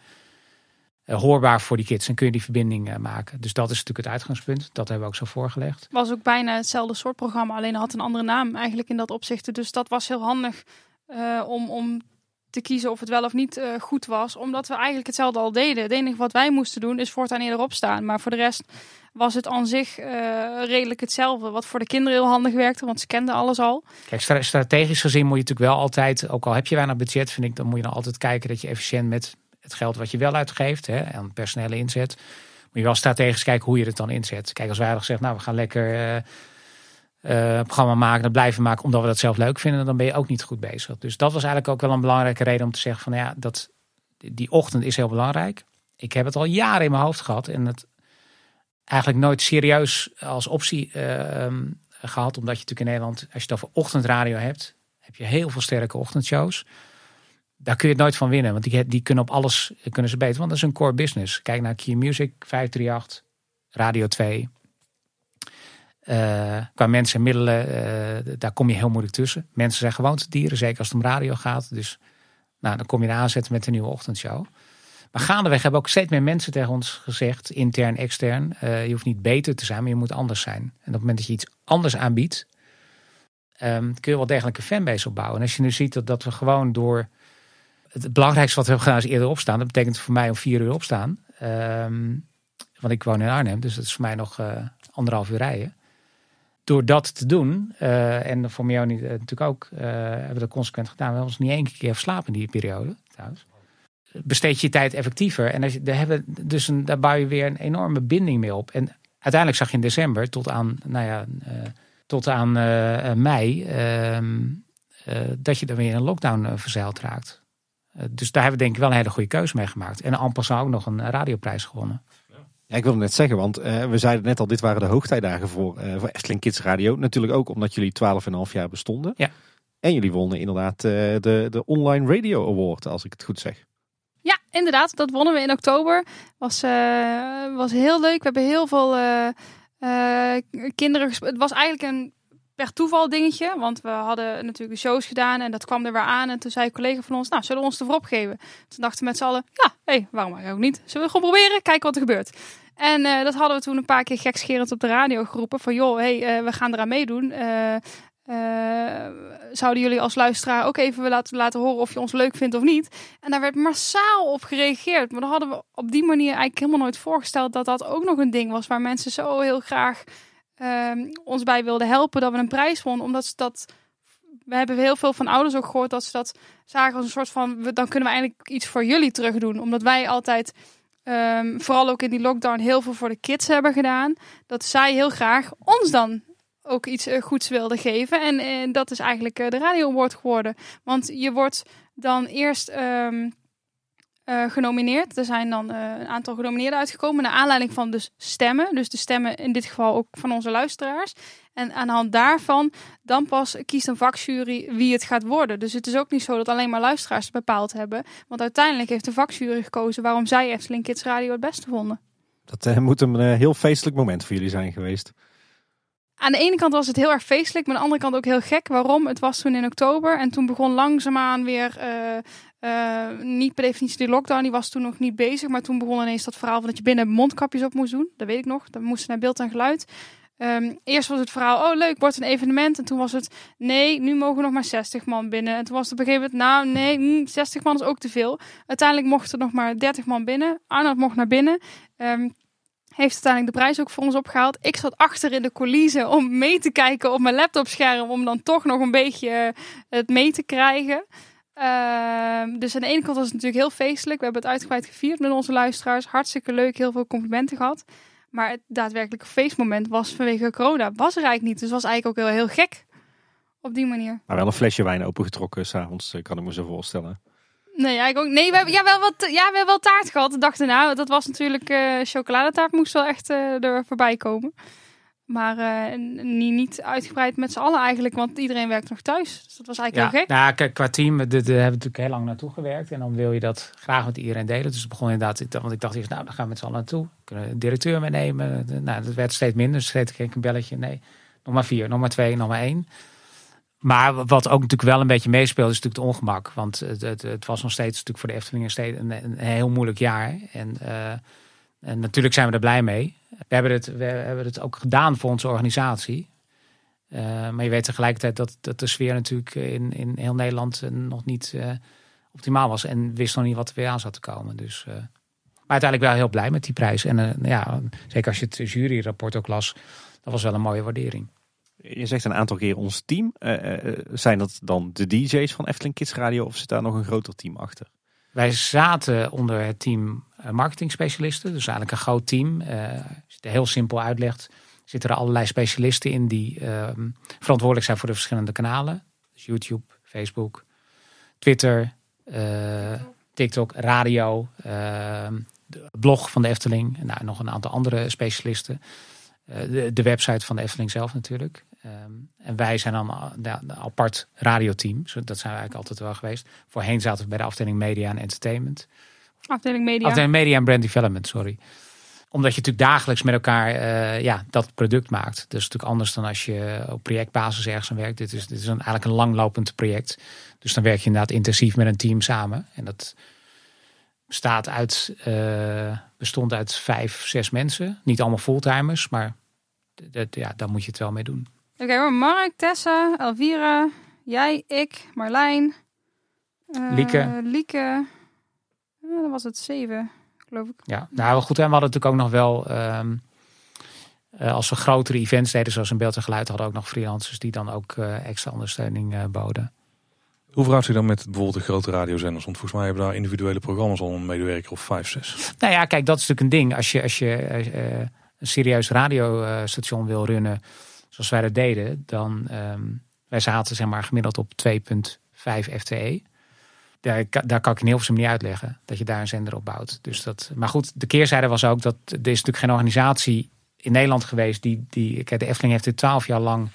hoorbaar voor die kids en kun je die verbinding eh, maken. Dus dat is natuurlijk het uitgangspunt. Dat hebben we ook zo voorgelegd. was ook bijna hetzelfde soort programma, alleen had een andere naam eigenlijk in dat opzicht. Dus dat was heel handig eh, om, om te kiezen of het wel of niet eh, goed was. Omdat we eigenlijk hetzelfde al deden. Het enige wat wij moesten doen is voortaan eerder opstaan. Maar voor de rest was het aan zich eh, redelijk hetzelfde. Wat voor de kinderen heel handig werkte, want ze kenden alles al. Kijk, stra- strategisch gezien moet je natuurlijk wel altijd, ook al heb je weinig budget, vind ik, dan moet je dan altijd kijken dat je efficiënt met het geld wat je wel uitgeeft hè, en personele inzet, moet je wel strategisch kijken hoe je het dan inzet. Kijk, als wij hadden gezegd, nou, we gaan lekker een programma maken, dat blijven maken, omdat we dat zelf leuk vinden, dan ben je ook niet goed bezig. Dus dat was eigenlijk ook wel een belangrijke reden om te zeggen van, ja, dat, die ochtend is heel belangrijk. Ik heb het al jaren in mijn hoofd gehad en het eigenlijk nooit serieus als optie eh, ehm, gehad. Omdat je natuurlijk in Nederland, als je het over ochtendradio hebt, heb je heel veel sterke ochtendshows. Daar kun je het nooit van winnen, want die, die kunnen op alles kunnen ze beter. Want dat is een core business. Kijk naar Key Music, 538, Radio 2. Eh, qua mensen en middelen, eh, daar kom je heel moeilijk tussen. Mensen zijn gewoontedieren, zeker als het om radio gaat. Dus nou, dan kom je eraan zetten met een nieuwe ochtendshow. Maar gaandeweg hebben ook steeds meer mensen tegen ons gezegd, intern, extern. eh, je hoeft niet beter te zijn, maar je moet anders zijn. En op het moment dat je iets anders aanbiedt, ehm, kun je wel degelijk een fanbase opbouwen. En als je nu ziet dat, dat we gewoon door. Het belangrijkste wat we hebben gedaan is eerder opstaan. Dat betekent voor mij om vier uur opstaan. Ehm, want ik woon in Arnhem, dus dat is voor mij nog eh, anderhalf uur rijden. Door dat te doen, eh, en voor mij niet, natuurlijk ook, eh, hebben we dat consequent gedaan. We hebben ons niet één keer verslapen in die periode, trouwens besteed je tijd effectiever. En daar, hebben, dus een, daar bouw je weer een enorme binding mee op. En uiteindelijk zag je in december tot aan, nou ja, eh, tot aan eh, mei ehm, eh, dat je dan weer in een lockdown eh, verzeild raakt. Eh, dus daar hebben we denk ik wel een hele goede keuze mee gemaakt. En passant ook nog een radioprijs gewonnen. Ja, ik wilde net zeggen, want eh, we zeiden net al, dit waren de hoogtijdagen voor, eh voor Efteling Kids Radio. Natuurlijk ook omdat jullie 12,5 jaar bestonden. Ja. En jullie wonnen inderdaad eh, de, de Online Radio Award, als ik het goed zeg. Ja, inderdaad. Dat wonnen we in oktober. Was, eh, was heel leuk. We hebben heel veel eh, eh, kinderen gespeeld. Het was eigenlijk een per toeval dingetje. Want we hadden natuurlijk de shows gedaan en dat kwam er weer aan. En toen zei een collega van ons, nou, zullen we ons ervoor opgeven? Toen dachten we met z'n allen, ja, hé, hey, waarom ook niet? Zullen we gewoon proberen? Kijken wat er gebeurt. En eh, dat hadden we toen een paar keer gekscherend op de radio geroepen. Van joh, hey, eh, we gaan eraan meedoen. Eh, zouden jullie als luisteraar ook even laten, laten horen of je ons leuk vindt of niet? En daar werd massaal op gereageerd. Maar dan hadden we op die manier eigenlijk helemaal nooit voorgesteld dat dat ook nog een ding was. Waar mensen zo heel graag ehm, ons bij wilden helpen dat we een prijs wonnen. Omdat ze dat... We hebben heel veel van ouders ook gehoord dat ze dat zagen als een soort van... we- Dan kunnen we eigenlijk iets voor jullie terug doen. Omdat wij altijd... ehm, vooral ook in die lockdown heel veel voor de kids hebben gedaan. Dat zij heel graag ons dan ook iets eh, goeds wilden geven. En dat is eigenlijk eh, de Radio Award geworden. Want je wordt dan eerst ehm, eh, genomineerd. Er zijn dan eh, een aantal genomineerden uitgekomen. Naar aanleiding van dus stemmen. Dus de stemmen in dit geval ook van onze luisteraars. En aan de hand daarvan dan pas kiest een vakjury wie het gaat worden. Dus het is ook niet zo dat alleen maar luisteraars het bepaald hebben. Want uiteindelijk heeft de vakjury gekozen waarom zij Efteling Kids Radio het beste vonden. Dat eh, moet een heel feestelijk moment voor jullie zijn geweest. Aan de ene kant was het heel erg feestelijk, maar aan de andere kant ook heel gek. Waarom? Het was toen in oktober en toen begon langzaamaan weer, eh, niet per definitie de lockdown, die was toen nog niet bezig. Maar toen begon ineens dat verhaal van dat je binnen mondkapjes op moest doen. Dat weet ik nog, dat moesten naar beeld en geluid. Ehm, eerst was het verhaal, oh leuk, wordt een evenement. En toen was het, nee, nu mogen nog maar 60 man binnen. En toen was het op een gegeven moment, nou nee, mm, 60 man is ook te veel. Uiteindelijk mochten er nog maar 30 man binnen. Arnold mocht naar binnen. Ehm, heeft uiteindelijk de prijs ook voor ons opgehaald. Ik zat achter in de coulissen om mee te kijken op mijn laptopscherm. Om dan toch nog een beetje eh, het mee te krijgen. Ehm, dus aan de ene kant was het natuurlijk heel feestelijk. We hebben het uitgebreid gevierd met onze luisteraars. Hartstikke leuk, heel veel complimenten gehad. Maar het daadwerkelijke feestmoment was vanwege corona. Was er eigenlijk niet. Dus was eigenlijk ook heel, heel gek. Op die manier. Maar wel een flesje wijn opengetrokken s'avonds, eh, kan ik me zo voorstellen. Nee, eigenlijk ook. Nee, we hebben ja, wel wat, ja, we hebben wel taart gehad. De dag daarna. Dat was natuurlijk eh chocoladetaart. Moest wel echt eh, er voorbij komen. Maar eh, niet, uitgebreid met z'n allen eigenlijk, want iedereen werkt nog thuis. Dus dat was eigenlijk Ja, heel gek. nou, kijk, qua team, daar hebben we natuurlijk heel lang naartoe gewerkt. En dan wil je dat graag met iedereen delen. Dus het begon inderdaad, want ik dacht eerst, nou, dan gaan we met z'n allen naartoe. Kunnen we een directeur meenemen. Nou, dat werd steeds minder. Dus steeds kreeg ik een belletje. Nee, nog maar vier, nog maar twee, nog maar één. Maar wat ook natuurlijk wel een beetje meespeelt, is natuurlijk het ongemak. Want het, het, het was nog steeds natuurlijk voor de Efteling een, steeds een, een heel moeilijk jaar. En, eh, en natuurlijk zijn we er blij mee. We hebben het, we hebben het ook gedaan voor onze organisatie. Eh, maar je weet tegelijkertijd dat, dat de sfeer natuurlijk in, in heel Nederland eh, nog niet eh, optimaal was. En wist nog niet wat er weer aan zat te komen. Dus, maar uiteindelijk wel heel blij met die prijs. En ja, zeker als je het juryrapport ook las, dat was wel een mooie waardering. Je zegt een aantal keer ons team. Zijn dat dan de DJ's van Efteling Kids Radio of zit daar nog een groter team achter? Wij zaten onder het team eh, marketing specialisten. Dus eigenlijk een groot team. Eh, als je het heel simpel uitlegt, zitten er allerlei specialisten in die ehm, verantwoordelijk zijn voor de verschillende kanalen. Dus YouTube, Facebook, Twitter, eh, TikTok, radio, ehm, de blog van de Efteling. Nou, nog een aantal andere specialisten. De website van de Efteling zelf natuurlijk. Ehm, en wij zijn dan ja, een apart radioteam. Dat zijn we eigenlijk altijd wel geweest. Voorheen zaten we bij de afdeling media en entertainment. Afdeling media. Afdeling media en brand development, sorry. Omdat je natuurlijk dagelijks met elkaar eh, ja, dat product maakt. Dat is natuurlijk anders dan als je op projectbasis ergens aan werkt. Dit is, dit is een, eigenlijk een langlopend project. Dus dan werk je inderdaad intensief met een team samen. En dat bestaat uit, eh, bestond uit vijf, zes mensen. Niet allemaal fulltimers, maar dat, ja, daar moet je het wel mee doen. Oké hoor, Mark, Tessa, Elvira, jij, ik, Marlijn. eh, Lieke. Lieke. Was het zeven, geloof ik. Ja, nou goed. En we hadden natuurlijk ook nog wel, ehm, eh, als we grotere events deden, zoals in beeld en geluid, hadden we ook nog freelancers die dan ook eh, extra ondersteuning eh, boden. Hoe verhoudt zich dan met bijvoorbeeld de grote radiozenders? Want volgens mij hebben daar individuele programma's al een medewerker of vijf, zes. Nou ja, kijk, dat is natuurlijk een ding. Als je, als je eh, een serieus radiostation wil runnen, zoals wij dat deden, dan ehm, wij zaten zeg maar gemiddeld op 2,5 FTE. Daar, daar kan ik in heel veel niet uitleggen dat je daar een zender op bouwt. Dus dat, maar goed, de keerzijde was ook dat er is natuurlijk geen organisatie in Nederland geweest die, die de Efteling heeft dit twaalf jaar lang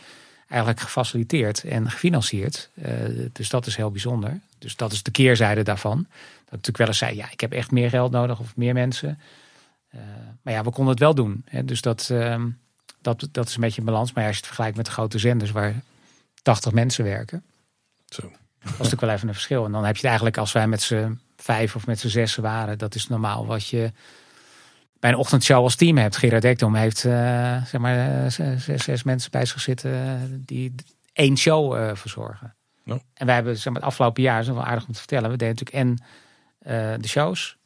eigenlijk gefaciliteerd en gefinancierd. Eh, dus dat is heel bijzonder. Dus dat is de keerzijde daarvan. Dat ik natuurlijk wel eens zei, ja, ik heb echt meer geld nodig of meer mensen. Eh, maar ja, we konden het wel doen. Hè? Dus dat, ehm, dat, dat is een beetje een balans. Maar ja, als je het vergelijkt met de grote zenders waar 80 mensen werken, Zo. dat is natuurlijk wel even een verschil. En dan heb je het eigenlijk als wij met z'n vijf of met z'n zessen waren, dat is normaal wat je bij een ochtendshow als team hebt. Gerard Ekdom heeft eh, zeg maar eh, zes, zes, zes mensen bij zich zitten die één show eh, verzorgen. En wij hebben zeg maar, het afgelopen jaar, is wel aardig om te vertellen, we deden natuurlijk en de shows,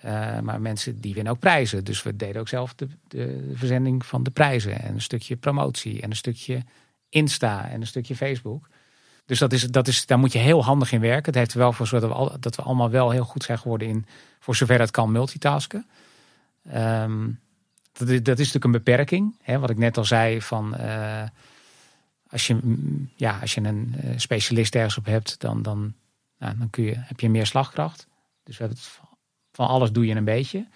eh, maar mensen die winnen ook prijzen. Dus we deden ook zelf de, de verzending van de prijzen en een stukje promotie en een stukje Insta en een stukje Facebook. Dus dat is, dat is, daar moet je heel handig in werken. Het heeft er wel voor gezorgd dat we, dat we allemaal wel heel goed zijn geworden in, voor zover het kan, multitasken. Ehm, dat, is, dat is natuurlijk een beperking. Hè, wat ik net al zei, van eh, als, je, mm, ja, als je een eh, specialist ergens op hebt, dan, dan, nou, dan kun je, heb je meer slagkracht. Dus we hebben het van- alles doe je een beetje.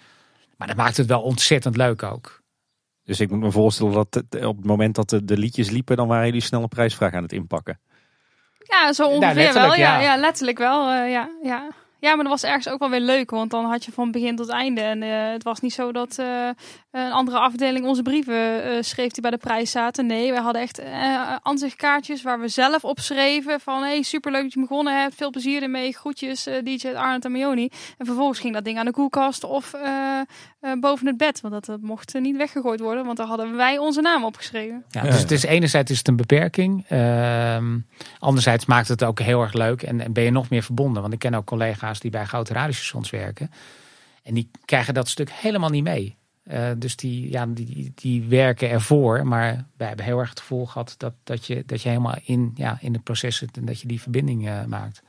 Maar dat maakt het wel ontzettend leuk ook. Dus ik moet me voorstellen dat het- op het moment dat de, de liedjes liepen, dan waren jullie snel een prijsvraag aan het inpakken. Ja, zo ongeveer Nou, wel. Ja, ja. ja. letterlijk wel. eh, ja, ja. Ja, maar dat was ergens ook wel weer leuk. Want dan had je van begin tot einde. En eh, het was niet zo dat eh, een andere afdeling onze brieven eh, schreef die bij de prijs zaten. Nee, we hadden echt ansichtkaartjes waar we zelf op schreven. Van hey, superleuk dat je begonnen hebt. Veel plezier ermee. Groetjes DJ Arnold en Mioni. En vervolgens ging dat ding aan de koelkast of eh, eh, boven het bed. Want dat, dat mocht niet weggegooid worden. Want daar hadden wij onze naam opgeschreven. Ja, Ja, dus het is enerzijds is het een beperking. Ehm, anderzijds maakt het ook heel erg leuk en, en ben je nog meer verbonden. Want ik ken ook collega's die bij grote radiostations werken. En die krijgen dat stuk helemaal niet mee. Eh, dus die, ja, die, die werken ervoor. Maar wij hebben heel erg het gevoel gehad dat, dat, je, dat je helemaal in, ja, in het proces zit. En dat je die verbinding eh, maakt.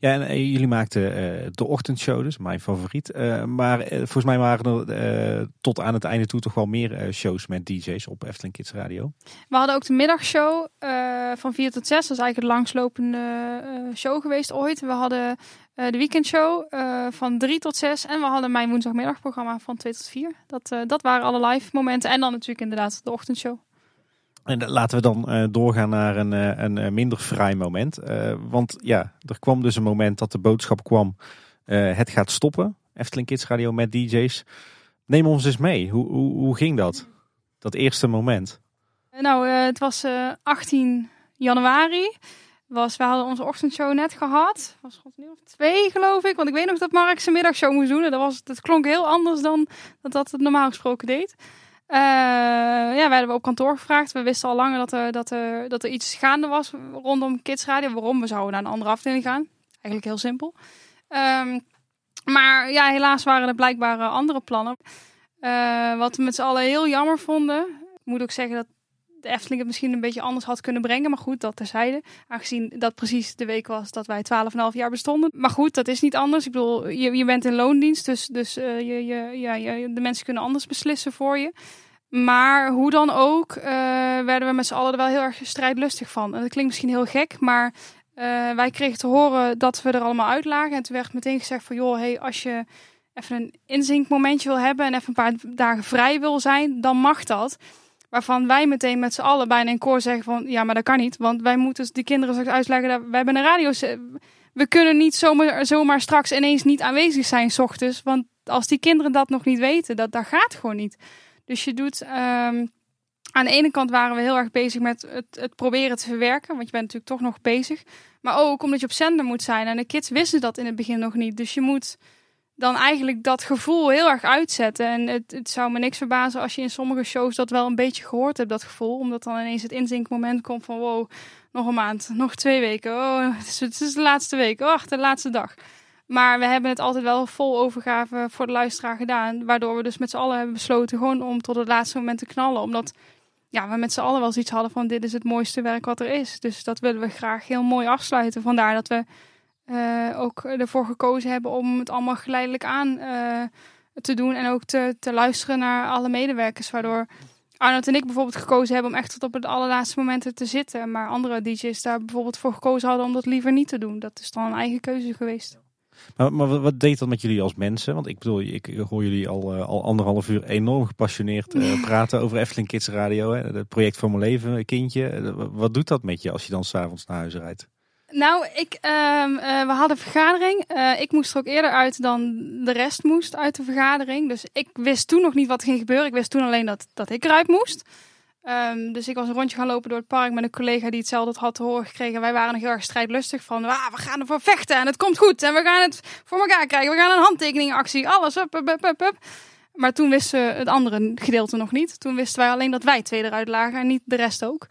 Ja, en eh, jullie maakten eh, de ochtendshow, dus mijn favoriet. Eh, maar volgens mij waren er tot aan het einde toe toch wel meer shows met DJ's op Efteling Kids Radio. We hadden ook de middagshow van 4 tot 6. Dat is eigenlijk de langslopende show geweest ooit. We hadden de weekendshow van 3 tot 6. En we hadden mijn woensdagmiddagprogramma van 2 tot 4. Dat, dat waren alle live momenten. En dan natuurlijk inderdaad de ochtendshow. En laten we dan doorgaan naar een, een minder vrij moment. want ja, er kwam dus een moment dat de boodschap kwam. het gaat stoppen. Efteling Kids Radio met DJ's. Neem ons eens mee. Hoe, hoe, ging dat? Dat eerste moment. Nou, het was 18 januari was, we hadden onze ochtendshow net gehad. Was het nu of twee, geloof ik. Want ik weet nog dat Mark zijn middagshow moest doen. En dat, was, klonk heel anders dan dat, dat het normaal gesproken deed. Uh, ja, wij hebben op kantoor gevraagd. We wisten al langer dat er, dat, er, dat er iets gaande was rondom Kids Radio. Waarom? We zouden naar een andere afdeling gaan. Eigenlijk heel simpel. Um, maar ja, helaas waren er blijkbaar andere plannen. Uh, wat we met z'n allen heel jammer vonden. Ik moet ook zeggen dat de Efteling het misschien een beetje anders had kunnen brengen. Maar goed, dat terzijde. Aangezien dat precies de week was dat wij 12,5 jaar bestonden. Maar goed, dat is niet anders. Ik bedoel, je, je bent in loondienst. Dus, dus uh, je, je, ja, de mensen kunnen anders beslissen voor je. Maar hoe dan ook, uh, werden we met z'n allen er wel heel erg strijdlustig van. En dat klinkt misschien heel gek, maar uh, wij kregen te horen dat we er allemaal uit lagen. En toen werd meteen gezegd van, joh, hey, als je even een inzinkmomentje wil hebben en even een paar dagen vrij wil zijn, dan mag dat. Waarvan wij meteen met z'n allen bijna in koor zeggen van... ja, maar dat kan niet. Want wij moeten die kinderen straks uitleggen... dat we hebben een radio... We kunnen niet zomaar, zomaar straks ineens niet aanwezig zijn s ochtends. Want als die kinderen dat nog niet weten, dat, dat gaat gewoon niet. Dus je doet... Um, aan de ene kant waren we heel erg bezig met het, het, proberen te verwerken. Want je bent natuurlijk toch nog bezig. Maar ook omdat je op zender moet zijn. En de kids wisten dat in het begin nog niet. Dus je moet dan eigenlijk dat gevoel heel erg uitzetten. En het, het zou me niks verbazen als je in sommige shows dat wel een beetje gehoord hebt, dat gevoel. Omdat dan ineens het inzinkmoment komt van wow, nog een maand, nog twee weken. Oh, het is, het is de laatste week. Oh, de laatste dag. Maar we hebben het altijd wel vol overgave voor de luisteraar gedaan. Waardoor we dus met z'n allen hebben besloten gewoon om tot het laatste moment te knallen. Omdat ja, we met z'n allen wel zoiets hadden van dit is het mooiste werk wat er is. Dus dat willen we graag heel mooi afsluiten. Vandaar dat we uh, ook ervoor gekozen hebben om het allemaal geleidelijk aan uh, te doen. En ook te, te luisteren naar alle medewerkers. Waardoor Arnold en ik bijvoorbeeld gekozen hebben om echt tot op het allerlaatste moment te zitten. Maar andere DJ's daar bijvoorbeeld voor gekozen hadden om dat liever niet te doen. Dat is dan een eigen keuze geweest. Maar, maar wat deed dat met jullie als mensen? Want ik bedoel, ik hoor jullie al, uh, al anderhalf uur enorm gepassioneerd uh, praten over Efteling Kids Radio. Hè? Het project voor mijn leven, kindje. Wat doet dat met je als je dan s'avonds naar huis rijdt? Nou, ik, uh, uh, we hadden vergadering. Uh, ik moest er ook eerder uit dan de rest moest uit de vergadering. Dus ik wist toen nog niet wat ging gebeuren. Ik wist toen alleen dat, dat ik eruit moest. Um, dus ik was een rondje gaan lopen door het park met een collega die hetzelfde had te horen gekregen. Wij waren nog heel erg strijdlustig van, ah, we gaan ervoor vechten en het komt goed. En we gaan het voor elkaar krijgen. We gaan een handtekeningactie, alles. Up, up, up, up. Maar toen wisten het andere gedeelte nog niet. Toen wisten wij alleen dat wij twee eruit lagen en niet de rest ook.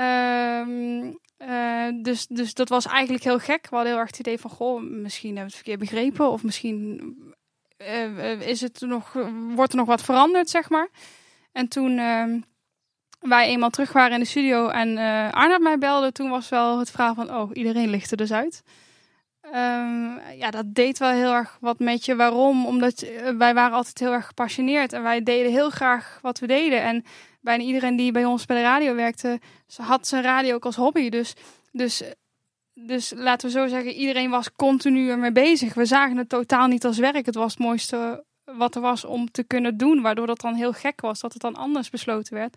Um, uh, dus, dus dat was eigenlijk heel gek. We hadden heel erg het idee van, goh, misschien hebben we het verkeerd begrepen. Of misschien uh, is het nog, wordt er nog wat veranderd, zeg maar. En toen uh, wij eenmaal terug waren in de studio en Arnold mij belde, toen was wel het verhaal van, oh, iedereen ligt er dus uit. Um, ja, dat deed wel heel erg wat met je. Waarom? Omdat wij waren altijd heel erg gepassioneerd en wij deden heel graag wat we deden. En bijna iedereen die bij ons bij de radio werkte, had zijn radio ook als hobby. Dus, dus, dus laten we zo zeggen, iedereen was continu ermee bezig. We zagen het totaal niet als werk. Het was het mooiste wat er was om te kunnen doen. Waardoor dat dan heel gek was dat het dan anders besloten werd.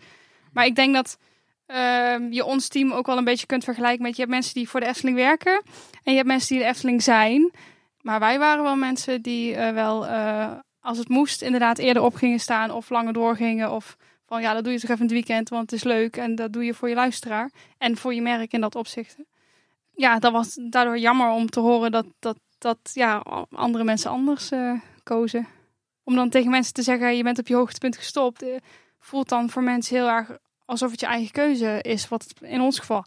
Maar ik denk dat uh, je ons team ook wel een beetje kunt vergelijken met... je hebt mensen die voor de Efteling werken en je hebt mensen die de Efteling zijn. Maar wij waren wel mensen die uh, wel, uh, als het moest, inderdaad eerder op gingen staan... of langer doorgingen of ja, dat doe je toch even in het weekend, want het is leuk. En dat doe je voor je luisteraar en voor je merk in dat opzicht. Ja, dat was daardoor jammer om te horen dat, dat, dat ja, andere mensen anders uh, kozen. Om dan tegen mensen te zeggen, je bent op je hoogtepunt gestopt, uh, voelt dan voor mensen heel erg alsof het je eigen keuze is. Wat het in ons geval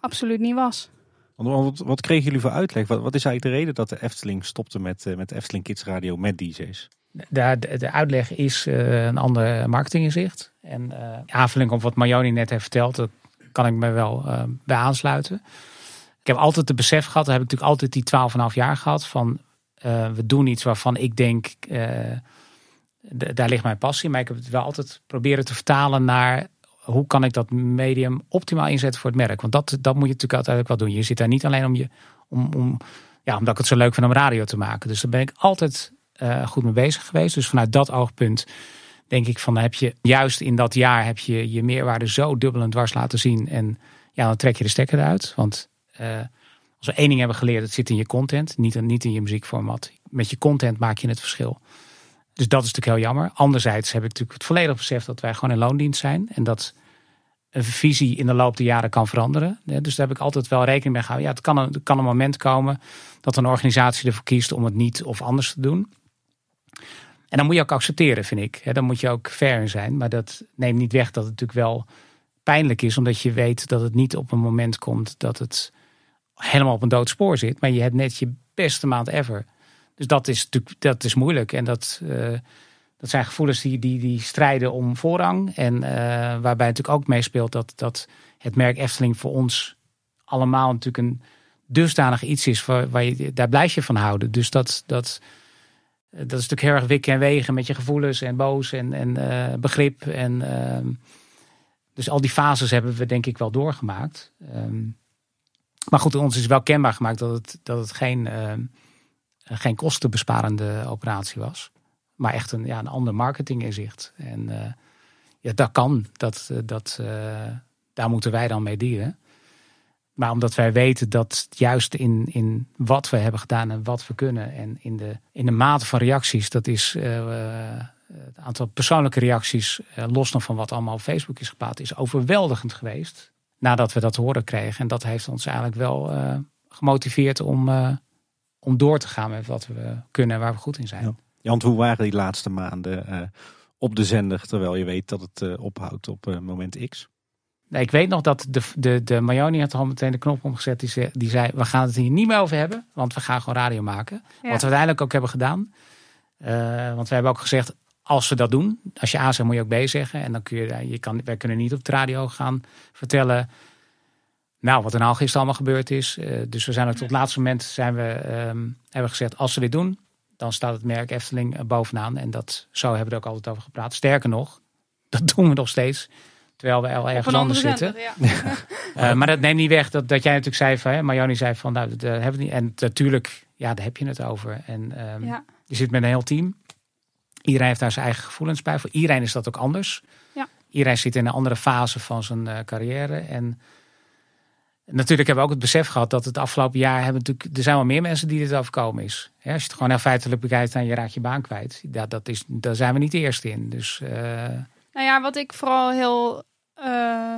absoluut niet was. Wat, wat kregen jullie voor uitleg? Wat, wat, is eigenlijk de reden dat de Efteling stopte met, uh, met Efteling Kids Radio met DJ's? De, uitleg is uh, een ander marketinginzicht. En uh, aanvulling op wat Marjoni net heeft verteld, dat kan ik me wel uh, bij aansluiten. Ik heb altijd het besef gehad, dat heb ik natuurlijk altijd die 12,5 jaar gehad, van we doen iets waarvan ik denk, daar ligt mijn passie. Maar ik heb het wel altijd proberen te vertalen naar hoe kan ik dat medium optimaal inzetten voor het merk. Want dat, dat moet je natuurlijk altijd wel doen. Je zit daar niet alleen om je, om, om, ja, omdat ik het zo leuk vind om radio te maken. Dus daar ben ik altijd uh, goed mee bezig geweest. Dus vanuit dat oogpunt denk ik van heb je juist in dat jaar heb je je meerwaarde zo dubbel en dwars laten zien. En ja, dan trek je de stekker eruit. Want uh, als we één ding hebben geleerd, het zit in je content, niet, niet in je muziekformat. Met je content maak je het verschil. Dus dat is natuurlijk heel jammer. Anderzijds heb ik natuurlijk het volledig besef dat wij gewoon in loondienst zijn. En dat een visie in de loop der jaren kan veranderen. Dus daar heb ik altijd wel rekening mee gehouden. Ja, het kan een, kan een moment komen dat een organisatie ervoor kiest om het niet of anders te doen. En dan moet je ook accepteren, vind ik. Dan moet je ook fair zijn. Maar dat neemt niet weg dat het natuurlijk wel pijnlijk is. Omdat je weet dat het niet op een moment komt dat het helemaal op een dood spoor zit. Maar je hebt net je beste maand ever. Dus dat is natuurlijk dat is moeilijk. En dat, uh, dat zijn gevoelens die, die, die strijden om voorrang. En uh, waarbij natuurlijk ook meespeelt dat, dat het merk Efteling voor ons allemaal natuurlijk een dusdanig iets is. Waar, waar je, daar blijf je van houden. Dus dat, dat, dat is natuurlijk heel erg wikken en wegen met je gevoelens en boos en, en uh, begrip. En, uh, dus al die fases hebben we denk ik wel doorgemaakt. Um, maar goed, ons is wel kenbaar gemaakt dat het, dat het geen, uh, geen kostenbesparende operatie was. Maar echt een, ja, een ander marketinginzicht. En uh, ja, dat kan. Dat, dat, daar moeten wij dan mee dienen. Maar omdat wij weten dat juist in, in wat we hebben gedaan en wat we kunnen. En in de, in de mate van reacties, dat is het aantal persoonlijke reacties, los dan van wat allemaal op Facebook is geplaatst, is overweldigend geweest nadat we dat horen kregen. En dat heeft ons eigenlijk wel gemotiveerd om, om door te gaan met wat we kunnen en waar we goed in zijn. Ja. Jan, hoe waren die laatste maanden op de zender, terwijl je weet dat het ophoudt op moment X? Nee, ik weet nog dat de, de, de Mayoni had al meteen de knop omgezet. Die zei, die zei, we gaan het hier niet meer over hebben, want we gaan gewoon radio maken. Ja. Wat we uiteindelijk ook hebben gedaan. want we hebben ook gezegd, als we dat doen, als je A zegt, moet je ook B zeggen. En dan kun je, je kan, wij kunnen niet op de radio gaan vertellen. Nou, wat er nou gisteren allemaal gebeurd is. Uh, dus we zijn ook tot het laatste moment zijn we, um, hebben gezegd, als we dit doen, dan staat het merk Efteling bovenaan. En dat, zo hebben we er ook altijd over gepraat. Sterker nog, dat doen we nog steeds. Terwijl we al ergens anders zitten. ja. uh, maar dat neemt niet weg dat, dat jij natuurlijk zei van, hè, Marjoni zei van, nou, dat hebben we niet. En natuurlijk, ja, daar heb je het over. En um, ja. je zit met een heel team. Iedereen heeft daar zijn eigen gevoelens bij. Voor iedereen is dat ook anders. Ja. Iedereen zit in een andere fase van zijn uh, carrière. En natuurlijk hebben we ook het besef gehad dat het afgelopen jaar hebben natuurlijk, er zijn wel meer mensen die dit overkomen is. Ja, als je het gewoon heel feitelijk bekijkt en je raakt je baan kwijt. Ja, dat is, daar zijn we niet de eerste in. Dus, uh... Nou ja, wat ik vooral heel uh,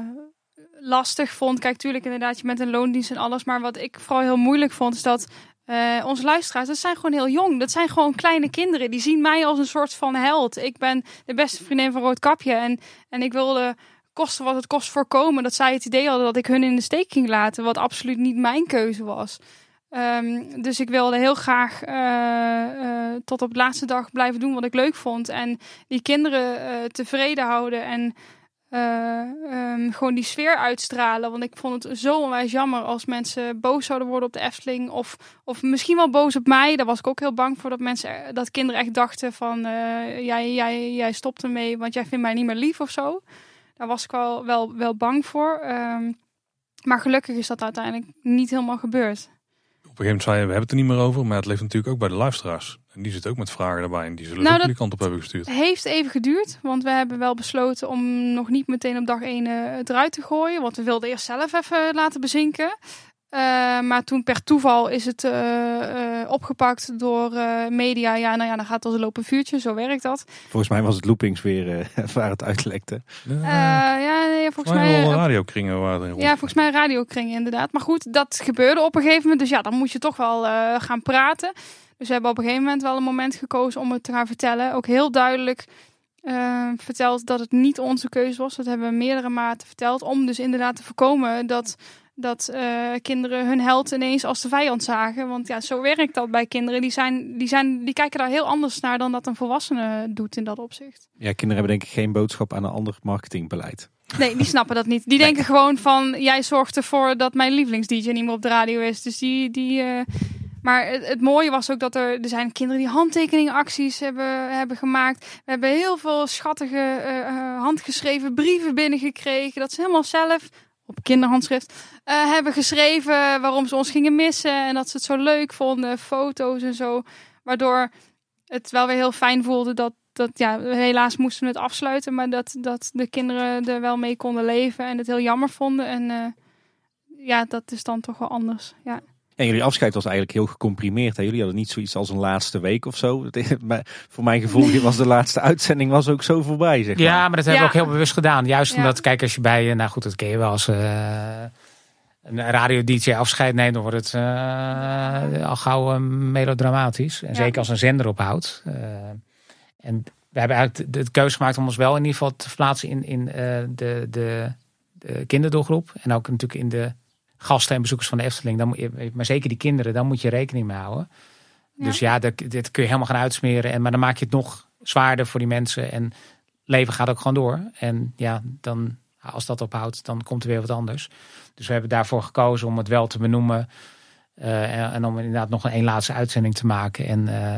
lastig vond. Kijk, tuurlijk inderdaad, je met een loondienst en alles. Maar wat ik vooral heel moeilijk vond, is dat uh, onze luisteraars, dat zijn gewoon heel jong. Dat zijn gewoon kleine kinderen. Die zien mij als een soort van held. Ik ben de beste vriendin van Roodkapje. En, en ik wilde kosten wat het kost voorkomen dat zij het idee hadden dat ik hun in de steek ging laten. Wat absoluut niet mijn keuze was. Um, dus ik wilde heel graag uh, tot op de laatste dag blijven doen wat ik leuk vond. En die kinderen tevreden houden. En uh, um, gewoon die sfeer uitstralen. Want ik vond het zo onwijs jammer als mensen boos zouden worden op de Efteling. Of, of misschien wel boos op mij. Daar was ik ook heel bang voor dat mensen, dat kinderen echt dachten van uh, jij, jij, jij stopt ermee, want jij vindt mij niet meer lief of zo. Daar was ik wel, wel, wel bang voor. Um, maar gelukkig is dat uiteindelijk niet helemaal gebeurd. Op een gegeven moment zei je, we hebben het er niet meer over. Maar het leeft natuurlijk ook bij de luisteraars. En die zitten ook met vragen erbij. En die zullen nou, ook die kant op hebben gestuurd. Het heeft even geduurd. Want we hebben wel besloten om nog niet meteen op dag 1 uh, het eruit te gooien. Want we wilden eerst zelf even laten bezinken. Uh, maar toen per toeval is het uh, uh, opgepakt door media. Ja, nou ja, dan gaat als een lopen vuurtje. Zo werkt dat. Volgens mij was het loopings weer waar het uitlekte. ja, nee, volgens mij. radiokringen waren Ja, volgens mij radiokringen inderdaad. Maar goed, dat gebeurde op een gegeven moment. Dus ja, dan moet je toch wel gaan praten. Dus we hebben op een gegeven moment wel een moment gekozen om het te gaan vertellen. Ook heel duidelijk uh, verteld dat het niet onze keuze was. Dat hebben we meerdere maten verteld. Om dus inderdaad te voorkomen dat, dat uh, kinderen hun held ineens als de vijand zagen. Want ja, zo werkt dat bij kinderen. Die, zijn, die, zijn, die kijken daar heel anders naar dan dat een volwassene doet in dat opzicht. Ja, kinderen hebben denk ik geen boodschap aan een ander marketingbeleid. Nee, die snappen dat niet. Die denken gewoon van, jij zorgt ervoor dat mijn lievelings-DJ niet meer op de radio is. Dus die, die, uh, maar het, het, mooie was ook dat er, er zijn kinderen die handtekeningacties hebben, hebben gemaakt. We hebben heel veel schattige uh, handgeschreven brieven binnengekregen. Dat ze helemaal zelf op kinderhandschrift uh, hebben geschreven waarom ze ons gingen missen. En dat ze het zo leuk vonden, foto's en zo. Waardoor het wel weer heel fijn voelde dat, dat ja, helaas moesten we het afsluiten, maar dat, dat de kinderen er wel mee konden leven en het heel jammer vonden. En eh, ja, dat is dan toch wel anders. Ja. En jullie afscheid was eigenlijk heel gecomprimeerd. Hè? Jullie hadden niet zoiets als een laatste week of zo. Voor mijn gevoel was de laatste uitzending was ook zo voorbij. Zeg maar. Ja, maar dat hebben we ook heel bewust gedaan. Juist omdat, kijk, als je bij, nou goed, dat ken je wel als een radio-dj afscheid neemt, dan wordt het uh, al gauw uh, melodramatisch. En zeker als een zender ophoudt. Uh, en we hebben eigenlijk de, de, keuze gemaakt om ons wel in ieder geval te verplaatsen in, in de, de, de kinderdoelgroep. En ook natuurlijk in de gasten en bezoekers van de Efteling. Dan moet je, maar zeker die kinderen, daar moet je rekening mee houden. Ja. Dus ja, dat, dit kun je helemaal gaan uitsmeren. En, maar dan maak je het nog zwaarder voor die mensen. En leven gaat ook gewoon door. En ja, dan als dat ophoudt, dan komt er weer wat anders. Dus we hebben daarvoor gekozen om het wel te benoemen. Uh, en, om inderdaad nog een laatste uitzending te maken. En uh,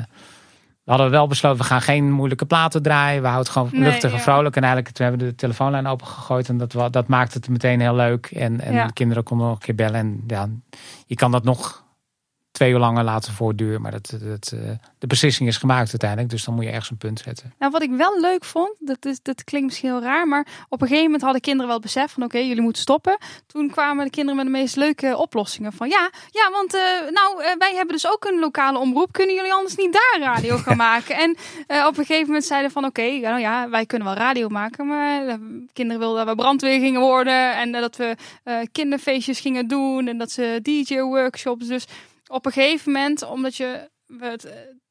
we hadden wel besloten, we gaan geen moeilijke platen draaien. We houden het gewoon luchtig en vrolijk. En eigenlijk, we hebben de telefoonlijn opengegooid. En dat, dat maakte het meteen heel leuk. En, en ja. de kinderen konden nog een keer bellen. En ja, je kan dat nog twee uur langer laten voortduren. Maar dat, dat, uh, de beslissing is gemaakt uiteindelijk. Dus dan moet je ergens een punt zetten. Nou, wat ik wel leuk vond, dat, is, dat klinkt misschien heel raar. Maar op een gegeven moment hadden kinderen wel het besef van oké, jullie moeten stoppen. Toen kwamen de kinderen met de meest leuke oplossingen. Van ja, ja want uh, nou, uh, wij hebben dus ook een lokale omroep. Kunnen jullie anders niet daar radio gaan maken? En op een gegeven moment zeiden van oké, okay, nou ja, wij kunnen wel radio maken. Maar de kinderen wilden dat we brandweer gingen worden. En dat we kinderfeestjes gingen doen. En dat ze DJ-workshops. Dus op een gegeven moment, omdat je het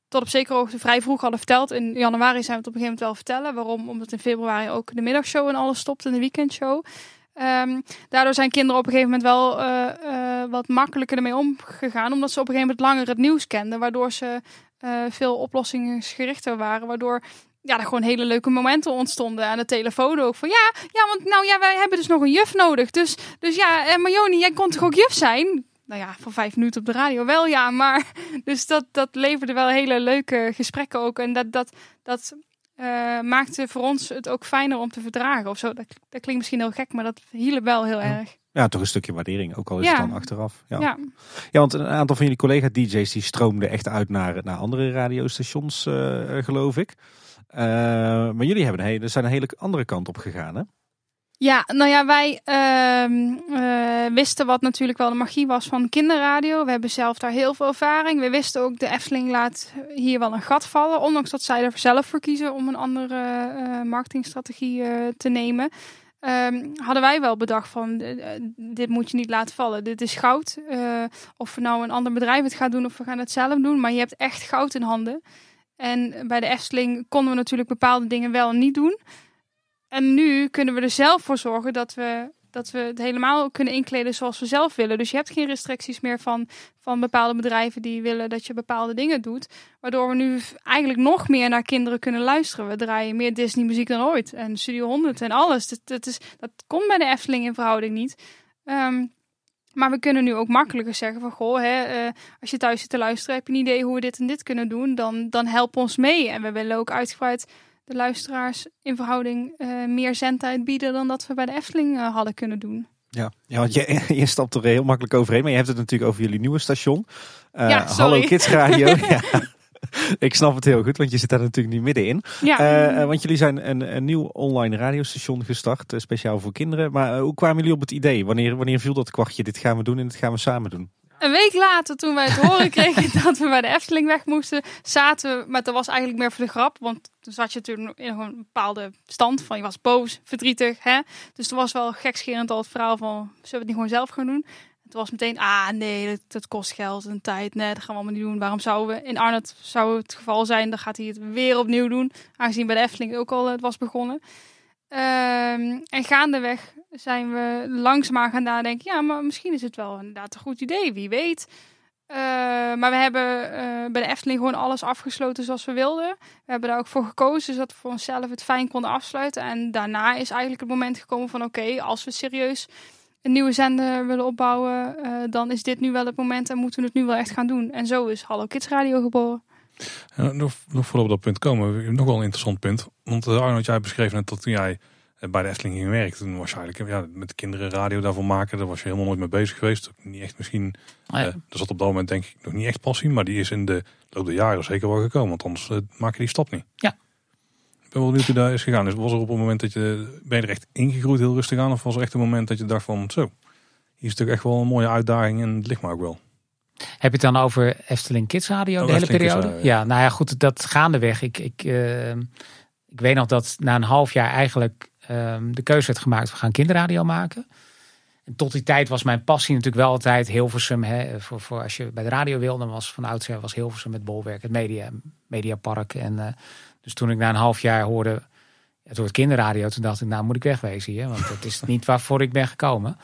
tot op zekere hoogte vrij vroeg hadden verteld. In januari zijn we het op een gegeven moment wel vertellen. Waarom? Omdat in februari ook de middagshow en alles stopt en de weekendshow. Um, daardoor zijn kinderen op een gegeven moment wel uh, uh, wat makkelijker ermee omgegaan. Omdat ze op een gegeven moment langer het nieuws kenden. Waardoor ze uh, veel oplossingsgerichter waren. Waardoor ja, er gewoon hele leuke momenten ontstonden aan de telefoon ook. Van ja, ja, want nou ja, wij hebben dus nog een juf nodig. Dus, dus ja, en Marjoni, jij kon toch ook juf zijn? Nou ja, voor vijf minuten op de radio wel ja, maar dus dat, dat leverde wel hele leuke gesprekken ook. En dat, dat, dat uh, maakte voor ons het ook fijner om te verdragen of zo. Dat, dat klinkt misschien heel gek, maar dat hielp wel heel erg. Ja, toch een stukje waardering, ook al is ja. het dan achteraf. Ja. ja. Ja. want een aantal van jullie collega-dj's die stroomden echt uit naar, naar andere radiostations, uh, geloof ik. Uh, maar jullie hebben een hele, zijn een hele andere kant op gegaan, hè? Ja, nou ja, wij uh, wisten wat natuurlijk wel de magie was van kinderradio. We hebben zelf daar heel veel ervaring. We wisten ook, de Efteling laat hier wel een gat vallen. Ondanks dat zij er zelf voor kiezen om een andere uh, marketingstrategie uh, te nemen. Um, hadden wij wel bedacht van, dit moet je niet laten vallen. Dit is goud. of we nou een ander bedrijf het gaat doen of we gaan het zelf doen. Maar je hebt echt goud in handen. En bij de Efteling konden we natuurlijk bepaalde dingen wel niet doen. En nu kunnen we er zelf voor zorgen dat we, dat we het helemaal kunnen inkleden zoals we zelf willen. Dus je hebt geen restricties meer van, van bepaalde bedrijven die willen dat je bepaalde dingen doet. Waardoor we nu eigenlijk nog meer naar kinderen kunnen luisteren. We draaien meer Disney muziek dan ooit. En Studio 100 en alles. Dat, dat, is, dat komt bij de Efteling in verhouding niet. Um, maar we kunnen nu ook makkelijker zeggen van goh, hè, uh, als je thuis zit te luisteren, heb je een idee hoe we dit en dit kunnen doen, dan, dan help ons mee. En we willen ook uitgebreid de luisteraars in verhouding uh, meer zendtijd bieden dan dat we bij de Efteling uh, hadden kunnen doen. Ja, ja want je, je stapt er heel makkelijk overheen. Maar je hebt het natuurlijk over jullie nieuwe station. Uh, ja, Hallo Kids Radio. ja. Ik snap het heel goed, want je zit daar natuurlijk nu middenin. Ja. want jullie zijn een, een nieuw online radiostation gestart, speciaal voor kinderen. Maar hoe kwamen jullie op het idee? Wanneer, wanneer viel dat kwartje, dit gaan we doen en dit gaan we samen doen? Een week later, toen wij het horen kregen dat we bij de Efteling weg moesten, zaten we, maar dat was eigenlijk meer voor de grap. Want toen zat je natuurlijk in een bepaalde stand van je was boos, verdrietig. Hè? Dus toen was wel gekscherend al het verhaal van, zullen we het niet gewoon zelf gaan doen? Het was meteen, ah nee, dat, kost geld en tijd. Nee, dat gaan we allemaal niet doen. Waarom zouden we, in Arnhem zou het geval zijn, dan gaat hij het weer opnieuw doen. Aangezien bij de Efteling ook al het was begonnen. Um, en gaandeweg zijn we langzaam gaan nadenken. Ja, maar misschien is het wel inderdaad een goed idee. Wie weet. Uh, maar we hebben uh, bij de Efteling gewoon alles afgesloten zoals we wilden. We hebben daar ook voor gekozen, zodat we voor onszelf het fijn konden afsluiten. En daarna is eigenlijk het moment gekomen van oké, als we serieus een nieuwe zender willen opbouwen, uh, dan is dit nu wel het moment en moeten we het nu wel echt gaan doen. En zo is Hallo Kids Radio geboren. Nog, nog we op dat punt komen, nog wel een interessant punt. Want Arnold, jij beschreef net dat toen jij bij de Efteling ging werken, toen was je eigenlijk ja, met kinderen radio daarvoor maken, daar was je helemaal nooit mee bezig geweest. Niet echt misschien, oh ja. uh, er zat op dat moment denk ik nog niet echt passie, maar die is in de loop der jaren zeker wel gekomen, want anders uh, maak je die stap niet. Ja. ben wel benieuwd hoe dat is gegaan. Dus was er op het moment dat je, ben je er echt ingegroeid heel rustig aan? Of was er echt een moment dat je dacht van, zo, hier is toch echt wel een mooie uitdaging en het ligt me ook wel. Heb je het dan over Efteling Kids Radio Oh, de hele Efteling periode? Radio, ja. ja. nou ja, goed, dat gaandeweg. Ik, ik, eh, ik weet nog dat na een half jaar eigenlijk ehm, de keuze werd gemaakt, we gaan kinderradio maken. En tot die tijd was mijn passie natuurlijk wel altijd Hilversum. Hè, voor, voor als je bij de radio wilde, dan was van oudsher was Hilversum het bolwerk, het media, mediapark. En, eh, dus toen ik na een half jaar hoorde het woord kinderradio, toen dacht ik, nou moet ik wegwezen hier. Want dat is niet waarvoor ik ben gekomen.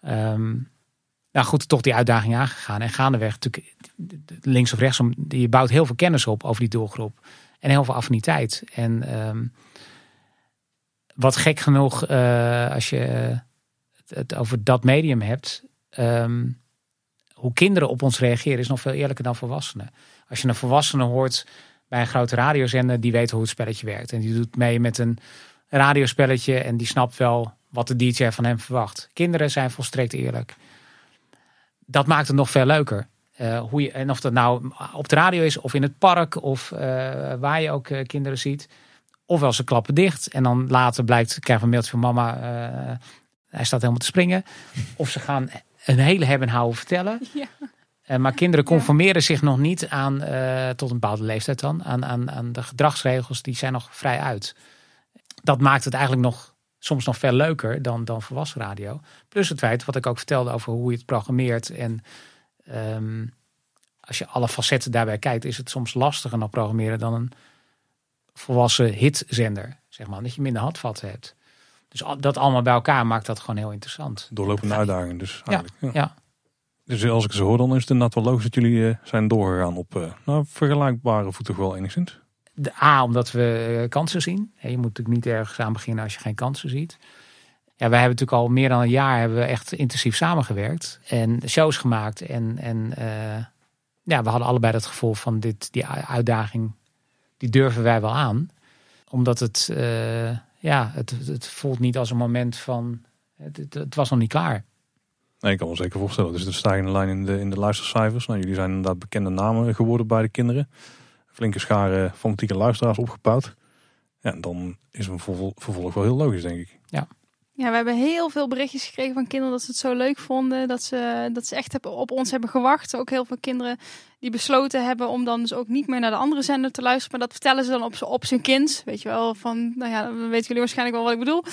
Ehm, nou goed, toch die uitdaging aangegaan. En gaandeweg, natuurlijk, links of rechtsom, je bouwt heel veel kennis op over die doelgroep. En heel veel affiniteit. En ehm, wat gek genoeg, eh, als je het, over dat medium hebt, ehm, hoe kinderen op ons reageren, is nog veel eerlijker dan volwassenen. Als je een volwassene hoort bij een grote radiozender, die weet hoe het spelletje werkt. En die doet mee met een radiospelletje en die snapt wel wat de DJ van hem verwacht. Kinderen zijn volstrekt eerlijk. Dat maakt het nog veel leuker. Eh, hoe je, en of dat nou op de radio is, of in het park, of eh, waar je ook kinderen ziet. Ofwel ze klappen dicht en dan later blijkt, krijgen we een mailtje van mama, eh, hij staat helemaal te springen. Of ze gaan een hele hebben en houden vertellen. Ja. Eh, maar kinderen conformeren zich nog niet aan, eh, tot een bepaalde leeftijd dan, aan, aan, aan de gedragsregels, die zijn nog vrij uit. Dat maakt het eigenlijk nog, soms nog veel leuker dan, dan volwassen radio. Plus het feit, wat ik ook vertelde over hoe je het programmeert. En ehm, als je alle facetten daarbij kijkt, is het soms lastiger nog programmeren dan een volwassen hitzender. Zeg maar, dat je minder handvatten hebt. Dus dat allemaal bij elkaar maakt dat gewoon heel interessant. Doorlopende uitdaging dus eigenlijk. Ja. Ja. Dus als ik ze hoor, dan is het inderdaad wel logisch dat jullie eh, zijn doorgegaan op eh, nou, vergelijkbare voeten wel enigszins. De A, omdat we eh, kansen zien. Je moet natuurlijk niet ergens aan beginnen als je geen kansen ziet. Ja, wij hebben natuurlijk al meer dan een jaar hebben we echt intensief samengewerkt. En shows gemaakt. En, en ja, we hadden allebei het gevoel van dit, die uitdaging, die durven wij wel aan. Omdat het, eh, ja, het, het voelt niet als een moment van, het, het, het was nog niet klaar. Nee, ik kan me zeker voorstellen. Dus de stijgende lijn in de, in de luistercijfers. Nou, jullie zijn inderdaad bekende namen geworden bij de kinderen. Flinke schare fanatieke luisteraars opgebouwd. Ja, en dan is een vervol- vervolg wel heel logisch, denk ik. Ja, we hebben heel veel berichtjes gekregen van kinderen dat ze het zo leuk vonden. Dat ze, dat ze echt hebben, op ons hebben gewacht. Ook heel veel kinderen die besloten hebben om dan dus ook niet meer naar de andere zender te luisteren. Maar dat vertellen ze dan op, op zijn kind. Weet je wel, van, nou ja, dan weten jullie waarschijnlijk wel wat ik bedoel.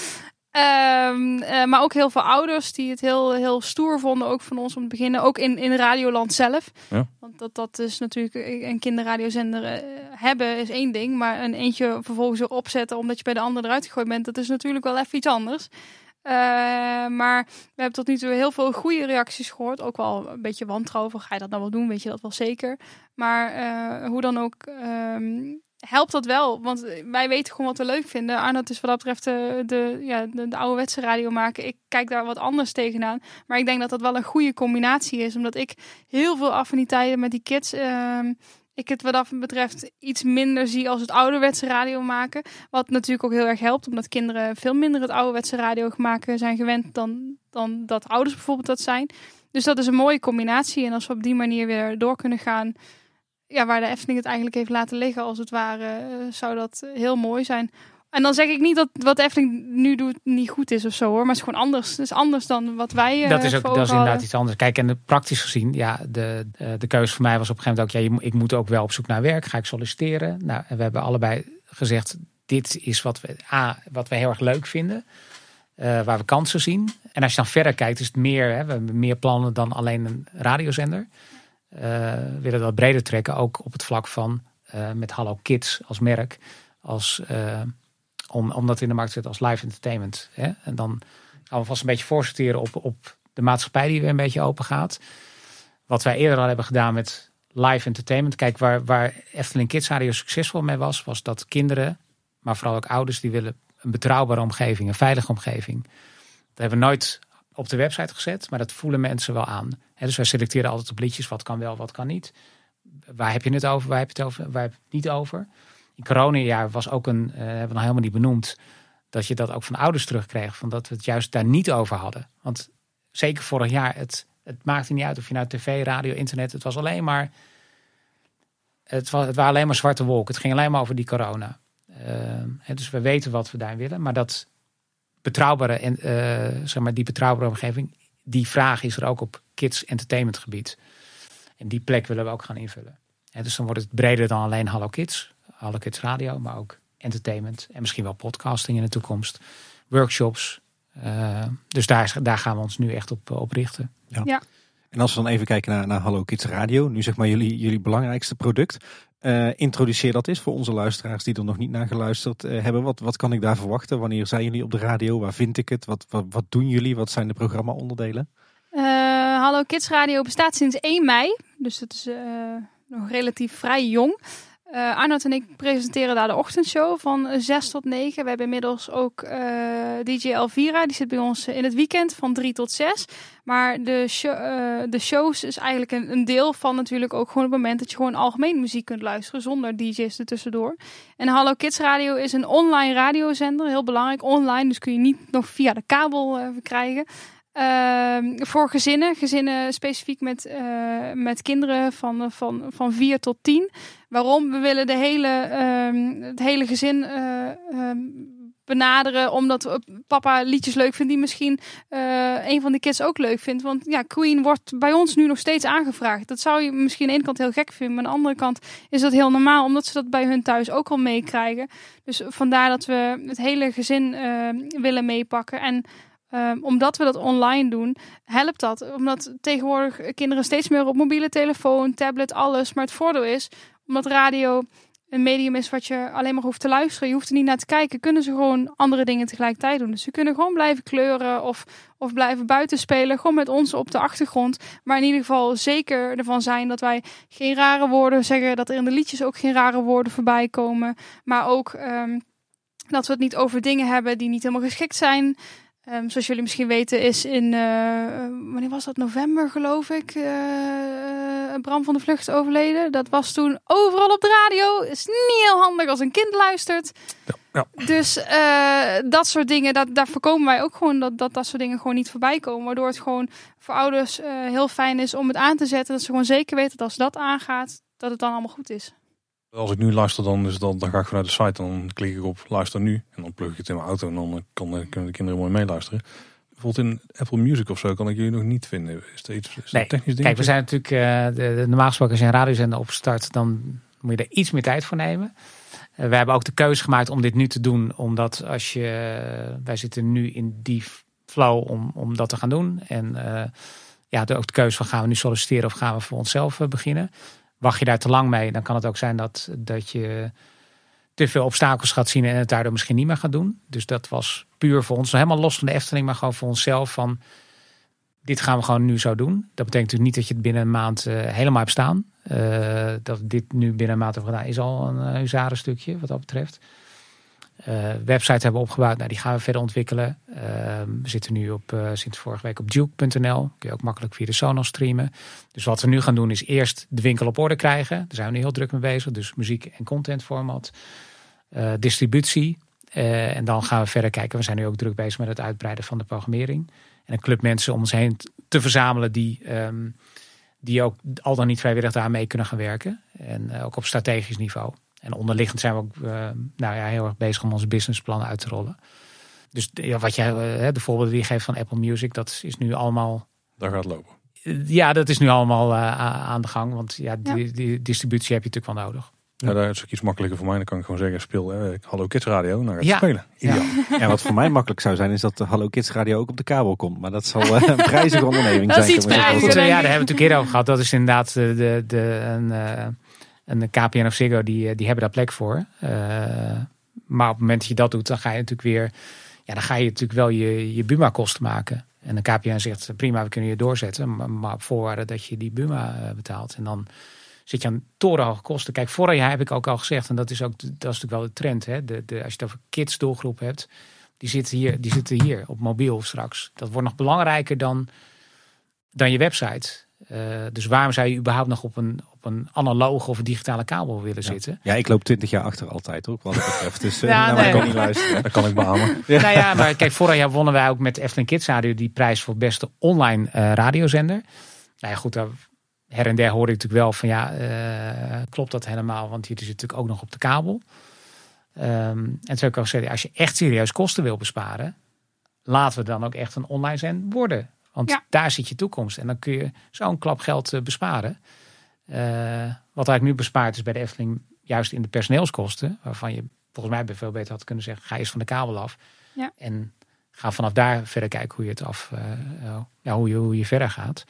Ehm, eh, maar ook heel veel ouders die het heel, heel stoer vonden, ook van ons om te beginnen. Ook in, in Radioland zelf. Ja. Want dat, dat is natuurlijk een kinderradiozender eh, hebben is één ding. Maar een eentje vervolgens erop zetten omdat je bij de andere eruit gegooid bent. Dat is natuurlijk wel even iets anders. Eh, maar we hebben tot nu toe heel veel goede reacties gehoord. Ook wel een beetje wantrouwen. Ga je dat nou wel doen? Weet je dat wel zeker? Maar eh, hoe dan ook ehm, helpt dat wel. Want wij weten gewoon wat we leuk vinden. Arnold is wat dat betreft de, de, ja, de ouderwetse radio maken. Ik kijk daar wat anders tegenaan. Maar ik denk dat dat wel een goede combinatie is. Omdat ik heel veel affiniteiten met die kids... ehm, ik het wat dat betreft iets minder zie als het ouderwetse radio maken. Wat natuurlijk ook heel erg helpt, omdat kinderen veel minder het ouderwetse radio maken zijn gewend dan, dan dat ouders bijvoorbeeld dat zijn. Dus dat is een mooie combinatie. En als we op die manier weer door kunnen gaan, ja, waar de Efteling het eigenlijk heeft laten liggen, als het ware, eh, zou dat heel mooi zijn. En dan zeg ik niet dat wat Efteling nu doet niet goed is of zo hoor, maar het is gewoon anders. Het is anders dan wat wij. eh, dat is ook dat is inderdaad hadden. iets anders. Kijk, en praktisch gezien, ja, de, de, de keuze voor mij was op een gegeven moment ook, ja, ik moet ook wel op zoek naar werk. Ga ik solliciteren? Nou, en we hebben allebei gezegd, dit is wat we, A, wat we heel erg leuk vinden. eh, waar we kansen zien. En als je dan verder kijkt, is het meer, hè, we hebben meer plannen dan alleen een radiozender. Eh, we willen dat breder trekken, ook op het vlak van eh, met Hallo Kids als merk. Als, eh, om, om dat in de markt zetten als live entertainment. Hè? En dan gaan we vast een beetje voorsorteren op, op de maatschappij die weer een beetje open gaat. Wat wij eerder al hebben gedaan met live entertainment. Kijk, waar, waar Efteling Kids Radio succesvol mee was, was dat kinderen, maar vooral ook ouders, die willen een betrouwbare omgeving, een veilige omgeving. Dat hebben we nooit op de website gezet, maar dat voelen mensen wel aan. Dus wij selecteren altijd op liedjes wat kan wel, wat kan niet. Waar heb je het over, waar heb je het over, waar heb je het niet over. In coronajaar was ook een, eh, hebben we nog helemaal niet benoemd, dat je dat ook van ouders terugkreeg. Van dat we het juist daar niet over hadden. Want zeker vorig jaar, het, het maakte niet uit of je nou tv, radio, internet, het was alleen maar, het, was, het waren alleen maar zwarte wolken. Het ging alleen maar over die corona. Uh, dus we weten wat we daar willen. Maar dat betrouwbare en uh, zeg maar die betrouwbare omgeving, die vraag is er ook op kids entertainment gebied. En die plek willen we ook gaan invullen. En dus dan wordt het breder dan alleen Hallo Kids, Hallo Kids Radio, maar ook entertainment en misschien wel podcasting in de toekomst, workshops. Uh, dus daar, daar gaan we ons nu echt op, op richten. Ja. ja. En als we dan even kijken naar, naar Hallo Kids Radio, nu zeg maar jullie, jullie belangrijkste product. Uh, introduceer dat eens voor onze luisteraars die er nog niet naar geluisterd uh, hebben. Wat, wat kan ik daar verwachten? Wanneer zijn jullie op de radio? Waar vind ik het? Wat, wat, wat doen jullie? Wat zijn de programma-onderdelen? Uh, Hallo Kids Radio bestaat sinds 1 mei. Dus dat is nog relatief vrij jong. Uh, Arnold en ik presenteren daar de ochtendshow van 6 tot 9. We hebben inmiddels ook uh, DJ Elvira, die zit bij ons in het weekend van 3 tot 6. Maar de, de shows is eigenlijk een, deel van natuurlijk ook gewoon het moment dat je gewoon algemeen muziek kunt luisteren zonder DJ's er tussendoor. En Hallo Kids Radio is een online radiozender, heel belangrijk, online, dus kun je niet nog via de kabel verkrijgen. Uh, voor gezinnen, gezinnen specifiek met, uh, met kinderen van, van, van 4 tot 10. Waarom? We willen de hele, uh, het hele gezin uh, benaderen, omdat papa liedjes leuk vindt die misschien een van de kids ook leuk vindt. Want ja, Queen wordt bij ons nu nog steeds aangevraagd. Dat zou je misschien aan de ene kant heel gek vinden, maar aan de andere kant is dat heel normaal, omdat ze dat bij hun thuis ook al meekrijgen. Dus vandaar dat we het hele gezin willen meepakken. En Um, omdat we dat online doen, helpt dat. Omdat tegenwoordig kinderen steeds meer op mobiele telefoon, tablet, alles. Maar het voordeel is, omdat radio een medium is wat je alleen maar hoeft te luisteren, je hoeft er niet naar te kijken, kunnen ze gewoon andere dingen tegelijkertijd doen. Dus ze kunnen gewoon blijven kleuren of, of blijven buiten spelen, gewoon met ons op de achtergrond. Maar in ieder geval zeker ervan zijn dat wij geen rare woorden zeggen, dat er in de liedjes ook geen rare woorden voorbij komen. Maar ook um, dat we het niet over dingen hebben die niet helemaal geschikt zijn. Um, zoals jullie misschien weten is in, uh, wanneer was dat, november geloof ik, uh, Bram van de Vlucht overleden. Dat was toen overal op de radio. Is niet heel handig als een kind luistert. Ja, ja. Dus uh, dat soort dingen, dat, daar voorkomen wij ook gewoon dat, dat dat soort dingen gewoon niet voorbij komen. Waardoor het gewoon voor ouders heel fijn is om het aan te zetten. Dat ze gewoon zeker weten dat als dat aangaat, dat het dan allemaal goed is. Als ik nu luister, dan, is dan, dan ga ik vanuit de site. Dan klik ik op luister nu. En dan plug ik het in mijn auto. En dan kan, kunnen de kinderen mooi meeluisteren. Bijvoorbeeld in Apple Music of zo kan ik jullie nog niet vinden. Is er iets is nee. technisch ding? Kijk, we zijn natuurlijk uh, de, de, normaal gesproken als je een radiozender opstart, dan moet je er iets meer tijd voor nemen. Uh, we hebben ook de keuze gemaakt om dit nu te doen, omdat als je, uh, wij zitten nu in die flow om, om dat te gaan doen. En ja, de, ook de keuze van gaan we nu solliciteren of gaan we voor onszelf beginnen. Wacht je daar te lang mee, dan kan het ook zijn dat, dat je te veel obstakels gaat zien en het daardoor misschien niet meer gaat doen. Dus dat was puur voor ons, helemaal los van de Efteling, maar gewoon voor onszelf van dit gaan we gewoon nu zo doen. Dat betekent natuurlijk niet dat je het binnen een maand uh, helemaal hebt staan. Uh, dat dit nu binnen een maand hebben gedaan is al een uh, stukje wat dat betreft. Uh, website hebben opgebouwd, nou, die gaan we verder ontwikkelen. Uh, we zitten nu op, uh, sinds vorige week op duke.nl. Kun je ook makkelijk via de Sonos streamen. Dus wat we nu gaan doen is eerst de winkel op orde krijgen. Daar zijn we nu heel druk mee bezig. Dus muziek en content format. distributie. en dan gaan we verder kijken. We zijn nu ook druk bezig met het uitbreiden van de programmering. En een club mensen om ons heen te verzamelen die, um, die ook al dan niet vrijwillig daarmee kunnen gaan werken. En ook op strategisch niveau. En onderliggend zijn we ook uh, nou ja, heel erg bezig om onze businessplan uit te rollen. Dus ja, wat jij, uh, de voorbeelden die je geeft van Apple Music, dat is nu allemaal. Daar gaat lopen. Ja, dat is nu allemaal uh, aan de gang. Want ja, die, die, distributie heb je natuurlijk wel nodig. Ja, daar is ook iets makkelijker voor mij. Dan kan ik gewoon zeggen, speel eh, Hallo Kids Radio. Nou, gaat ja. spelen. Ideaal. Ja. ja. wat voor mij makkelijk zou zijn, is dat de Hallo Kids Radio ook op de kabel komt. Maar dat zal een prijzige onderneming dat zijn. Is iets prijziger, ja, daar hebben we het natuurlijk eerder over gehad. Dat is inderdaad de, de, de, een, en KPN of Ziggo, die, die hebben daar plek voor. Uh, maar op het moment dat je dat doet, dan ga je natuurlijk weer... Ja, dan ga je natuurlijk wel je, je Buma-kosten maken. En de KPN zegt, prima, we kunnen je doorzetten. Maar, maar op voorwaarde dat je die Buma betaalt. En dan zit je aan torenhoge kosten. Kijk, vorig jaar heb ik ook al gezegd, en dat is, ook, dat is natuurlijk wel de trend. Hè? De, de, als je het over kids doelgroep hebt, die zitten, hier, die zitten hier op mobiel straks. Dat wordt nog belangrijker dan, dan je website. Uh, dus waarom zou je überhaupt nog op een, op een analoge of een digitale kabel willen ja. zitten? Ja, ik loop 20 jaar achter altijd hoor, wat dat betreft. Dus uh, ja, nou, nee. kan niet luisteren. Dat kan ik beamen. Ja. Nou ja, maar kijk, vorig jaar wonnen wij ook met Efteling Kids Radio die prijs voor beste online uh, radiozender. Nou ja, goed, daar her en der hoorde ik natuurlijk wel van ja, uh, klopt dat helemaal? Want hier zit natuurlijk ook nog op de kabel. Ehm, en toen heb ik al gezegd, als je echt serieus kosten wil besparen, laten we dan ook echt een online zend worden. Want Ja. daar zit je toekomst. En dan kun je zo'n klap geld eh, besparen. Eh, wat eigenlijk nu bespaard is bij de Efteling, juist in de personeelskosten. Waarvan je volgens mij veel beter had kunnen zeggen, ga eens van de kabel af. Ja. En ga vanaf daar verder kijken hoe je het af, eh, ja, hoe je, hoe je verder gaat.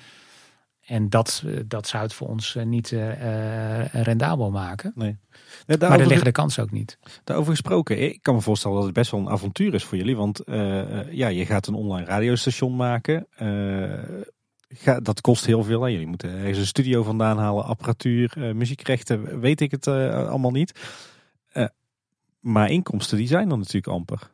En dat, eh, dat zou het voor ons eh, niet eh, rendabel maken. Nee. Maar daar liggen de kansen ook niet. daarover gesproken, ik kan me voorstellen dat het best wel een avontuur is voor jullie. Want ja, je gaat een online radiostation maken. Ga, dat kost heel veel. Hè. Jullie moeten ergens een studio vandaan halen, apparatuur, muziekrechten, weet ik het allemaal niet. Maar inkomsten, die zijn er natuurlijk amper.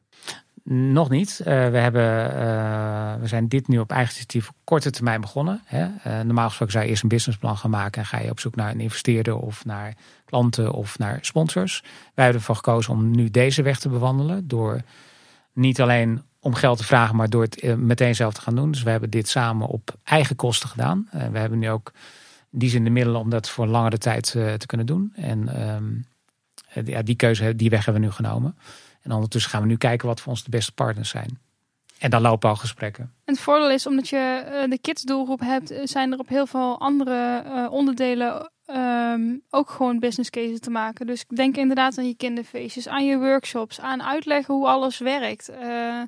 Nog niet. Eh, we, hebben, eh, we zijn dit nu op eigen initiatief korte termijn begonnen. Hè. Eh, normaal gesproken zou je eerst een businessplan gaan maken en ga je op zoek naar een investeerder of naar klanten of naar sponsors. Wij hebben ervoor gekozen om nu deze weg te bewandelen door niet alleen om geld te vragen, maar door het meteen zelf te gaan doen. Dus we hebben dit samen op eigen kosten gedaan. We hebben nu ook die zin de middelen om dat voor langere tijd te kunnen doen. En ehm, eh, ja, die keuze, die weg hebben we nu genomen. En ondertussen gaan we nu kijken wat voor ons de beste partners zijn. En dan lopen al gesprekken. En het voordeel is, omdat je eh, de kids-doelgroep hebt, eh, zijn er op heel veel andere eh, onderdelen ehm, ook gewoon business cases te maken. Dus denk inderdaad aan je kinderfeestjes, aan je workshops, aan uitleggen hoe alles werkt. Eh,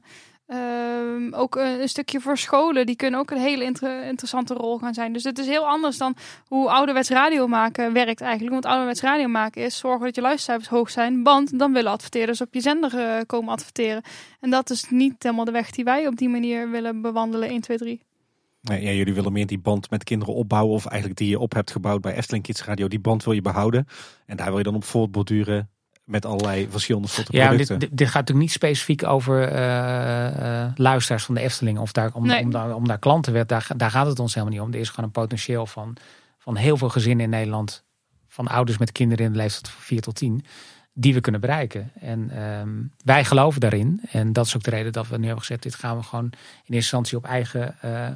ehm, ook een, stukje voor scholen, die kunnen ook een hele inter- interessante rol gaan zijn. Dus het is heel anders dan hoe ouderwets radio maken werkt eigenlijk. Want ouderwets radio maken is zorgen dat je luistercijfers hoog zijn, want dan willen adverteerders op je zender eh, komen adverteren. En dat is niet helemaal de weg die wij op die manier willen bewandelen. 1, 2, 3. Nee, ja, jullie willen meer die band met kinderen opbouwen. Of eigenlijk die je op hebt gebouwd bij Efteling Kids Radio. Die band wil je behouden. En daar wil je dan op voortborduren met allerlei verschillende soorten Ja, producten. dit, dit, dit gaat natuurlijk niet specifiek over eh, eh, luisteraars van de Efteling. Of daar, om, Nee. om, daar, om daar klanten werd. Daar, daar gaat het ons helemaal niet om. Er is gewoon een potentieel van, van heel veel gezinnen in Nederland. Van ouders met kinderen in de leeftijd van 4 tot 10. Die we kunnen bereiken. En ehm, wij geloven daarin. En dat is ook de reden dat we nu hebben gezet. Dit gaan we gewoon in eerste instantie op eigen eh,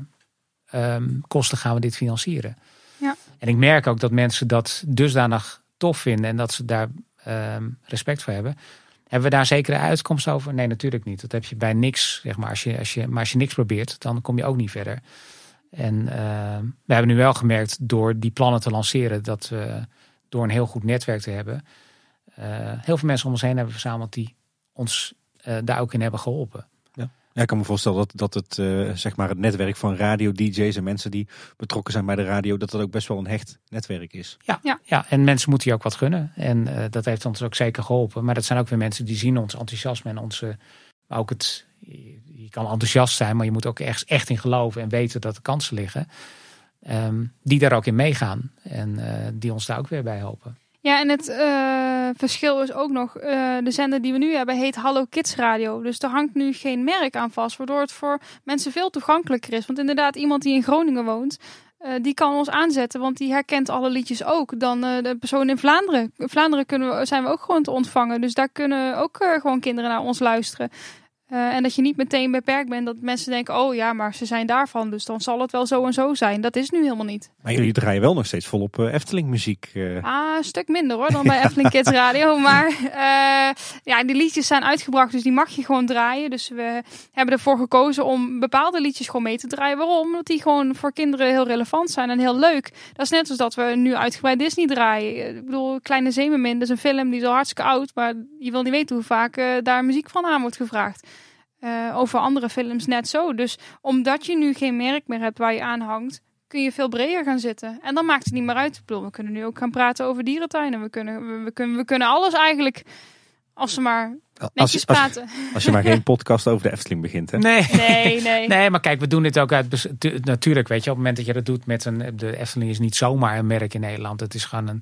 ehm, kosten gaan we dit financieren. Ja. En ik merk ook dat mensen dat dusdanig tof vinden. En dat ze daar ehm, respect voor hebben. Hebben we daar zekere uitkomst over? Nee, natuurlijk niet. Dat heb je bij niks, zeg maar. Als je, als je, maar als je niks probeert, dan kom je ook niet verder. En ehm, we hebben nu wel gemerkt door die plannen te lanceren, dat we door een heel goed netwerk te hebben, eh, heel veel mensen om ons heen hebben verzameld die ons eh, daar ook in hebben geholpen. Ja, ik kan me voorstellen dat, dat het, eh, zeg maar het netwerk van radio-dj's en mensen die betrokken zijn bij de radio, dat dat ook best wel een hecht netwerk is. Ja, Ja. ja. en mensen moeten je ook wat gunnen. En eh, dat heeft ons ook zeker geholpen. Maar dat zijn ook weer mensen die zien ons enthousiasme en onze. Maar ook het. Je kan enthousiast zijn, maar je moet ook echt, echt in geloven en weten dat er kansen liggen. Ehm, die daar ook in meegaan. En eh, die ons daar ook weer bij helpen. Ja, en het eh, verschil is ook nog, eh, de zender die we nu hebben heet Hallo Kids Radio. Dus er hangt nu geen merk aan vast, waardoor het voor mensen veel toegankelijker is. Want inderdaad, iemand die in Groningen woont, eh, die kan ons aanzetten, want die herkent alle liedjes ook. Dan eh, de persoon in Vlaanderen. In Vlaanderen kunnen we, zijn we ook gewoon te ontvangen, dus daar kunnen ook gewoon kinderen naar ons luisteren. Eh, en dat je niet meteen beperkt bent, dat mensen denken, oh ja, maar ze zijn daarvan, dus dan zal het wel zo en zo zijn. Dat is nu helemaal niet. Maar jullie draaien wel nog steeds volop eh, Efteling muziek. eh. Ah, een stuk minder hoor dan bij Efteling Kids Radio. Maar eh, ja, die liedjes zijn uitgebracht, dus die mag je gewoon draaien. Dus we hebben ervoor gekozen om bepaalde liedjes gewoon mee te draaien. Waarom? Omdat die gewoon voor kinderen heel relevant zijn en heel leuk. Dat is net als dat we nu uitgebreid Disney draaien. Ik bedoel, Kleine Zeemermin, dat is een film die is al hartstikke oud. Maar je wil niet weten hoe vaak eh, daar muziek van aan wordt gevraagd. Eh, over andere films net zo. Dus omdat je nu geen merk meer hebt waar je aan hangt, kun je veel breder gaan zitten. En dan maakt het niet meer uit. Ik bedoel, we kunnen nu ook gaan praten over dierentuinen. We kunnen, we, we kunnen, we kunnen alles eigenlijk, als ze maar als, netjes als, praten. als je maar geen podcast over de Efteling begint. Hè? Nee. Nee, nee. Nee, maar kijk, we doen dit ook uit. Natuurlijk, weet je, op het moment dat je dat doet met een. De Efteling is niet zomaar een merk in Nederland. Het is gewoon een.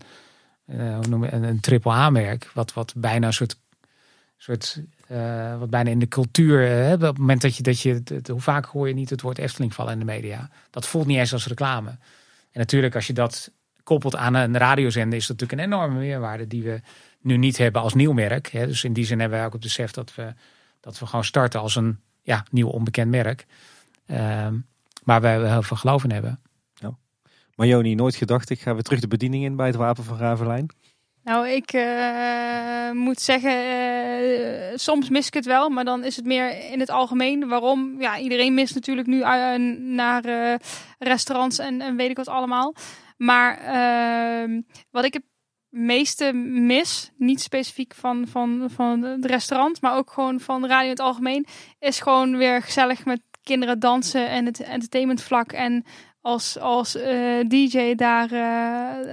eh, hoe noem je, een, een triple A-merk. Wat, wat bijna een soort. Soort eh, wat bijna in de cultuur. eh, hè, op het moment dat je. Dat je het- het- hoe vaak hoor je niet het woord Efteling vallen in de media? Dat voelt niet eens als reclame. En natuurlijk, als je dat koppelt aan een radiozender, is dat natuurlijk een enorme meerwaarde die we nu niet hebben als nieuw merk. Hè. Dus in die zin hebben wij ook het besef dat we, dat we gewoon starten als een ja, nieuw onbekend merk. Ehm, waar wij wel heel veel geloof in hebben. Maar Joni, nooit gedacht, ik ga weer terug de bediening in bij het Wapen van Ravelijn. Nou, ik eh, moet zeggen, soms mis ik het wel, maar dan is het meer in het algemeen. Waarom? Ja, iedereen mist natuurlijk nu uh, naar uh, restaurants en, en, weet ik wat allemaal. Maar ehm, wat ik het meeste mis, niet specifiek van, van, van het restaurant, maar ook gewoon van radio in het algemeen, is gewoon weer gezellig met kinderen dansen en het entertainmentvlak en als, als uh, eh, DJ daar, uh,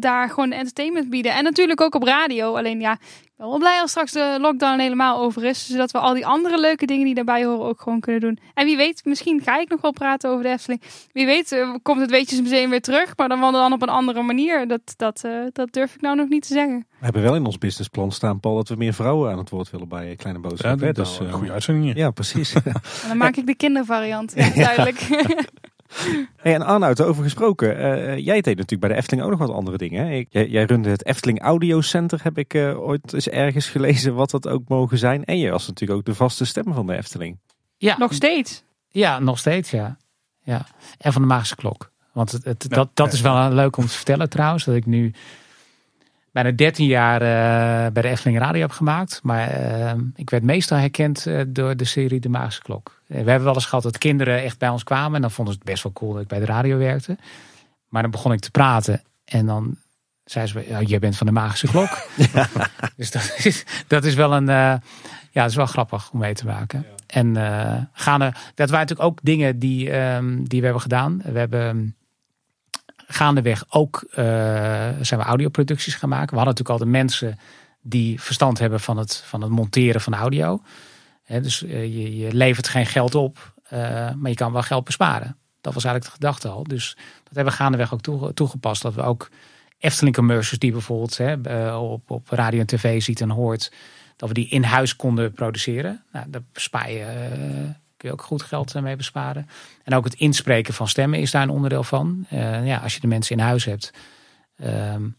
daar gewoon entertainment bieden. En natuurlijk ook op radio. Alleen ja, ik ben wel blij als straks de lockdown helemaal over is. Zodat we al die andere leuke dingen die daarbij horen ook gewoon kunnen doen. En wie weet, misschien ga ik nog wel praten over de Efteling. Wie weet uh, komt het Weetjesmuseum weer terug. Maar dan wel dan op een andere manier. Dat, dat, dat durf ik nou nog niet te zeggen. We hebben wel in ons businessplan staan, Paul, dat we meer vrouwen aan het woord willen bij Kleine Boodschap. Ja, dat is een goede uitzending. Ja, precies. dan maak ik de kindervariant. Ja, duidelijk. Hey, en Arnoud, over gesproken. Uh, jij deed natuurlijk bij de Efteling ook nog wat andere dingen. Hè? Jij, jij runde het Efteling Audio Center, heb ik uh, ooit eens ergens gelezen wat dat ook mogen zijn. En je was natuurlijk ook de vaste stem van de Efteling. Ja. Nog steeds? Ja, nog steeds, ja. ja. En van de Magische Klok. Want het, het, dat, dat is wel leuk om te vertellen trouwens, dat ik nu bijna 13 jaar uh, bij de Efteling Radio heb gemaakt. Maar uh, ik werd meestal herkend uh, door de serie De Magische Klok. we hebben wel eens gehad dat kinderen echt bij ons kwamen. En dan vonden ze het best wel cool dat ik bij de radio werkte. Maar dan begon ik te praten. En dan zei ze, ja, jij bent van de Magische Klok. dus dat is, dat is wel een... ja, dat is wel grappig om mee te maken. Ja. En gaande, dat waren natuurlijk ook dingen die, um, die we hebben gedaan. We hebben gaandeweg ook uh, zijn we audioproducties gaan maken. We hadden natuurlijk al de mensen die verstand hebben van het, van het monteren van audio. dus uh, je, je, levert geen geld op, uh, maar je kan wel geld besparen. Dat was eigenlijk de gedachte al. Dus dat hebben we gaandeweg ook toe, toegepast. Dat we ook Efteling commercials die bijvoorbeeld hè, op, op radio en tv ziet en hoort. Dat we die in huis konden produceren. Nou, daar bespaar je kun je ook goed geld eh, mee besparen. En ook het inspreken van stemmen is daar een onderdeel van. Uh, ja, als je de mensen in huis hebt, um,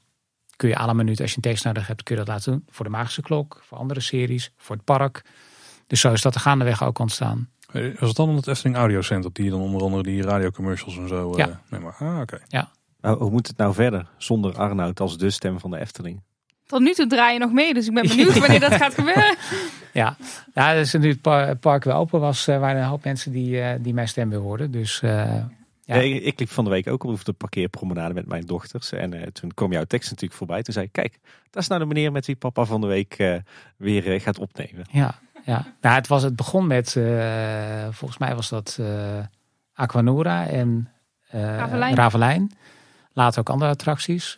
kun je alle minuten, als je een tekst nodig hebt, kun je dat laten doen. Voor de Magische Klok, voor andere series, voor het park. Dus zo is dat de gaandeweg ook ontstaan. Was het dan het Efteling Audio Center die dan onder andere die radiocommercials en zo? Ja. Uh, nee, maar, ah, oké. Ja. Nou, hoe moet het nou verder zonder Arnoud als de stem van de Efteling? Tot nu toe draai je nog mee, dus ik ben benieuwd wanneer dat gaat gebeuren. Ja, ja dus nu het park weer open was, uh, waren een hoop mensen die, uh, die mijn stem weer hoorden. Dus, uh, ja. ik, ik, liep van de week ook op de parkeerpromenade met mijn dochters. En toen kwam jouw tekst natuurlijk voorbij. Toen zei ik, kijk, dat is nou de meneer met wie papa van de week weer gaat opnemen. Ja, ja. Nou, het, was, het begon met, volgens mij was dat Aquanura en Ravelijn. Ravelijn. Later ook andere attracties.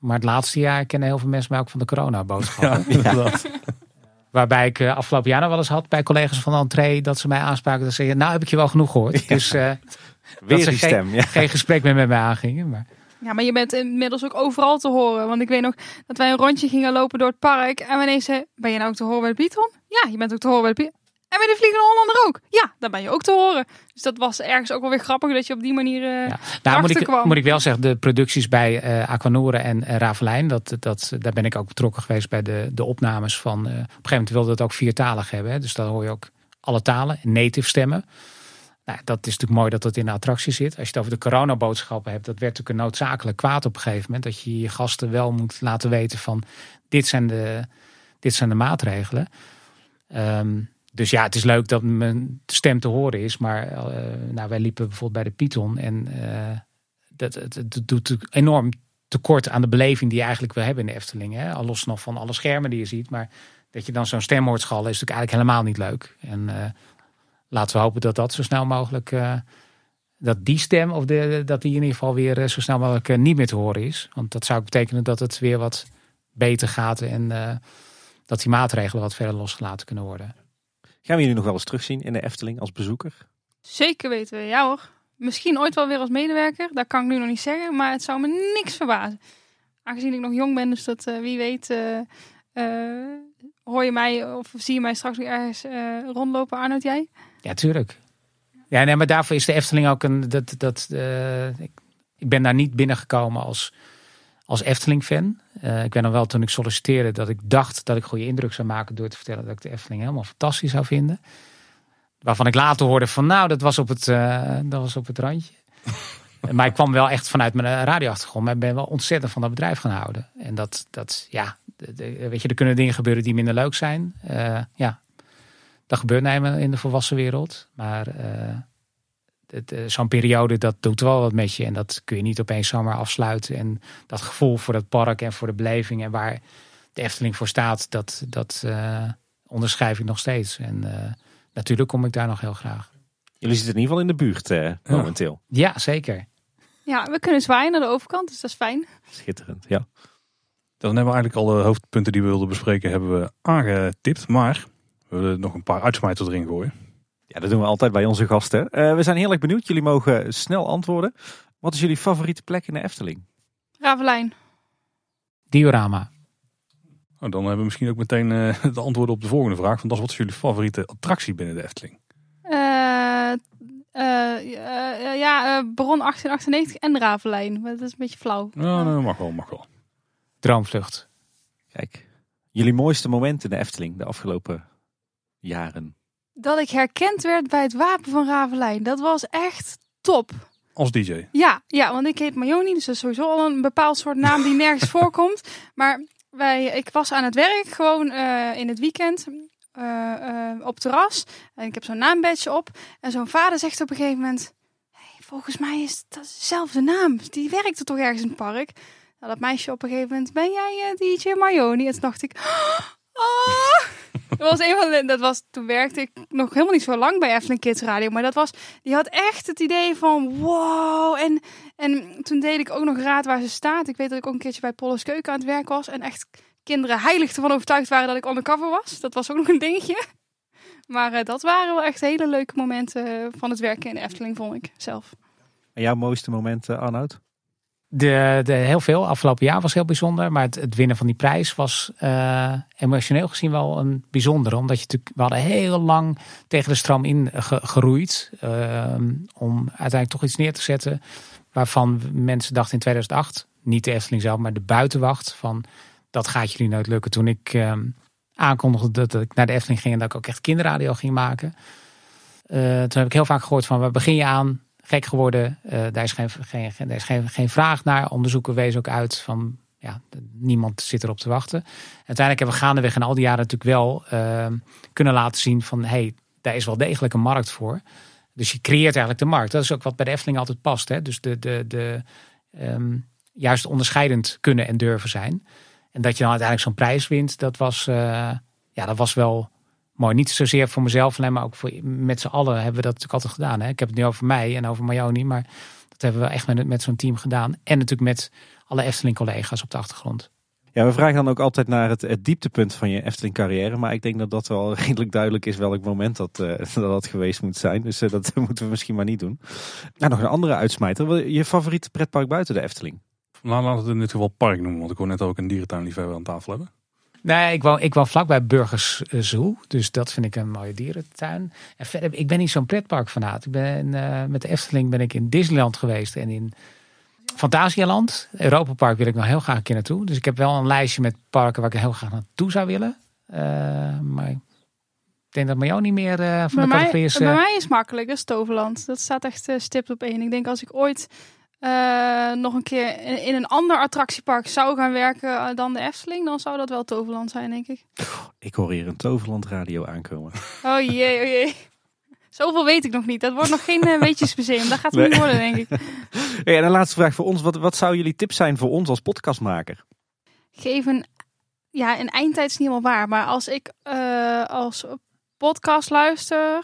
Maar het laatste jaar kennen heel veel mensen mij ook van de corona-boodschappen. Ja, Waarbij ik uh, afgelopen jaar nog wel eens had bij collega's van de entree dat ze mij aanspraken. Dat ze zeggen, nou heb ik je wel genoeg gehoord. Ja. Dus uh, Weer dat ze stem, geen, geen, gesprek meer met mij aangingen. Maar... Ja, maar je bent inmiddels ook overal te horen. Want ik weet nog dat wij een rondje gingen lopen door het park. En wanneer ze, ben je nou ook te horen bij de Pietron? Ja, je bent ook te horen bij de Pietron. En bij de Vliegende Hollander ook. Ja, daar ben je ook te horen. Dus dat was ergens ook wel weer grappig dat je op die manier uh, ja. nou, moet ik, kwam. moet ik wel zeggen, de producties bij uh, Aquanore en uh, Ravelijn, dat, dat, daar ben ik ook betrokken geweest bij de, de opnames van. op een gegeven moment wilde het ook viertalig hebben. Hè, dus dan hoor je ook alle talen, native stemmen. Nou, dat is natuurlijk mooi dat dat in de attractie zit. Als je het over de coronaboodschappen hebt, dat werd natuurlijk een noodzakelijk kwaad op een gegeven moment. Dat je je gasten wel moet laten weten van dit zijn de, dit zijn de maatregelen. Um, dus ja, het is leuk dat mijn stem te horen is. Maar uh, nou, wij liepen bijvoorbeeld bij de Python. En uh, dat, het, het, doet enorm tekort aan de beleving die je eigenlijk wil hebben in de Efteling. Hè? Al los nog van alle schermen die je ziet. Maar dat je dan zo'n stem hoort schallen is natuurlijk eigenlijk helemaal niet leuk. En uh, laten we hopen dat dat zo snel mogelijk... dat die stem, of dat die in ieder geval weer zo snel mogelijk niet meer te horen is. Want dat zou betekenen dat het weer wat beter gaat. En dat die maatregelen wat verder losgelaten kunnen worden. Gaan we jullie nog wel eens terugzien in de Efteling als bezoeker? Zeker weten we, ja hoor. Misschien ooit wel weer als medewerker, dat kan ik nu nog niet zeggen, maar het zou me niks verbazen. Aangezien ik nog jong ben, dus dat uh, wie weet, uh, uh, hoor je mij of zie je mij straks weer ergens rondlopen, Arnoud, jij? Ja, tuurlijk. Ja, nee, maar daarvoor is de Efteling ook een. Dat, dat, ik, ik ben daar niet binnengekomen als als Efteling-fan. Uh, ik ben dan wel toen ik solliciteerde dat ik dacht dat ik goede indruk zou maken door te vertellen dat ik de Efteling helemaal fantastisch zou vinden. Waarvan ik later hoorde van nou, dat was op het, uh, dat was op het randje. maar ik kwam wel echt vanuit mijn radioachtergrond. Maar ik ben wel ontzettend van dat bedrijf gaan houden. En dat, dat ja, de- weet je, er kunnen dingen gebeuren die minder leuk zijn. Eh, ja, dat gebeurt nou in de volwassen wereld. Maar eh, eh, zo'n periode, dat doet wel wat met je. En dat kun je niet opeens zomaar afsluiten. En dat gevoel voor dat park en voor de beleving en waar de Efteling voor staat, dat, dat eh, onderschrijf ik nog steeds. En eh, natuurlijk kom ik daar nog heel graag. Jullie zitten in ieder geval in de buurt eh, momenteel. Ja, zeker. Ja, we kunnen zwaaien naar de overkant, dus dat is fijn. Schitterend, ja. Dan hebben we eigenlijk alle hoofdpunten die we wilden bespreken hebben we aangetipt. Maar we willen nog een paar uitsmijters erin gooien. Ja, dat doen we altijd bij onze gasten. Eh, we zijn heel erg benieuwd. Jullie mogen snel antwoorden. Wat is jullie favoriete plek in de Efteling? Ravelijn. Diorama. Nou, dan hebben we misschien ook meteen eh, de antwoorden op de volgende vraag. Want dat is wat is jullie favoriete attractie binnen de Efteling? Eh, ja, eh, Baron 1898 en Ravelijn. Maar dat is een beetje flauw. Ja, nou, mag wel, mag wel. Droomvlucht. Kijk, jullie mooiste moment in de Efteling de afgelopen jaren. Dat ik herkend werd bij het wapen van Ravelijn. Dat was echt top. Als DJ. Ja, ja, want ik heet Mayoni, dus dat is sowieso al een bepaald soort naam die nergens voorkomt. Maar wij, ik was aan het werk, gewoon eh, in het weekend, eh, eh, op terras. En ik heb zo'n naambadge op. En zo'n vader zegt op een gegeven moment... Hey, volgens mij is dat dezelfde naam. Die werkte toch ergens in het park? Nou, dat meisje op een gegeven moment... Ben jij DJ Mayoni? En toen dacht ik... Oh! Dat was een van dat was, toen werkte ik nog helemaal niet zo lang bij Efteling Kids Radio. Maar dat was, die had echt het idee van wow. En, en toen deed ik ook nog raad waar ze staat. Ik weet dat ik ook een keertje bij Polles Keuken aan het werk was. En echt kinderen heilig ervan overtuigd waren dat ik undercover was. Dat was ook nog een dingetje. Maar eh, dat waren wel echt hele leuke momenten eh, van het werken in Efteling, vond ik zelf. En jouw mooiste moment, eh, Arnoud? De, de, heel veel. Afgelopen jaar was heel bijzonder. Maar het, het winnen van die prijs was eh, emotioneel gezien wel een bijzondere. Omdat je natuurlijk, we hadden heel lang tegen de stroom in ge- geroeid. eh, om uiteindelijk toch iets neer te zetten. Waarvan mensen dachten in 2008, niet de Efteling zelf, maar de buitenwacht. Van dat gaat jullie nooit lukken. Toen ik eh, aankondigde dat, dat ik naar de Efteling ging en dat ik ook echt kinderradio ging maken. Eh, toen heb ik heel vaak gehoord van waar begin je aan? Gek geworden. Eh, daar is, geen, geen, daar is geen, geen vraag naar. Onderzoeken wezen ook uit van ja, niemand zit erop te wachten. Uiteindelijk hebben we gaandeweg in al die jaren natuurlijk wel eh, kunnen laten zien van hey, daar is wel degelijk een markt voor. Dus je creëert eigenlijk de markt. Dat is ook wat bij de Efteling altijd past. Hè? Dus de, de, de, ehm, juist onderscheidend kunnen en durven zijn. En dat je dan uiteindelijk zo'n prijs wint, dat was, eh, ja, dat was wel mooi. Niet zozeer voor mezelf alleen, maar ook voor, met z'n allen hebben we dat natuurlijk altijd gedaan. Hè? Ik heb het nu over mij en over Mayoni, maar dat hebben we echt met, met zo'n team gedaan. En natuurlijk met alle Efteling-collega's op de achtergrond. Ja, we vragen dan ook altijd naar het, het dieptepunt van je Efteling carrière. Maar ik denk dat dat wel redelijk duidelijk is welk moment dat, eh, dat, dat geweest moet zijn. Dus eh, dat moeten we misschien maar niet doen. Nou, nog een andere uitsmijter. Je favoriete pretpark buiten de Efteling? Nou, laten we het in dit geval park noemen. Want ik hoor net ook een dierentuinliefhebber aan tafel hebben. Nee, ik woon, ik woon vlakbij Burgers Zoo. Dus dat vind ik een mooie dierentuin. En verder, ik ben niet zo'n pretparkfanaat. Ik ben, eh, met de Efteling ben ik in Disneyland geweest en in Fantasialand. Europa Park wil ik nog heel graag een keer naartoe. Dus ik heb wel een lijstje met parken waar ik heel graag naartoe zou willen. Eh, maar ik denk dat Mayo niet meer eh, van Bij de categorie is. bij mij is makkelijk, dat is Toverland. Dat staat echt stipt op één. Ik denk als ik ooit eh, nog een keer in, in een ander attractiepark zou gaan werken eh, dan de Efteling, dan zou dat wel Toverland zijn, denk ik. Ik hoor hier een Toverland radio aankomen. Oh jee, oh jee. Zoveel weet ik nog niet. Dat wordt nog geen uh, weetjesmuseum. Dat gaat het niet worden, denk ik. Hey, en een laatste vraag voor ons. Wat, wat zou jullie tip zijn voor ons als podcastmaker? Geef een... Ja, een eindtijd is niet helemaal waar. Maar als ik eh, als podcast eh,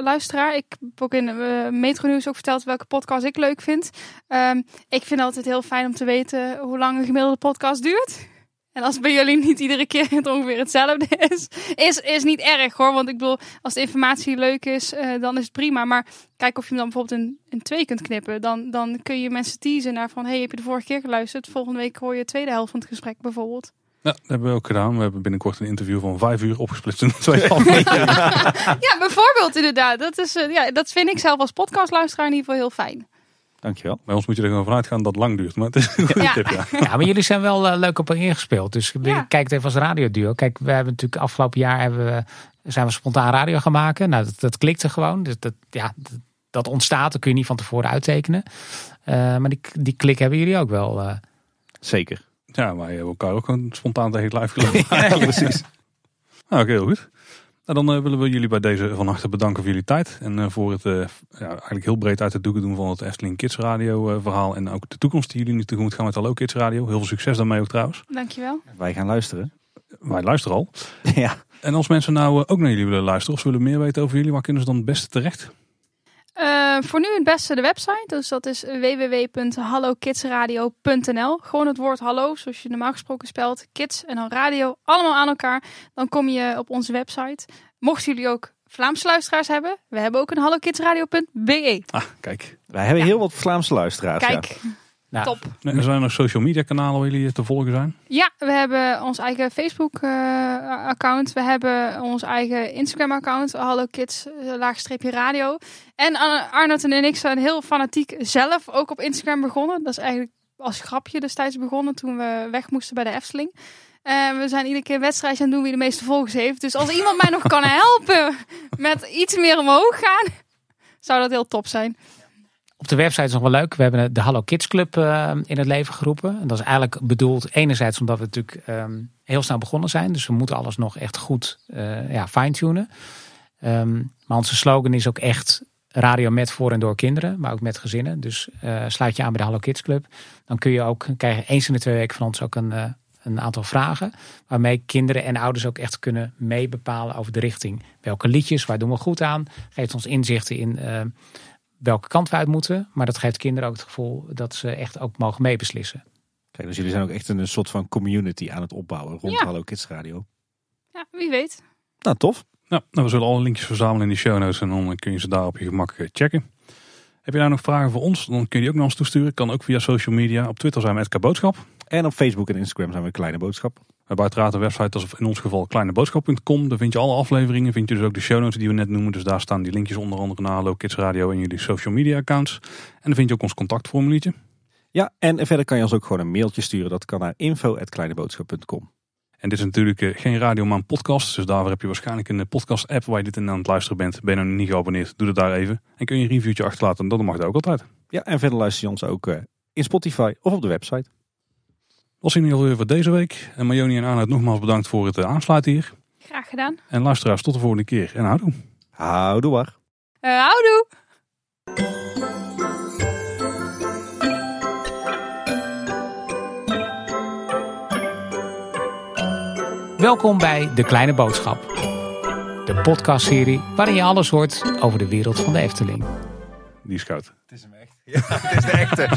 luisteraar... Ik heb ook in uh, Metro Nieuws ook verteld welke podcast ik leuk vind. Um, ik vind altijd heel fijn om te weten hoe lang een gemiddelde podcast duurt. En als bij jullie niet iedere keer het ongeveer hetzelfde is, is, is niet erg hoor. Want ik bedoel, als de informatie leuk is, uh, dan is het prima. Maar kijk of je hem dan bijvoorbeeld in, in twee kunt knippen. Dan, dan kun je mensen teasen naar van, hey, heb je de vorige keer geluisterd? Volgende week hoor je de tweede helft van het gesprek bijvoorbeeld. Ja, dat hebben we ook gedaan. We hebben binnenkort een interview van vijf uur opgesplitst in twee afleveringen. ja, bijvoorbeeld inderdaad. Dat, is, uh, ja, dat vind ik zelf als podcastluisteraar in ieder geval heel fijn. Dankjewel. Bij ons moet je er gewoon vanuit gaan dat het lang duurt. Maar het is een goede Ja. tip, ja. Ja, maar jullie zijn wel uh, leuk op ingespeeld. Dus Ja. kijk het even als radioduo. Kijk, we hebben natuurlijk afgelopen jaar hebben we, zijn we spontaan radio gaan maken. Nou, dat, dat klikte gewoon. Dus dat, ja, dat, dat ontstaat. Dat kun je niet van tevoren uittekenen. Uh, maar die, die klik hebben jullie ook wel. Uh. Zeker. Ja, wij hebben elkaar ook gewoon spontaan tegen het lijf gelopen. ja, precies. Nou, oké, heel goed. Nou, dan uh, willen we jullie bij deze van harte bedanken voor jullie tijd. En uh, voor het uh, ja, eigenlijk heel breed uit het doeken doen van het Efteling Kids Radio verhaal. En ook de toekomst die jullie nu tegemoet gaan met Hallo Kids Radio. Heel veel succes daarmee ook trouwens. Dankjewel. Wij gaan luisteren. Wij luisteren al. ja. En als mensen nou ook naar jullie willen luisteren of ze willen meer weten over jullie, waar kunnen ze dan het beste terecht? Uh, voor nu het beste de website. Dus dat is www.hallokidsradio.nl. Gewoon het woord hallo, zoals je normaal gesproken spelt. Kids en dan radio, allemaal aan elkaar. Dan kom je op onze website. Mochten jullie ook Vlaamse luisteraars hebben, we hebben ook een hallokidsradio.be. Ah, kijk. Wij hebben heel wat Vlaamse luisteraars. Kijk. Ja. Nou, Top. Er zijn nog social media kanalen waar jullie te volgen zijn? Ja, we hebben ons eigen Facebook uh, account. We hebben ons eigen Instagram account. Hallo Kids, uh, laagstreepje radio. En Arnold en ik zijn heel fanatiek zelf ook op Instagram begonnen. Dat is eigenlijk als grapje destijds begonnen toen we weg moesten bij de Efteling. Uh, we zijn iedere keer wedstrijd aan doen wie de meeste volgers heeft. Dus als iemand mij nog kan helpen met iets meer omhoog gaan, zou dat heel top zijn. Op de website is nog wel leuk. We hebben de Hallo Kids Club uh, in het leven geroepen. En dat is eigenlijk bedoeld enerzijds omdat we natuurlijk um, heel snel begonnen zijn. Dus we moeten alles nog echt goed uh, ja, fine-tunen. Um, maar onze slogan is ook echt radio met voor en door kinderen. Maar ook met gezinnen. Dus uh, sluit je aan bij de Hallo Kids Club. Dan kun je ook krijgen eens in de twee weken van ons ook een, een aantal vragen. Waarmee kinderen en ouders ook echt kunnen meebepalen over de richting. Welke liedjes, waar doen we goed aan? Geeft ons inzichten in welke kant we uit moeten. Maar dat geeft kinderen ook het gevoel dat ze echt ook mogen meebeslissen. Kijk, dus jullie zijn ook echt een soort van community aan het opbouwen rond ja. Hallo Kids Radio. Ja, wie weet. Nou, tof. Nou, nou, we zullen alle linkjes verzamelen in de show notes en dan kun je ze daar op je gemak checken. Heb je nou nog vragen voor ons? Dan kun je die ook naar ons toesturen. Kan ook via social media. Op Twitter zijn we met Boodschap. En op Facebook en Instagram zijn we Kleine Boodschap. Hebben uiteraard een website, is in ons geval kleineboodschap.com. Daar vind je alle afleveringen, vind je dus ook de show notes die we net noemen. Dus daar staan die linkjes onder andere naar Hallo Kids Radio en jullie social media accounts. En dan vind je ook ons contactformuliertje. Ja, en verder kan je ons ook gewoon een mailtje sturen. Dat kan naar info.kleineboodschap.com. En dit is natuurlijk geen radio, maar een podcast. Dus daarvoor heb je waarschijnlijk een podcast app waar je dit in aan het luisteren bent. Ben je nog niet geabonneerd, doe dat daar even. En kun je een reviewtje achterlaten, dat mag ook altijd. Ja, en verder luister je ons ook in Spotify of op de website. Was in ieder geval weer voor deze week. En Marjoni en Arnoud nogmaals bedankt voor het aansluiten hier. Graag gedaan. En luisteraars, tot de volgende keer. En houdoe. Houdoe waar. Uh, houdoe. Welkom bij De Kleine Boodschap. De podcastserie waarin je alles hoort over de wereld van de Efteling. Die is koud. Het is hem echt. Ja, het is de echte.